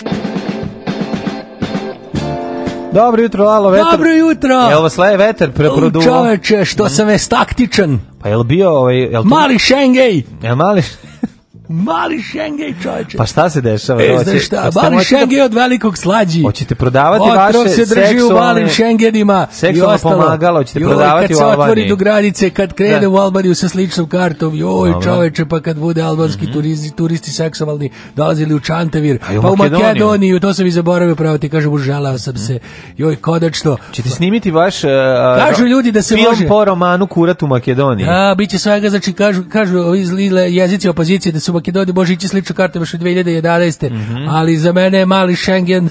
Dobro jutro, Lalo, vetar. Dobro jutro. Jel vas leje vetar preproduo? Čoveče, što mm. sam je taktičan. Pa jel bio ovaj... Jel to... Mali Šengej. Jel mali mali Šengej, čoveče. Pa šta se dešava? E, znaš šta, mali Šengej da- od velikog slađi. Hoćete prodavati Otrov vaše seksualne... se drži u malim Šengenima i ostalo. pomagalo, hoćete prodavati u Albaniji. Kad se otvori do granice, kad krene da. u Albaniju sa sličnom kartom, joj čoveče, pa kad bude albanski mm -hmm. turisti, turisti seksualni dolazili u Čantavir, pa, pa u Makedoniju, to sam i zaboravio pravo, ti kažem, uželao sam mhm. se. Joj, konačno. Ćete snimiti vaš uh, kažu ljudi da se film može. po romanu Kurat u Makedoniji. A, da, biće svega, znači, kažu, kažu ovi jezici opozicije da su Makedonije ovdje Božići slipča karta još od 2011. Mm -hmm. ali za mene je mali Schengen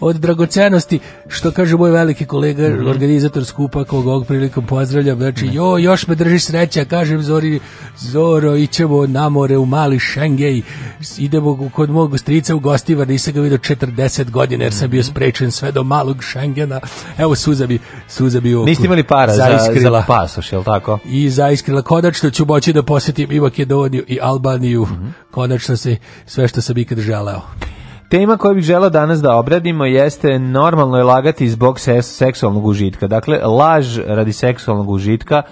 od dragocenosti, što kaže moj veliki kolega, mm. organizator skupa, kog ovog prilikom pozdravljam, znači, jo, još me držiš sreća, kažem Zori, Zoro, ićemo na more u mali Šengej, idemo kod mog strica u gostivar, nisam ga vidio 40 godina, jer sam bio mhm. sprečen sve do malog Šengena, evo suza bi, suza bi Niste imali para za, za, za pasoš, je tako? I zaiskrila, konačno ću moći da posjetim i Makedoniju i Albaniju, mm -hmm. konačno se sve što sam ikad želeo. Tema koju bih želao danas da obradimo jeste normalno je lagati zbog seksualnog užitka. Dakle, laž radi seksualnog užitka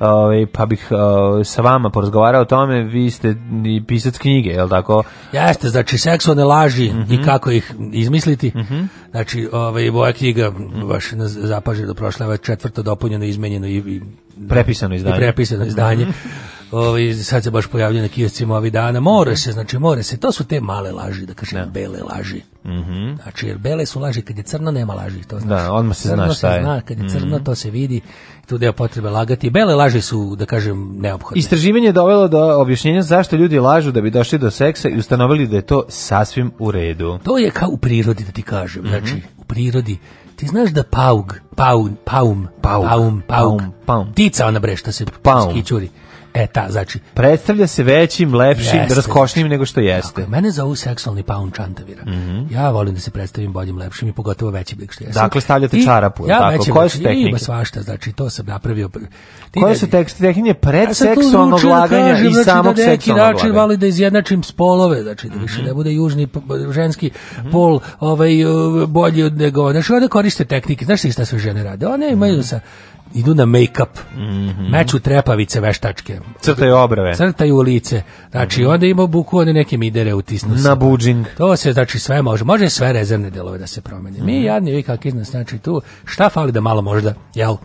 ove, ovaj, pa bih o, eh, sa vama porazgovarao o tome, vi ste i pisac knjige, je li tako? Jeste, znači seksualne laži mm -hmm. i mhm. kako ih izmisliti. Mm -hmm. Znači, ovaj, moja knjiga, baš zapažena do prošle, četvrto dopunjeno, izmenjeno i, i prepisano izdanje. I prepisano mhm. izdanje. Mm -hmm. Ovi, sad se baš pojavljaju na kioscima ovih dana. More se, znači more se. To su te male laži, da kažem, no. Da. bele laži. Mhm. Znači, jer bele su laži, kad je crna nema laži, to znači. Da, odmah se crno zna šta je. zna, kad je mhm. crna mm -hmm. to se vidi, tu nema potrebe lagati. Bele laži su, da kažem, neophodne. Istraživanje je dovelo do objašnjenja zašto ljudi lažu da bi došli do seksa i ustanovili da je to sasvim u redu. To je kao u prirodi, da ti kažem. Mm -hmm. Znači, u prirodi ti znaš da paug, paun, paum, paum, paum, paum, paum, paum. tica ona bre što se paum. skičuri. E, ta, znači... Predstavlja se većim, lepšim, jeste, raskošnim nego što jeste. Tako, mene zovu seksualni paun čantavira. Mm -hmm. Ja volim da se predstavim boljim, lepšim i pogotovo većim nego što jesam. Dakle, stavljate I, čarapu, ja tako? Većim, Koje su tehnike? Ima svašta, znači, to sam napravio... Ti Koje su tekst, tehnike predseksualnog ja da laganja kažem, i znači, da samog da seksualnog laganja? Znači, vali da izjednačim spolove, znači, da više mm -hmm. ne bude južni, ženski mm -hmm. pol ovaj, bolji od nego... Znači, onda koriste tehnike. Znaš ti šta sve žene rade? One imaju mhm. sa idu na make-up, mm -hmm. meču trepavice veštačke. Crtaju obrave. Crtaju lice. Znači, mm -hmm. onda ima buku, one neke midere utisnu. Na buđing. To se, znači, sve može. Može sve rezervne delove da se promeni. Mm -hmm. Mi, mhm. jadni, vi kakvi znači, tu, šta fali da malo možda, jel,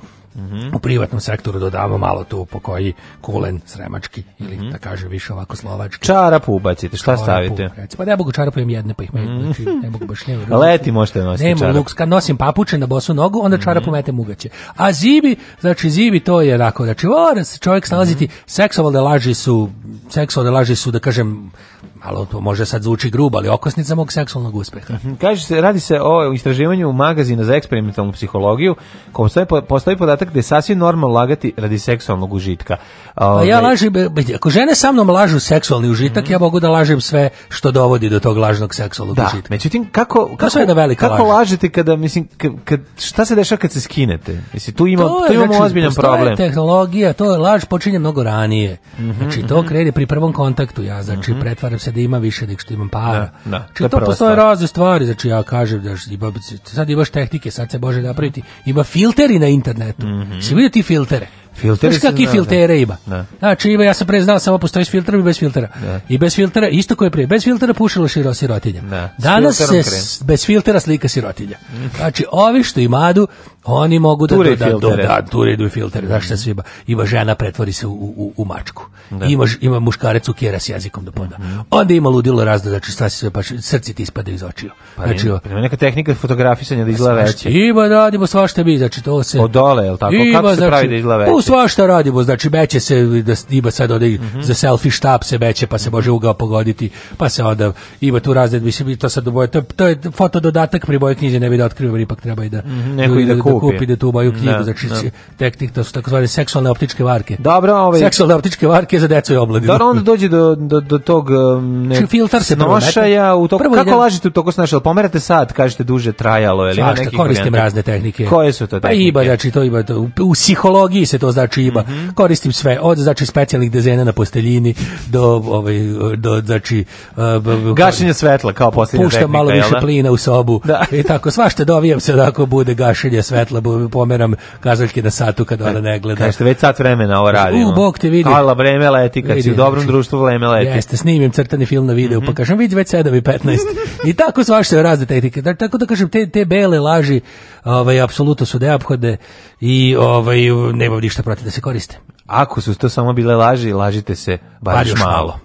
u privatnom sektoru dodamo malo tu po koji kulen sremački ili mm -hmm. da kaže više ovako slovački. Čarapu ubacite, šta čarapu, stavite? Recimo, pa ne mogu čarapu im jedne pa ih metim, mm -hmm. znači, mhm. ne mogu baš ne. [laughs] Leti možete nositi Nemo, čarapu. Lukska, nosim papuče na bosu nogu, onda mhm. čarapu mm -hmm. metem ugaće. A zibi, znači zibi to je tako, znači mora se čovjek snalaziti, mm -hmm. seksualne laži su, seksualne laži su da kažem malo to može sad zvuči grubo, ali okosnica mog seksualnog uspeha. Mhm. Kaže se, radi se o istraživanju magazina za eksperimentalnu psihologiju, kom postoji, postoji podatak da je sasvim normalno lagati radi seksualnog užitka. A pa ja lažem, ako žene sa mnom lažu seksualni užitak, mm ja mogu da lažem sve što dovodi do tog lažnog seksualnog da, užitka. Međutim, kako, kako, sve da kako laž. lažete kada, mislim, kad, šta se dešava kad se skinete? Mislim, tu, ima, to je, tu imamo znači, ozbiljan problem. tehnologija, to je laž počinje mnogo ranije. Mm -hmm, znači, to krede pri prvom kontaktu, ja znači, mhm. pretvaram se da ima više nego što imam para. Da, da, znači, to postoje razne stvari, znači ja kažem da ima, sad imaš tehnike, sad se može napraviti, ima filteri na internetu. Mm -hmm. Si vidio ti filtere? Filteri Znaš kakvi da, filtere da. ima? Da. Znači ima, ja sam pre znao samo postoji s i bez filtera. Da. I bez filtera, isto koje prije, bez filtera pušilo širo sirotinja. Da. Danas se bez filtera slika sirotinja. Mhm. Znači, ovi što imadu, Oni mogu da turi da, filtere. da, da turi idu filtere, znaš šta sviba. Ima žena pretvori se u, u, u mačku. Da. Ima, ima muškarac u kjera s jezikom do da poda. Mm -hmm. Onda ima ludilo razda, znači šta se sve, pa srce ti ispada iz očiju. Pa znači, ima, ima neka tehnika fotografisanja da izgleda veće. Ima da radimo svašta mi, znači to se... Od dole, je tako? Ima, Kako se znači, pravi da izgleda veće? U svašta radimo, znači meće se, da ima sad ode mm -hmm. za selfie štap se meće, pa se može ugao pogoditi, pa se onda ima tu razred, mislim, to sad boje, to, to je foto dodatak pri mojoj knjizi, ne bi da otkrivam, ipak treba i da... Mm -hmm, neko i da kupi da tu moju knjigu da, za čišće da. tehnik, to su takozvane seksualne optičke varke. Dobro, ovaj... Seksualne optičke varke za decu i obladinu. Da onda dođe do, do, do tog um, ne, filtar se nošaja, u toku, kako idem... lažete u toku snaša, pomerate sad, kažete duže trajalo, ili ima neki koristim variante. razne tehnike. Koje su to pa tehnike? Pa ima znači to iba, to, u psihologiji se to znači ima. Mm -hmm. Koristim sve, od znači specijalnih dezena na posteljini do, ovaj, do znači... Uh, Gašenje svetla kao posljednja tehnika, Puštam malo više da? plina u sobu da. i tako, svašta dovijam se da ako bude gašenje svetla svetla pomeram kazaljke na satu kad ona ne gleda. Kažete, već sat vremena ovo radimo. U, Bog te vidi. Kala, vreme leti, kad vidi. si u dobrom znači, društvu vreme leti. Jeste, snimim crtani film na video, mm -hmm. pa mhm. kažem, vidi već 7 i 15. I tako svašta razne tehnike. Da, tako da kažem, te, te bele laži ovaj, apsolutno su neophode i ovaj, nema ništa protiv da se koriste. Ako su to samo bile laži, lažite se, baš, bariš malo. malo.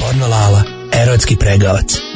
Pornolala, erotski pregavac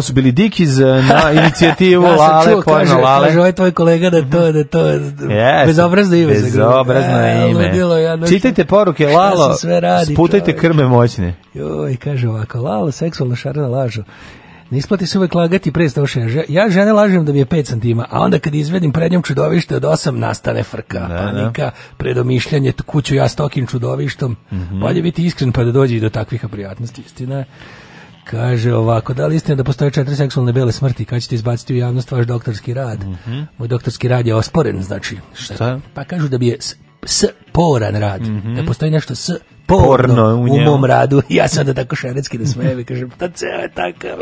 Ovo su bili Dikiz eh, na [laughs] inicijativu ja Lale, čuo, kaže, Lale. Kaže, ovaj tvoj kolega da to, mhm. da to, yes, bezobrazno ime. Bezobrazno e, ime. Ludilo, ja noću, Čitajte poruke, Lalo, sve radi, sputajte čovjek. krme moćne. Joj, kaže ovako, Lalo, seksualna šarana lažu. Ne isplati se uvek lagati pre stoše. Ja žene lažem da mi je 5 cm, a onda kad izvedim prednjom čudovište od 8 nastane frka, da, da. panika, da. predomišljanje, kuću ja s tokim čudovištom. Mm -hmm. Bolje biti iskren pa da dođe i do takvih prijatnosti, istina Kaže ovako, da li istina da postoje četiri seksualne bele smrti, kad ćete izbaciti u javnost vaš doktorski rad? Mm -hmm. Moj doktorski rad je osporen, znači. Šta? Pa kažu da bi je s, s poran rad, mm -hmm. da postoji nešto s porno, porno u, u mom radu. [laughs] Ja sam da tako šeretski da smejem i kažem, ta pa ceo je takav.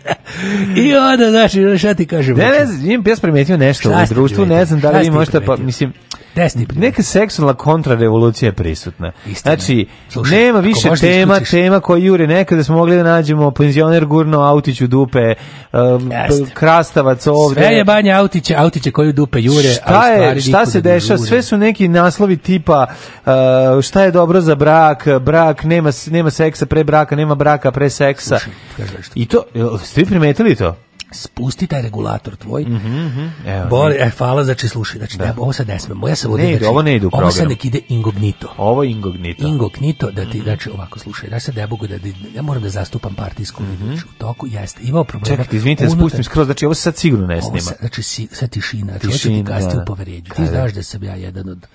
[laughs] I onda, znači, šta ti kažem? Ne, ne znam, imam ja primetio nešto šta u društvu, ne znam da li vi možete, pa, mislim, Desni primer. Neka seksualna kontrarevolucija je prisutna. Istina. Znači, Slušaj, nema više tema, isključiš... tema koji jure nekada smo mogli da nađemo penzioner gurno autiću dupe, um, krastavac ovde. Sve je banja autiće, autiće koju dupe jure. Šta, je, šta se da dešava? Sve su neki naslovi tipa uh, šta je dobro za brak, brak, nema, nema seksa pre braka, nema braka pre seksa. Slušaj, I to, ste vi primetili to? spusti taj regulator tvoj. Mm evo, Boli, e, hvala, znači, slušaj, znači, da. Ne, ovo sad ne smemo. Ja se vodi. ne znači, ovo ne ide u program. Ovo sad nek ide ingognito. Ovo je ingognito. Ingognito, da ti, mm znači, ovako, slušaj, Da se da da, da, ja moram da zastupam partijsku mm -hmm. u toku, jeste, imao problema. Čekajte, izvinite, da spustim skroz, znači, ovo se sad sigurno ne snima. Ovo sad, znači, si, sad tišina, znači, tišina, ti kasnije da, da. Ti znaš da sam ja jedan od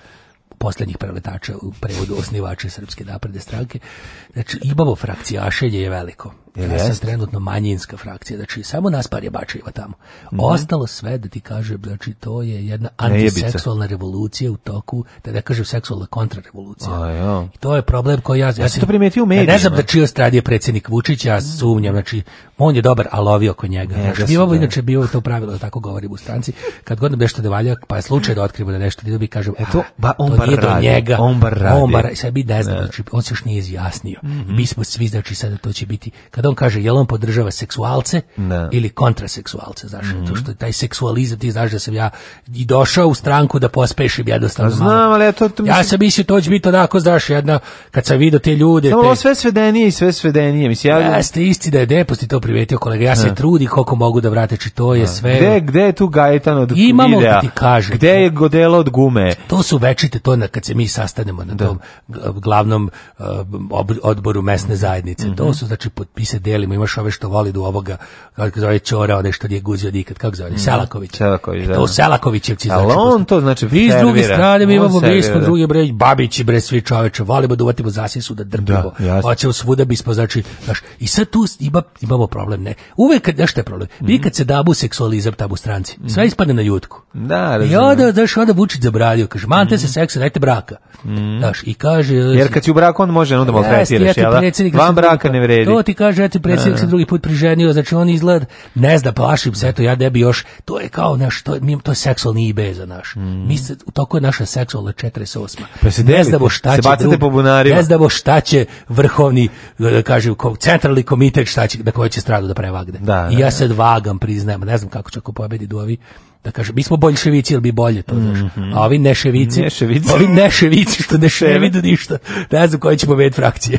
poslednjih preletača u prevodu osnivača Srpske napredne stranke. Znači, imamo frakcijašenje je veliko. Ja yes. sam trenutno manjinska frakcija, znači samo nas par je bačeva tamo. Mm Ostalo sve, da ti kaže, znači to je jedna antiseksualna revolucija u toku, da ne kažem seksualna kontrarevolucija. I to je problem koji ja... Ja, ja sam to primetio u medijima. Ja ne znam da čija strada je predsjednik Vučić, ja sumnjam, znači on je dobar, ali ovi oko njega. Ne, znači, mi ovo da. inače bio to pravilo da tako govorimo u stranci, kad god nam nešto ne valja, pa je slučaj da otkrivamo da nešto ne da bi kažem, Eto, to, ba, on to nije do njega. On bar radi. On bar, sad mi ne znam, da. znači on se još nije izjasnio. Mm -hmm. Mi smo svi, znači sada to će biti, kad kada on kaže jel on podržava seksualce ne. Da. ili kontraseksualce, znaš, mm -hmm. to što je taj seksualizam, ti znaš da sam ja i došao u stranku da pospešim jednostavno. Pa znam, ali ja to... to mislim... Ja sam mislio to će biti onako, znaš, jedna, kad sam vidio te ljude... Samo te... ovo sve svedenije i sve svedenije, mislim, ja... Jeste, isti da je depost i to privetio kolega, ja se da. trudi koliko mogu da vrateći, to je da. sve... Gde, gde je tu Gajetan od Imamo, videa? ti kažem. Gde je godela od gume? To su večite to na kad se mi sastanemo na da. tom glavnom uh, odboru mesne zajednice. Mm -hmm. To su, znači, potpis se delimo, imaš ove što voli do ovoga, kako zove Čora, one što nije guzio mm. nikad, kako zove, Selaković. Selaković, e, da. E to da. Selakovićevci znači. Ali on to znači Vi s druge strane, mi imamo, mi smo druge bre, babići bre, svi čoveče, volimo da uvatimo zasisu, da drpimo, da, hoćemo svuda bismo, znači, znaš, i sad tu ima, imamo problem, ne. Uvek, znaš što je problem? Vi mhm. kad se dabu seksualizam tabu stranci, mhm. sve ispadne na jutku. Da, I onda, znaš, onda Vučić zabranio, kaže, mante se mhm. seksa, dajte braka. Znaš, i kaže... Jer kad si u braku, on može, onda maltretiraš, jel da? Van braka ne pa vredi. To ti kaže četiri predsjednik se da, da. drugi put priženio, znači on izgled, ne zna, plašim se, eto ja debi još, to je kao naš, to je, to je seksualni IB za naš. Mm. Mi se, to je naša seksualna 48. Pa se ne znamo šta će, se drug, ne znamo šta će vrhovni, da, da kažem, centralni komitet, šta će, da koje će stradu da prevagde. Da, I ja se vagam, priznajem, ne znam kako će ako pobedi Duovi, da kaže, mi smo boljševici, ili bi bolje to, znaš. Mm -hmm. A ovi neševici, neševici. ovi neševici što ne ševidu ništa. Ne znam koji će pobediti frakcije.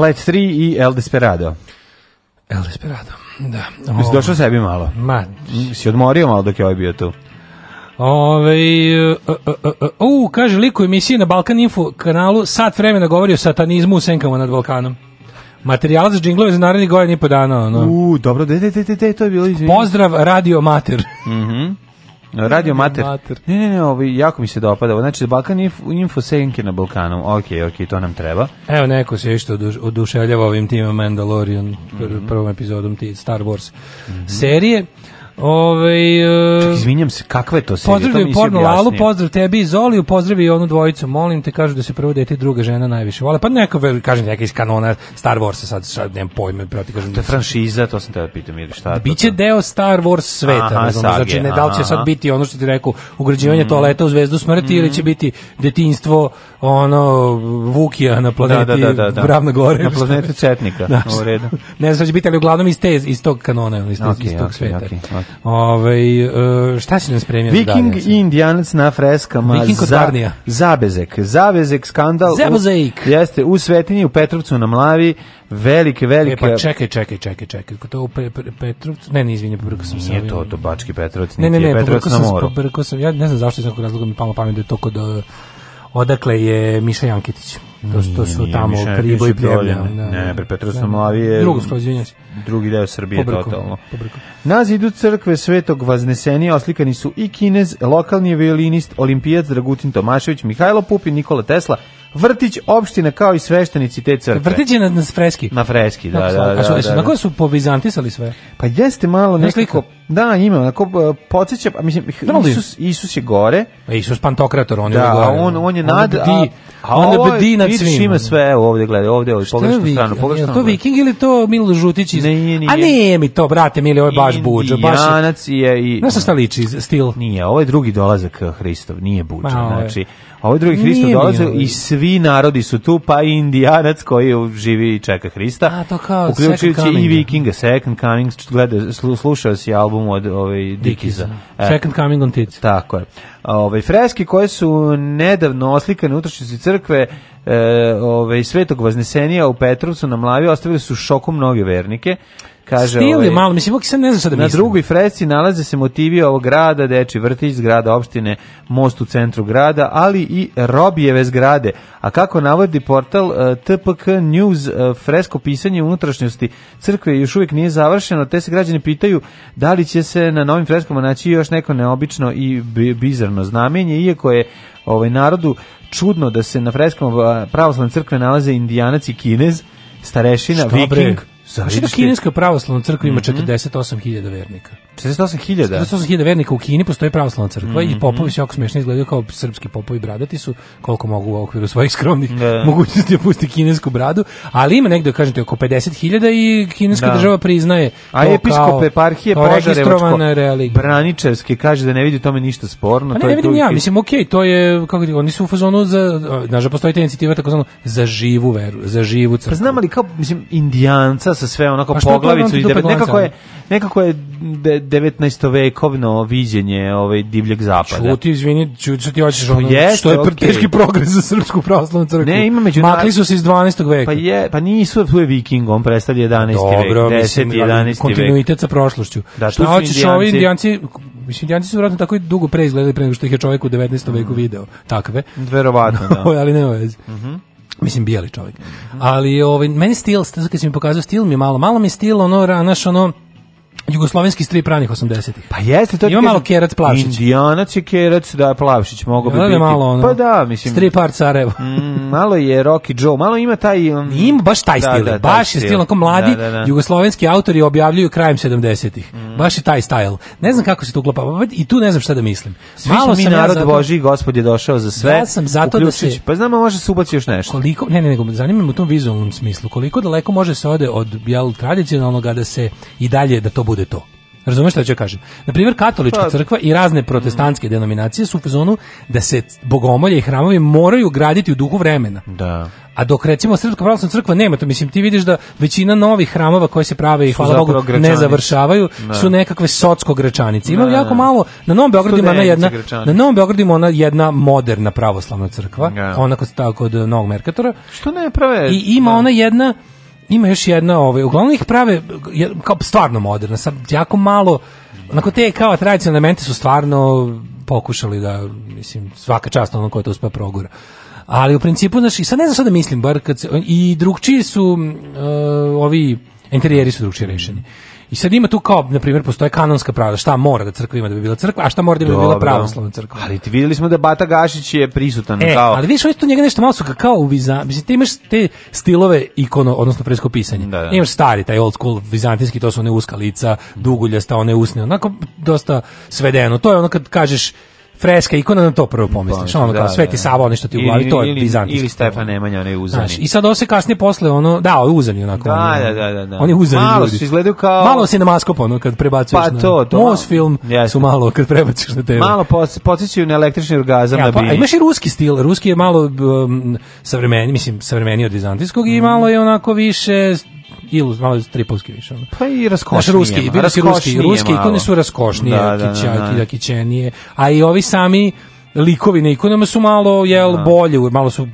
Let 3 i El Desperado. El Desperado, da. Ovo... Si došao sebi malo? Ma. Si odmorio malo dok je ovaj bio tu? Ove, ovaj, e, e, e, uh, uh, uh, uh, kaže liku emisiji na Balkan Info kanalu sat vremena govori o satanizmu u senkama nad Balkanom. Materijal za džinglove za naredni godin i po dana. No. U, dobro, de, de, de, de, to je bilo izvinjeno. Pozdrav, radio mater. Mhm. Mm Radio Mater. Ne, ne, ne, ovaj, jako mi se dopada. Znači, Balkan Info, info senke na Balkanu. Ok, ok, to nam treba. Evo, neko se išto oduševljava ovim timom Mandalorian, pr mhm. prvom epizodom ti Star Wars mm -hmm. serije. Ovaj uh, izvinjam se, kakva je to serija? Pozdrav porno Lalu, pozdrav tebi i Zoliju, pozdrav i onu dvojicu. Molim te, kažu da se prvo dete i druga žena najviše vole. Pa neka kažem neka iz kanona Star Warsa sad sad nemam pojma, proti kažem. To je franšiza, to sam te da pitam ili šta. Da biće deo Star Wars sveta, aha, znači, ne znam, sage, znači ne aha. da li će sad biti ono što ti rekao, ugrađivanje mm. toaleta u Zvezdu smrti mm. ili će mm. biti detinjstvo ono Vukija na planeti da, da, da, da, da. Ravna Gore. Na planeti Četnika, da. u redu. ne znam će biti, ali uglavnom iz, te, iz tog kanona, iz, okay, iz tog okay, sveta. Okay, Ove, ovaj, šta si nam spremio? Viking i indijanac na freskama Viking za, Zabezek. Zabezek skandal. Zabezek. U, jeste, u Svetinji, u Petrovcu na Mlavi, velike, velike... E, pa čekaj, čekaj, čekaj, čekaj. To je u pe, pe, Petrovcu... Ne, ne, izvinje, pobrko sam Nije to, to Bački Petrovac, ne, ne, ne, Petrovac na moru. Ne, ne, ne, pobrko sam, ja ne znam zašto iz nekog razloga mi palo pamet da je to kod e, odakle je Miša Jankitić. To, to su nije, tamo nije, Kribo i Pljevljeno. Ne, ne, da, Petrovsko da. Mlavi je drugo, drugi deo Srbije Pobrko, totalno. Pobrko. Na zidu crkve Svetog Vaznesenija oslikani su i Kinez, lokalni violinist, olimpijac Dragutin Tomašević, Mihajlo Pupin, Nikola Tesla, Vrtić opština kao i sveštenici te crkve. Vrtić je na, na freski. Na freski, da, da, da, da, da. A su, na da. koje su povizantisali sve? Pa jeste malo nekako... Slika? Da, ima, onako, e, podsjeća, pa mislim, da Isus, Isus je gore. Pa Isus pantokrator, on da, je gore. Da, on, on je nad, on je a, a on bdi nad svim. ima sve, ovdje, gledaj, ovdje, ovdje, pogrešnu stranu, pogrešnu stranu. to viking ili to Milo Žutić iz... Ne, nije, nije. A nije mi to, brate, mili, ovo je baš buđo. Indijanac je i... Ne sam šta liči, stil. Nije, ovo je drugi dolazak e, Hristov, nije buđo, znači... A ovaj drugi Hristo dolaze i svi narodi su tu, pa i indijanac koji živi i čeka Hrista. A, to kao uključujući i vikinga, Second Coming, gleda, slušao si album albumu od ovaj Dikiza. Second Coming on Tits. Tako je. Ovaj freski koje su nedavno oslikane u utrošnici crkve e, ove, ovaj, Svetog Vaznesenija u Petrovcu na Mlavi ostavili su šokom mnoge vernike. Kaže, Stil je ovaj, malo, mislim, ok, se ne znam šta da mislim. Na drugoj fresci nalaze se motivi ovog grada, Deči vrtić, zgrada opštine, most u centru grada, ali i Robijeve zgrade. A kako navodi portal uh, eh, TPK News, uh, fresko pisanje unutrašnjosti crkve još uvijek nije završeno, te se građani pitaju da li će se na novim freskama naći još neko neobično i bizarno znamenje, iako je ovaj narodu čudno da se na freskama eh, pravoslavne crkve nalaze indijanac i kinez, starešina, viking, Zašto znači da kineska pravoslavna crkva ima 48.000 vernika? 48.000? 48.000 vernika u Kini postoji pravoslavna crkva mm -hmm. i mhm. popovi se jako smešno izgledaju kao srpski popovi bradati su, koliko mogu u okviru svojih skromnih da. [laughs] mogućnosti da pusti kinesku bradu, ali ima negde, kažem ti, oko 50.000 i kineska da. država priznaje A to episkop eparhije Požarevačko Braničevski kaže da ne vidi tome ništa sporno. Pa ne, to ne vidim ja, mislim, okej, okay, to je, kako ti, oni su u fazonu za, znaš, da postoji ta inicijativa takozvano za živu veru, za živu crkvu. Pa znam ali kao, mislim, indijanca sa sve onako pa poglavicu i nekako je, nekako je 19. vekovno viđenje ovaj divljeg zapada. Čuti, izvini, čuti, što ti hoćeš pa ono, što je okay. teški progres za srpsku pravoslavnu crkvu. Ne, ima među Makli su se iz 12. veka. Pa je, pa nisu tu je viking, on predstavlja 11. Dobro, vek, 10. Mislim, 11. vek. Kontinuitet sa prošlošću. Da, Šta hoćeš, ovi indijanci, mislim, indijanci su vjerojatno tako dugo preizgledali pre nego što ih je čovjek u 19. Mm. veku mhm. video. Takve. Verovatno, da. [laughs] Ali nema veze. Mhm. Mm mislim bijeli čovjek. Mm -hmm. Ali ovaj meni stil, kad si mi pokazao stil mi je malo, malo mi stil ono, naš ono Jugoslovenski strip ranih 80-ih. Pa jeste to. je Ima malo Kerac Plavšić. Indijanac je Kerac, da Plavšić mogao bi biti. Malo ono, pa da, mislim. Strip art Sarajevo. Mm, malo je Rocky Joe, malo ima taj um, ima baš taj da, stil, da, da, baš taj je stil onako mladi da, da, da, jugoslovenski autori objavljuju krajem 70-ih. Mm. Baš je taj stil. Ne znam kako se to uklapa, pa i tu ne znam šta da mislim. Svi malo mi narod ja Boži, Gospod je došao za sve. Ja sam zato da se Pa znamo može se ubaci još nešto. Koliko ne ne nego zanima me u tom vizuelnom smislu, koliko daleko može se ode od jel tradicionalnog da se i dalje da to bude bude to. Razumeš šta ću kažem? Na primjer, katolička pa- crkva i razne protestantske denominacije su u fazonu da se bogomolje i hramovi moraju graditi u duhu vremena. Da. A dok recimo Srpska pravoslavna crkva nema to, mislim ti vidiš da većina novih hramova koje se prave i hvala Bogu ne završavaju ne. Da. su nekakve socsko grečanice. Ima ne. Da, jako da. malo na Novom Beogradu ima ona jedna grečanice. na Novom Beogradu ima ona jedna moderna pravoslavna crkva, ne. ona kod, kod Novog Merkatora. Što ne prave? I ima ona jedna Ima još jedna, ovaj, uglavnom ih prave kao stvarno moderna, sa jako malo onako te kao tradicionalne elemente su stvarno pokušali da mislim svaka čast onom ko to uspe da progura. Ali u principu znači i sad ne znam šta da mislim bar kad se, i drugčiji su uh, ovi interijeri su drugčije rešeni. I sad ima tu kao, na primjer, postoje kanonska pravda, šta mora da crkva ima da bi bila crkva, a šta mora da bi bila pravoslavna crkva. Ali ti videli smo da Bata Gašić je prisutan. E, kao... ali vidiš, je tu njega nešto malo su kao uviza. Mislim, ti imaš te stilove ikono, odnosno fresko pisanje. Da, da. Imaš stari, taj old school, vizantijski, to su one uska lica, duguljasta, one usne, onako dosta svedeno. To je ono kad kažeš freska ikona na to prvo pomisliš, pa, ono kao da, Sveti da. da. Sava, ono što ti u glavi, to je ili, bizantijski. Ili Stefan Nemanja, onaj uzani. Znaš, I sad ovo se kasnije posle, ono, da, ovo je uzani onako. Da, ono, da, da, da, da. On je uzani malo ljudi. Malo su izgledaju kao... Malo si na maskop, ono, kad prebacuješ pa, na... to, to. Most film jeste. su malo kad prebacuješ na tebe. Malo podsjećaju na električni orgazam ja, na da bini. Pa, imaš i ruski stil, ruski je malo um, savremeni, mislim, savremeni od bizantijskog mm. i mhm. malo je onako više i malo tripovski više. Ono. Pa i raskošnije. ruski, bili su ruski, ruski ikone su raskošnije, da, da, da, da, da. a i ovi sami likovi na ikonama su malo, jel, da. bolje, malo su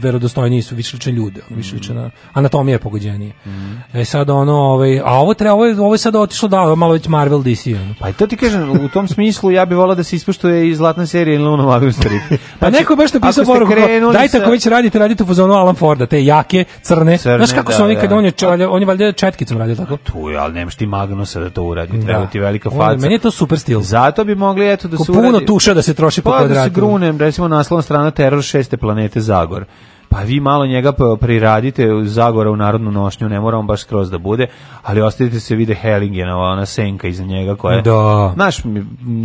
verodostojniji su, više liče ljude, mm. više liče mm. anatomija je pogođenije. Mm. E sad ono, ovaj, a ovo treba, ovo je, ovo je sad otišlo da, malo već Marvel DC. Ono. Pa to ti kažem, u tom smislu ja bih volao da se ispoštuje i zlatna serija ili Luna Mavium Strip. [laughs] Pa, pa neko baš napisao poruku, dajte sa... ako već radite, radite u fazonu Alan Forda, te jake, crne. crne Znaš kako da, su oni, da, kada on je, čalja, on je valjda četkicom radio tako? Tu je, ali nemaš ti Magnusa da to uradi, da. treba da. ti velika faca. On, meni je to super stil. Zato bi mogli, eto, da Ko se uradi. Puno tuša da se troši pa, po kvadratu. Pa da se grunem, recimo naslovna strana Teror šeste planete Zagor pa vi malo njega pa priradite Zagora u narodnu nošnju, ne moramo baš skroz da bude, ali ostavite se vide Hellingenova, ona senka iza njega koja je, da. znaš,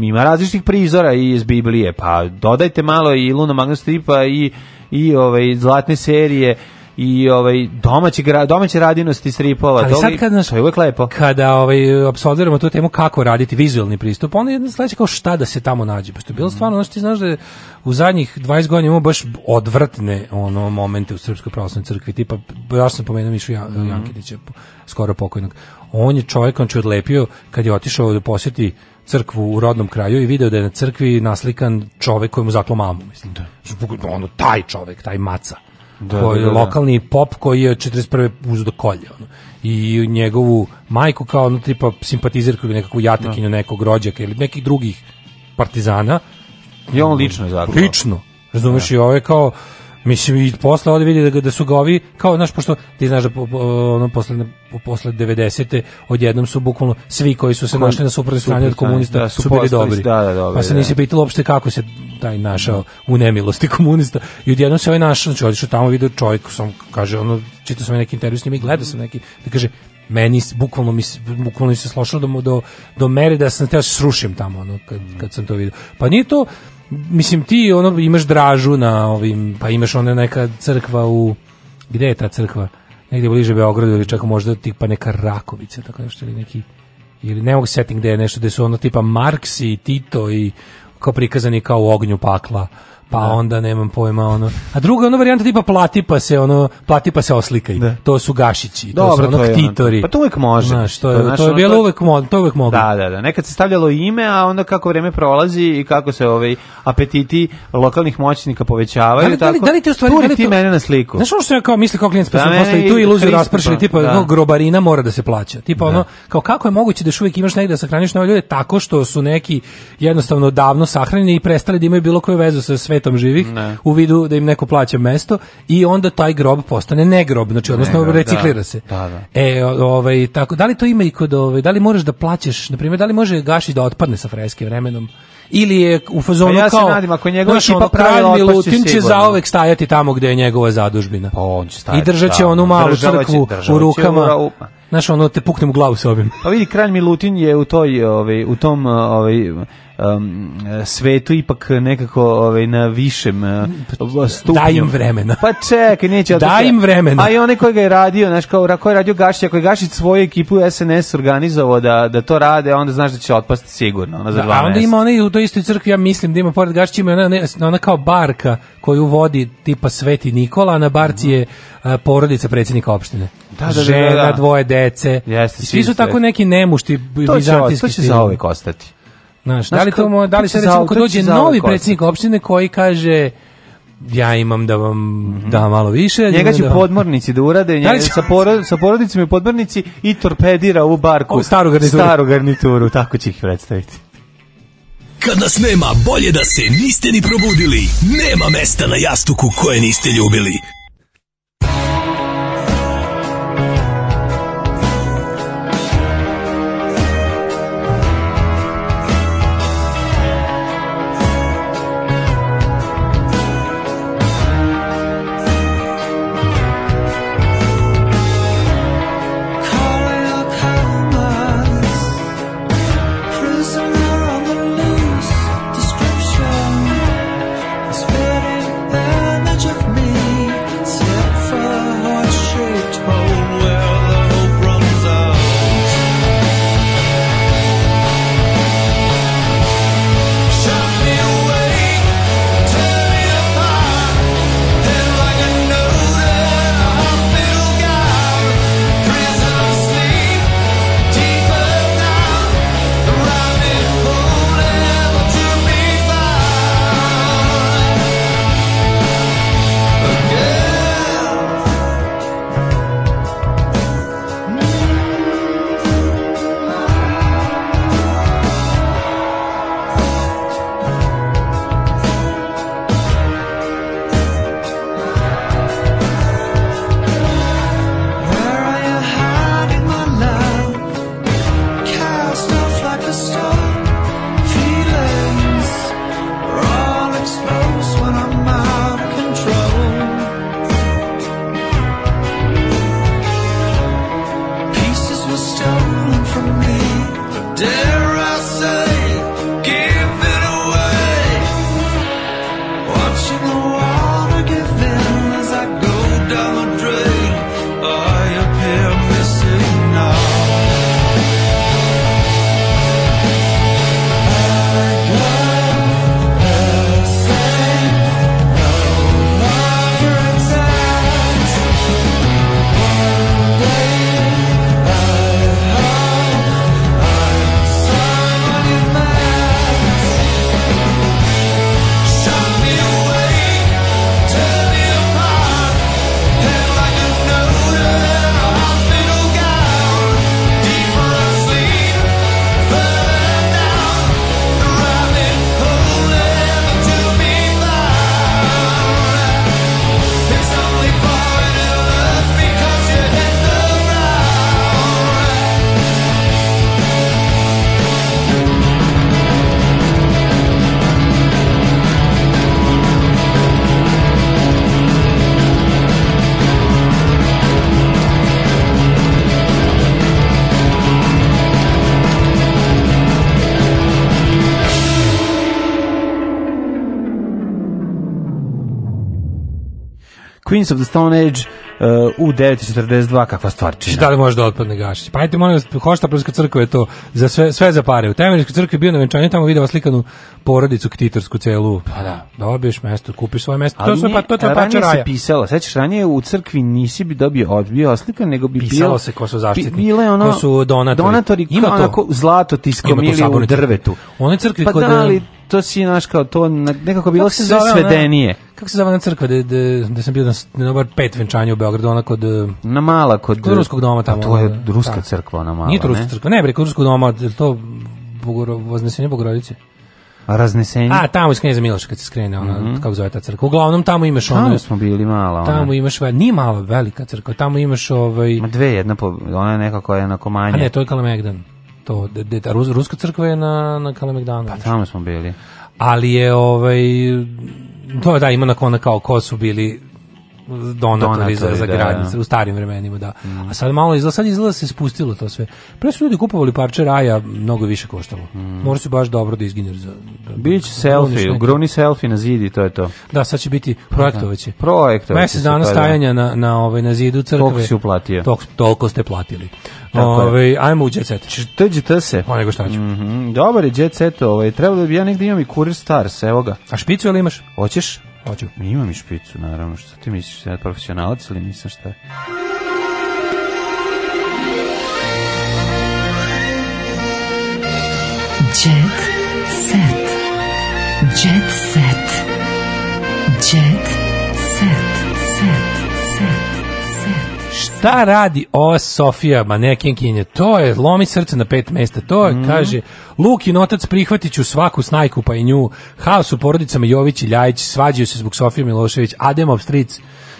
ima različitih prizora iz Biblije, pa dodajte malo i Luna Magna Stripa i, i ove, ovaj, zlatne serije, i ovaj domaći domaće radinosti stripova Ali sad kad naš, je uvek lepo kada ovaj apsolviramo tu temu kako raditi vizuelni pristup on je sledeće kao šta da se tamo nađe pa što bilo mm. stvarno znači ti znaš da je u zadnjih 20 godina ima baš odvratne ono momente u srpskoj pravoslavnoj crkvi tipa ja sam pomenuo Mišu Jan, mm -hmm. Jankinića skoro pokojnog on je čovjek on je odlepio kad je otišao da posjeti crkvu u rodnom kraju i video da je na crkvi naslikan čovjek kojemu zaklo mamu mislim da ono taj čovjek taj maca da, koji da, je da, da, lokalni pop koji je 41. uzdo kolje ono. i njegovu majku kao ono tipa simpatizirku ili nekakvu jatakinju da. nekog rođaka ili nekih drugih partizana I on lično je zaklao lično razumeš da. i ovo je kao Mislim, i posle ovde vidi da, da su ga ovi, kao, znaš, pošto ti znaš da po, ono, posle, posle 90. odjednom su bukvalno svi koji su se Kom, našli na suprotnoj strani od komunista da, su, su bili dobri. Da, da, dobri. Pa se da. nisi pitalo uopšte kako se taj našao u nemilosti komunista. I odjednom se ovaj našao, znači, odišao tamo, vidio čovjek, sam, kaže, ono, čitao sam neki intervju s njim i gledao sam neki, da kaže, meni bukvalno mi bukvalno mi se slošilo do do do mere da sam teo da srušim tamo ono kad, kad sam to video. Pa nije to mislim ti ono imaš dražu na ovim, pa imaš ona neka crkva u gde je ta crkva? Negde bliže Beogradu ili čak možda tip pa neka Rakovica, tako nešto ili neki ili ne mogu setting gde je nešto gde su ono tipa Marks i Tito i kao prikazani kao u ognju pakla pa da. onda nemam pojma ono. A druga ono varijanta tipa plati pa se ono plati pa se oslikaj. Da. To su gašići, Dobro, to su ono to je, Pa to uvek može. Znaš, to, je, to, znaš, to je bilo ono, uvek mo, to uvek mogu. Da, da, da. Nekad se stavljalo ime, a onda kako vreme prolazi i kako se ovaj apetiti lokalnih moćnika povećavaju da li, tako. Da li, da li ti u stvari da li ti to, mene na sliku? Znaš ono što ja kao mislim kao klijent pa da, postavi tu iluziju raspršili tipa da. No, grobarina mora da se plaća. Tipa ono da. kao kako je moguće da još uvek imaš negde da sahraniš nove ljude tako što su neki jednostavno davno sahranjeni i prestali da imaju bilo koju vezu sa svetom živih ne. u vidu da im neko plaća mesto i onda taj grob postane negrob, znači odnosno ne da, da. reciklira da, se. Da, da. E, ovaj tako, da li to ima i kod ovaj, da li možeš da plaćaš, na primjer, da li može gaši da otpadne sa freske vremenom? ili je u fazonu pa ja se kao nadim, ako njegov znaš, ono, kralj Milutin će zaovek stajati tamo gde je njegova zadužbina pa on će stajati, i držat će da, onu malu crkvu u rukama u, znaš, ono, te puknem u glavu s Pa vidi, kralj Milutin je u, toj, ovaj, u tom eh, ovaj, um, svetu ipak nekako ovaj, na višem uh, stupnju. Daj im vremena. Pa čekaj, neće. [laughs] Daj im vremena. A i onaj koji ga je radio, znaš, kao, koji je radio Gašić, ako je Gašić svoju ekipu SNS organizovao da, da to rade, onda znaš da će otpasti sigurno. Ono, za da, a onda ima onaj u toj istoj crkvi, ja mislim da ima pored Gašića, ima ona, ona kao barka koju vodi tipa Sveti Nikola, a na barci je uh, porodica predsjednika opštine. Da, da, da, žena, da, dvoje dece. Jeste, I svi su tako neki nemušti bizantijski. To će zaovek kostati. Znaš, da li, to, da li se recimo kod dođe novi predsjednik opštine koji kaže ja imam da vam mm -hmm. da malo više. Njega da će da... podmornici da urade, njega, će... sa, poro, sa porodicima i podmornici i torpedira u barku. O, staru garnituru. Staru garnituru, tako će ih predstaviti. Kad nas nema, bolje da se niste ni probudili. Nema mesta na jastuku koje niste ljubili. Queens of the Stone Age uh, u 9.42, kakva stvarčina. Da li može da otpadne gašić? Pa ajte, molim vas, Hoštaprovska crkva je to za sve, sve za pare. U Temeričkoj crkvi je bio na venčanju, tamo video slikanu porodicu ktitorsku celu. Pa da. da dobiješ mesto, kupiš svoje mesto. Ali pa- to su pa to ta ranije raja. se pisala, sećaš, ranije u crkvi nisi bi dobio odbio oslika, nego bi pisalo bilo, se ko su zaštitni. Bile ono, ko su donatori. Donatori, ima to. onako zlato tiskom ili u drvetu. One crkvi pa kod... Da, um, ali, to si naš kao to nekako bilo sve svedenije kako se zove na crkva, da, da, da sam bio na, na pet venčanja u Beogradu, ona kod... Eh, na mala, kod... Kod ruskog doma pa tamo. A to je da, da. ruska ta. crkva, na mala, Nije to ruska ne? crkva, ne, bre, kod ruskog doma, to Bogoro, Voznesenje Bogorodice. A raznesenje? A, tamo iz Knjeza Miloša kad se skrene, ona, mm -hmm. kako zove ta crkva. Uglavnom, tamo imaš ono... Tamo smo bili mala. Ona. Tamo imaš, nije mala, velika crkva, tamo imaš ovaj... Ma dve, jedna, po, ona je neka koja je na komanje. A ne, to je Kalemegdan. To, de, de, Rus, ruska crkva je na, na Kalemegdanu. Pa tamo smo bili. Ali je, ovaj, To da, ima na ona kao ko su bili donatori, donatori za, za gradnje, da, u starim vremenima, da. Mm. A sad malo izgleda, sad izgleda da se spustilo to sve. Pre su ljudi kupovali parče raja, mnogo više koštalo. Mm. Mora se baš dobro da izginjer za... Da, Biće da- selfie, da- gruni selfie na zidi, to je to. Da, sad će biti projektovaće. Da. Projektovaće. Mesec dana pa stajanja na, na, ovaj, na zidu crkve. Toliko si uplatio. Toliko, toliko ste platili. Ove, ovaj, ajmo u jet set. Čteđite se. O pa nego šta ću. Mm -hmm. Dobar je jet set, ovaj, trebalo da bi ja negdje imam i Kurir Stars, evo ga. A špicu ili imaš? Hoćeš? Hoću. Imam i špicu, naravno. Što ti misliš, ja profesionalac ili nisam šta je? Jet set. Jet set. Jet set. Šta radi o Sofija manekenkinje? To je lomi srce na pet mesta. To je, mm. kaže, Lukin otac prihvatit ću svaku snajku pa i nju. Haos u porodicama Jović i Ljajić svađaju se zbog Sofije Milošević. Ademov stric.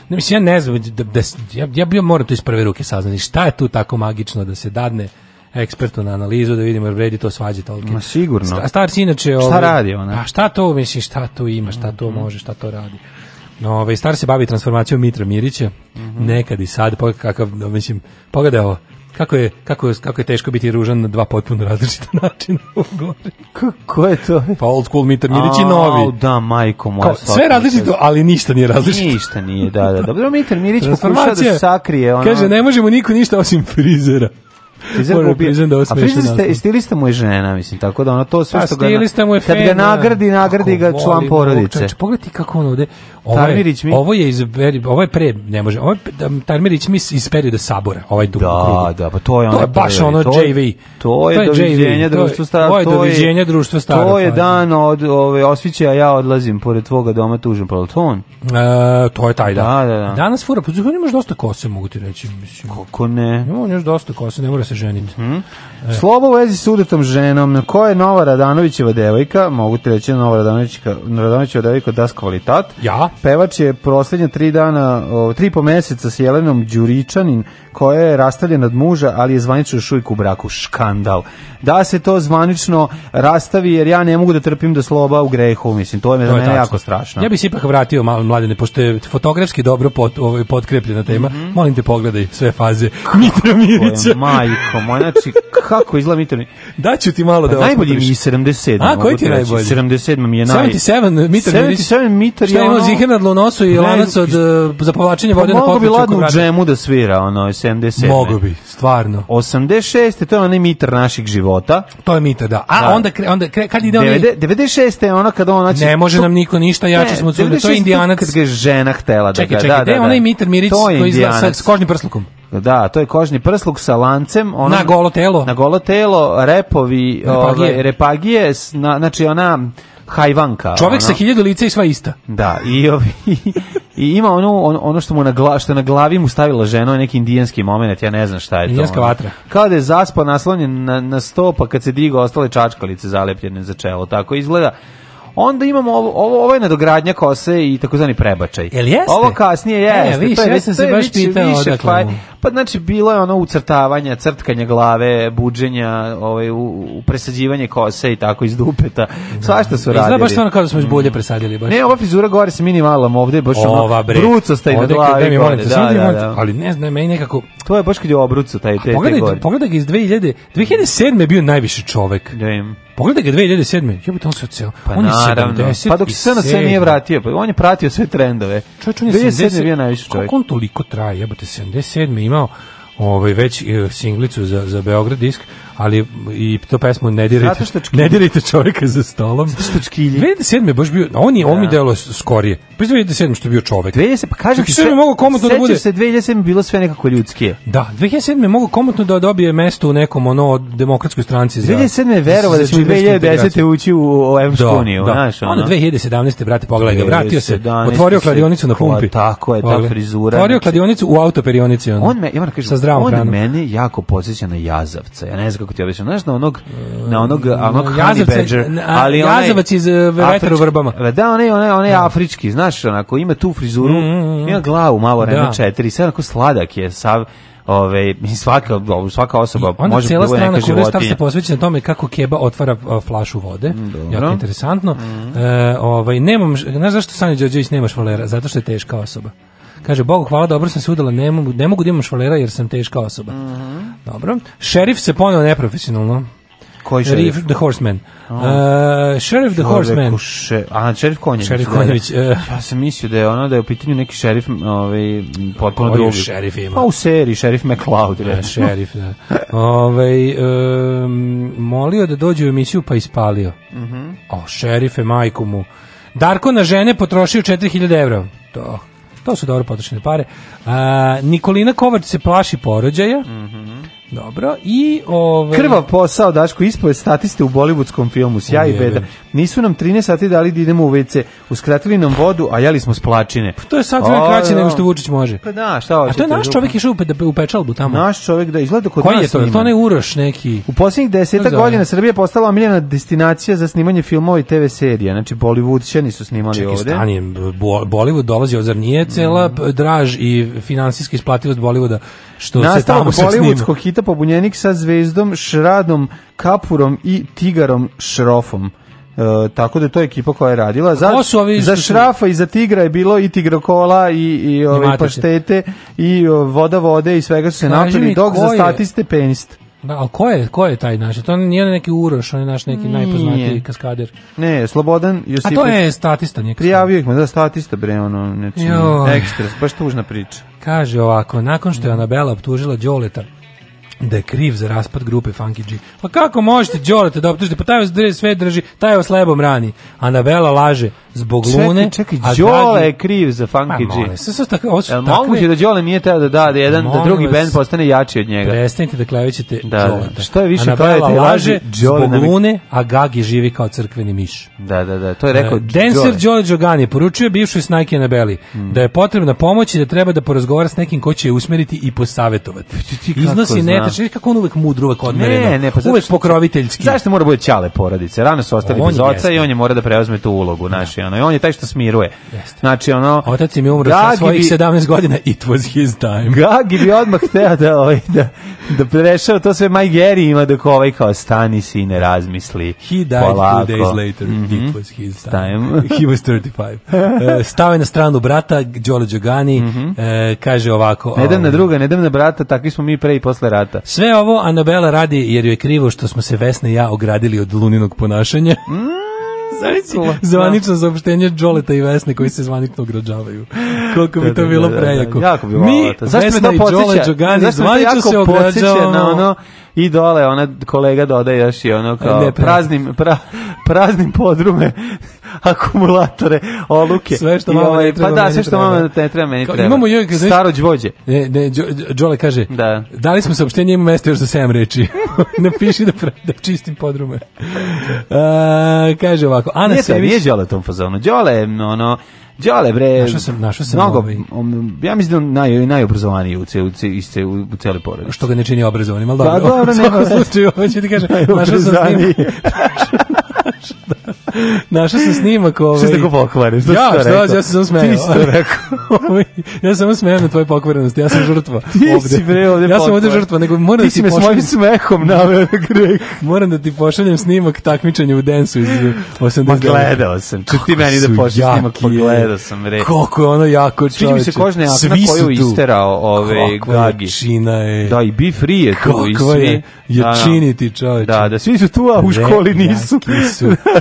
Ne, mislim, ja ne znam, da, da, ja, ja bio moram to iz prve ruke saznati. Šta je tu tako magično da se dadne ekspertu na analizu da vidimo jer vredi to svađe toliko. Ma sigurno. Star, starci inače... Šta ovaj, radi ona? A pa, šta to, mislim, šta to ima, šta to može, šta to radi. No, ovaj Star se bavi transformacijom Mitra Mirića, mm -hmm. nekad i sad, pogledaj kakav, no, mislim, pogledaj ovo, kako je, kako, je, kako je teško biti ružan na dva potpuno različita [laughs] načina u gori. Kako je to? Pa old school Mitar Milić i novi. Da, majko moja. Kao, sve različito, ali ništa nije različito. Ništa nije, da, da. Dobro, Mitra Mirić pokuša da sakrije. Ono... Kaže, ne možemo niko ništa osim frizera. Frizer ga ubija. Da, da a frizer ste, stilista mu je žena, mislim, tako da ona to sve pa što ga... Stilista mu je Kad ga nagradi, nagradi ga član porodice. Pogledaj kako on ovde... Ovo je, ovo je, iz, ovo je pre, ne može, ovo je, da, Tarmirić mi iz perioda Sabora, ovaj dug Da, da, pa to je ono. To je baš ono JV. To je doviđenja društva staro. To je doviđenja društvo staro. To je dan od ove osvićaja ja odlazim pored tvoga doma tužan peloton. Pa e, to je taj dan. Da, da, da. Danas fura, pa možeš dosta kose, mogu ti reći, mislim. Kako ne? Imamo još dosta kose, ne mora se ženiti. Mm -hmm. Slobo u vezi s udetom ženom, na koje je Nova Radanovićeva devojka, mogu ti reći da Nova Radanovićeva, Radanovićeva devojka das kvalitat. Ja? Pevač je proslednja tri dana, o, tri po meseca s Jelenom Đuričanin, koja je rastavljena od muža, ali je zvanično još u braku. Škandal. Da se to zvanično rastavi, jer ja ne mogu da trpim da sloba u grehu, mislim, to je, to je za mene tačno. jako strašno. Ja bih se ipak vratio malo mladine, pošto je fotografski dobro pot, ovaj, potkrepljena tema, mm -hmm. molim te pogledaj sve faze Mitra Mirića. Majko Majko moja, znači, kako izgleda Mitrovica? Daću ti malo da... Pa najbolji mi je 77. A, koji ti je najbolji? 77 mi je naj... 77 Mitar. 77 Mitar je ono... Šta ima zihrnadlo nosu i lanac od, e, za povlačenje vode na pokreću. Pa mogu bi ladno u džemu da svira, ono, 77. Mogu bi, stvarno. 86. To je onaj Mitar naših života. To je Mitar, da. A da. onda, onda kad ide on 96. je ono kad on... Znači, ne može nam niko ništa, jače smo od suda. To je indijanac. Kad ga žena htela da ga... Čekaj, čekaj, da, da, da. Onaj da. Mitar Mirić koji izgleda sa kožnim prslukom. Da, to je kožni prsluk sa lancem. Ono, na golo telo. Na golo telo, repovi, ovaj, repagije, ove, repagije na, znači ona hajvanka. Čovjek ono. sa hiljadu lica i sva ista. Da, i, ovi, [laughs] i ima ono, ono što mu na, gla, što na glavi mu stavila žena, neki indijanski moment, ja ne znam šta je to. Indijanska vatra. Kao da je zaspao naslonjen na, na sto, pa kad se digo ostale čačkalice zalepljene za čelo, tako izgleda. Onda imamo ovo, ovo, ovo je nadogradnja kose i takozvani prebačaj. Jel jeste? Ovo kasnije e, jeste. E, više, to je, ja sam se baš pitao više, odakle. Pa znači bilo je ono ucrtavanja, crtkanje glave, buđenja, ovaj u, presađivanje kose i tako iz dupeta. Da. Svašta su radili. Izgleda baš stvarno kao smo ih bolje mm. presadili baš. Ne, ova frizura gore se minimalom, ovde baš Ova, ono brucasta i na glavi. Mi molim, da, da, da, da, Ali ne znam, meni nekako to je baš kad je obrucu taj te, pogledaj, te gore. Pogledaj ga iz 2000, 2007 je bio najviši čovek. Da Pogledaj ga 2007. Jebote, on se oceo. Pa on je naravno. 70 pa dok se na sve nije vratio, pa on je pratio sve trendove. Čovjek, on je 70, 70 je bio najviši čovjek. Kako on toliko traje, jebote, 77 imao ovaj već e, singlicu za za Beograd disk ali i to pesmu ne dirite. ne dirite čovjeka za stolom. Zato što je baš bio, on je, on mi da. delo skorije. Pa 2007. što je bio čovjek. 2007. pa kaže ti, sve, mogu komotno da bude. se je bilo sve nekako ljudski. Da, 2007. je mogu komotno da dobije mesto u nekom ono demokratskoj stranci. 2007. je verovo da će 2010. ući u Evropsku da, uniju, da. znaš ono. Ono 2017. brate, pogledaj vratio se, otvorio kladionicu na pumpi. Tako je, ta frizura. Otvorio znači- kladionicu u autoperionici. On me, ja moram kažem, on mene jako podsjeća na jazavca. Ja ne znam kako ti obično, znaš, na onog, na onog, mm, na onog honey badger, ali Jazavac iz e, vetra u vrbama. E, da, onaj, onaj, onaj da. afrički, znaš, onako, ima tu frizuru, mm, mm, ima glavu malo, reno da. četiri, sve onako sladak je, sav, Ove, mislim svaka svaka osoba I onda može da cela strana koja stav se posvećena tome kako keba otvara flašu vode. Dobro. Jako interesantno. Mm -hmm. e, ovaj nemam, znaš zašto Sanja Đorđević nemaš valera? Zato što je teška osoba. Kaže, Bogu hvala, dobro sam se udala, ne mogu, ne mogu da imam švalera jer sam teška osoba. Mm -hmm. Dobro. Šerif se poneo neprofesionalno. Koji šerif? Reef the Horseman. Oh. Uh, šerif the Horseman. Še, a, šerif Konjević. Šerif Konjević. Da, da. Uh, ja sam mislio da je ono da je u pitanju neki šerif ovaj, potpuno drugi. Koji šerif ima? Pa u seriji, šerif McCloud. Da, e, šerif, da. Ove, ovaj, um, molio da dođe u emisiju pa ispalio. Mm -hmm. O, šerife, majku mu. Darko na žene potrošio 4000 evra. To, To su dobro potrošene pare. A, Nikolina Kovač se plaši porođaja. Mhm. Mm Dobro, i ovaj... Krvav posao, Daško, ispoved statiste u bolivudskom filmu, Sja i beda. Nisu nam 13 sati dali da idemo u WC, uskratili nam vodu, a jeli smo splačine. Pa to je sad sve kraće da. nego što Vučić može. Pa da, šta hoćeš? A to je naš čovjek išao u, u pečalbu tamo. Naš čovjek, da, izgleda kod Koji nas je to? To ne Uroš neki? U poslednjih 10 godina Srbija postala omiljena destinacija za snimanje filmova i TV serija. Znači, Bollywoodćani su snimali Čekaj, ovde. Čekaj, Bo, Bolivud dolazi, ozar nije cela mm. draž i finansijska isplativost Bolivuda što Nastalo se tamo Bollywoodskog hita pobunjenik sa zvezdom, šradom, kapurom i tigarom šrofom. E, tako da to je ekipa koja je radila. Za, za šrafa i za tigra je bilo i tigrokola i, i ove, paštete i voda vode i svega su se napili, dok za statiste penist. Da, a ko je, ko je taj naš? To nije neki Uroš, onaj naš neki nije. najpoznatiji kaskader. Ne, Slobodan Josipović. A to je statista nije Prijavio ih me, da, statista, bre, ono, nečin, ekstra, baš tužna priča. Kaže ovako, nakon što je da. Anabela optužila Đoleta da je kriv za raspad grupe Funky G. Pa kako možete Đorete da optužite? Da pa taj vas sve drži, taj vas lebom rani. Anabela laže zbog čekaj, Lune. Čekaj, čekaj, Đole je kriv za Funky Ma, pa G. Molim, sve su takve, ovo su Jel takve... moguće da Đole nije teo da da, da jedan, da drugi vas, band postane jači od njega? Prestanite da klevećete da, da. Đoleta. Što je više Anabela laže Đole zbog Lune, a Gagi živi kao crkveni miš. Da, da, da, to je rekao uh, e, Dancer Đole Đogan je poručio bivšoj snajke Anabeli hmm. da je potrebna pomoć i da treba da porazgovara s nekim ko će je usmeriti i posavetovati. Pa Iznosi Znači, kako on uvek mudro, uvek odmereno. Ne, ne, pa uvek pokroviteljski. Zašto mora da bude ćale porodice? Rano su ostali bez oca i on je mora da preuzme tu ulogu, znači ono, i on je taj što smiruje. Jeste. Znači ono Otac mi umro sa svojih 17 godina, it was his time. Gagi bi odmah hteo da ovaj da da prešao to sve Maj Gary ima dok ovaj kao stani si ne razmisli. He died polako. two days later, mm -hmm. it mhm. was his time. time. [laughs] He was 35. Uh, [laughs] eh, stao je na stranu brata, Đolo Đogani, mm -hmm. uh, kaže ovako... Ne dam na ovaj- druga, ne dam na brata, takvi smo mi pre i posle rata sata. Sve ovo Anabela radi jer joj je krivo što smo se Vesna i ja ogradili od luninog ponašanja. Mm, zvanično, [laughs] zvanično zaopštenje Đoleta i Vesne koji se zvanično ograđavaju. Koliko bi da, to da, bilo da, prejako. Jako bi Mi, Zašto Vesna i Đole Đogani zvanično se ograđavamo. Na ono, I dole ona kolega dodaje još i ono kao praznim, pra, praznim podrume [laughs] akumulatore, oluke. Sve što mama ovaj, ne treba. Pa da, sve što mama ne treba, treba meni treba. Imamo joj, znaš, staro đvođe. Ne, ne, Đole kaže, da. dali smo saopštenje, ima mesta još za 7 reči. [laughs] Napiši da, da čistim podrume. A, kaže ovako, Ana Sević. Nije, nije Đole tom fazonu. Đole, ono, Đale bre. Našao sam, našao sam mnogo. Ovaj. Um, ja mislim da naj najobrazovaniji u celu u, u, u celoj porodici. Što ga ne čini obrazovanim, al dobro. Pa dobro, ne, [laughs] u svakom slučaju hoće ti kaže, našao sam s njim. Našao sam snimak ovaj. Šta ste ko pokvaren? Šta ja, šta, rekao? ja sam samo smejao. Ti si [laughs] rekao. Ovaj, ja sam samo smejao na tvoju pokvarenost. Ja sam žrtva ti ovde. Si bre, ovde ja sam ovde žrtva, nego moram ti da ti me pošaljem... svojim smehom naveo greh. moram da ti pošaljem snimak takmičenja u densu iz 80. Ma gledao sam. Ček ti meni da pošaljem snimak, pa gledao sam bre. Koliko je ono jako čoveče. Sviđa mi se kožna jakna koju isterao ove gagi. Čina je. Da i bi free je tu i svi. Da, da. Je čini ti čoveče. Da, da svi su tu, a u školi nisu.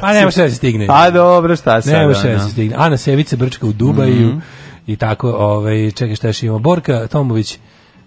Pa [laughs] A nema šta se stigne. A dobro, šta se. Nema šta se stigne. Ana Sevice brčka u Dubaju mm -hmm. i tako, ovaj, čekaj šta je imao Borka Tomović.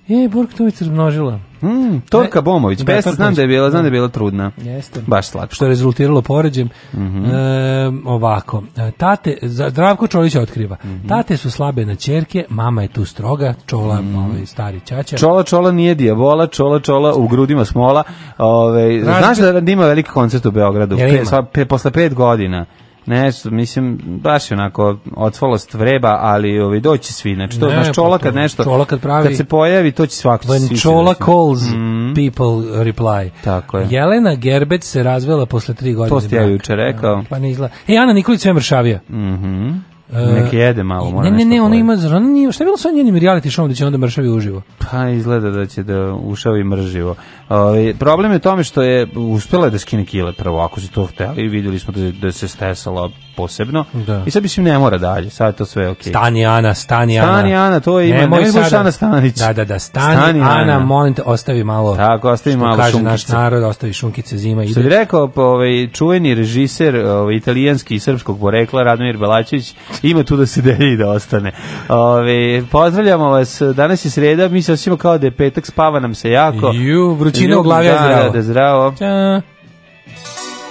Je, Borka Tomović se množila. Mm, Torka Bomović, da, Torka znam da je bila, znam da je da. bila trudna. Jeste. Baš slatko. Što je rezultiralo poređem. Mm -hmm. e, ovako, tate, Zdravko Čolić otkriva, mm -hmm. tate su slabe na čerke, mama je tu stroga, čola, mm -hmm. ovaj stari čačar. Čola, čola nije dijavola, čola, čola u grudima smola. Ove, znaš da, da ima veliki koncert u Beogradu, ja, pe, sva, pe, posle pet godina nešto, mislim, baš onako odsvalost vreba, ali ovi, ovaj, doći svi, znači to, ne, znaš, pa čola kad nešto, čola kad, pravi, kad se pojavi, to će svako When svi čola svi, calls, mm. people uh, reply. Tako je. Jelena Gerbec se razvela posle tri godine. To ste ja juče rekao. Pa ne izgleda. E, Ana Nikolić sve mršavija. Mhm. Mm E, Neki jede malo, mora Ne, ne, ne, ona ima, zrna, nije, šta je bilo sa njenim reality showom da će onda mršavi uživo? Pa izgleda da će da ušavi mrživo. Ove, ovaj, problem je u tome što je uspela da skine kile prvo, ako se to hteli, videli smo da, da se stesala posebno. Da. I sad mislim ne mora dalje, sad to sve okej. Okay. Stani Ana, stani Ana. Stani Ana, to je ime, ne sada, Ana Stanić. Da, da, da, stani, stani Ana, Ana, molim te, ostavi malo. Tako, ostavi malo kaže šunkice. naš narod, ostavi šunkice zima i. Što bi rekao pa, ovaj čuveni režiser ovaj, italijanski i srpskog porekla Radomir Belačević, ima tu da se delje i da ostane. Ovaj pozdravljamo vas. Danas je sreda, mi se osjećamo kao da je petak, spava nam se jako. Ju, vrućina u glavi, zdravo. Da, da, zdravo. Ćao.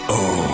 Oh.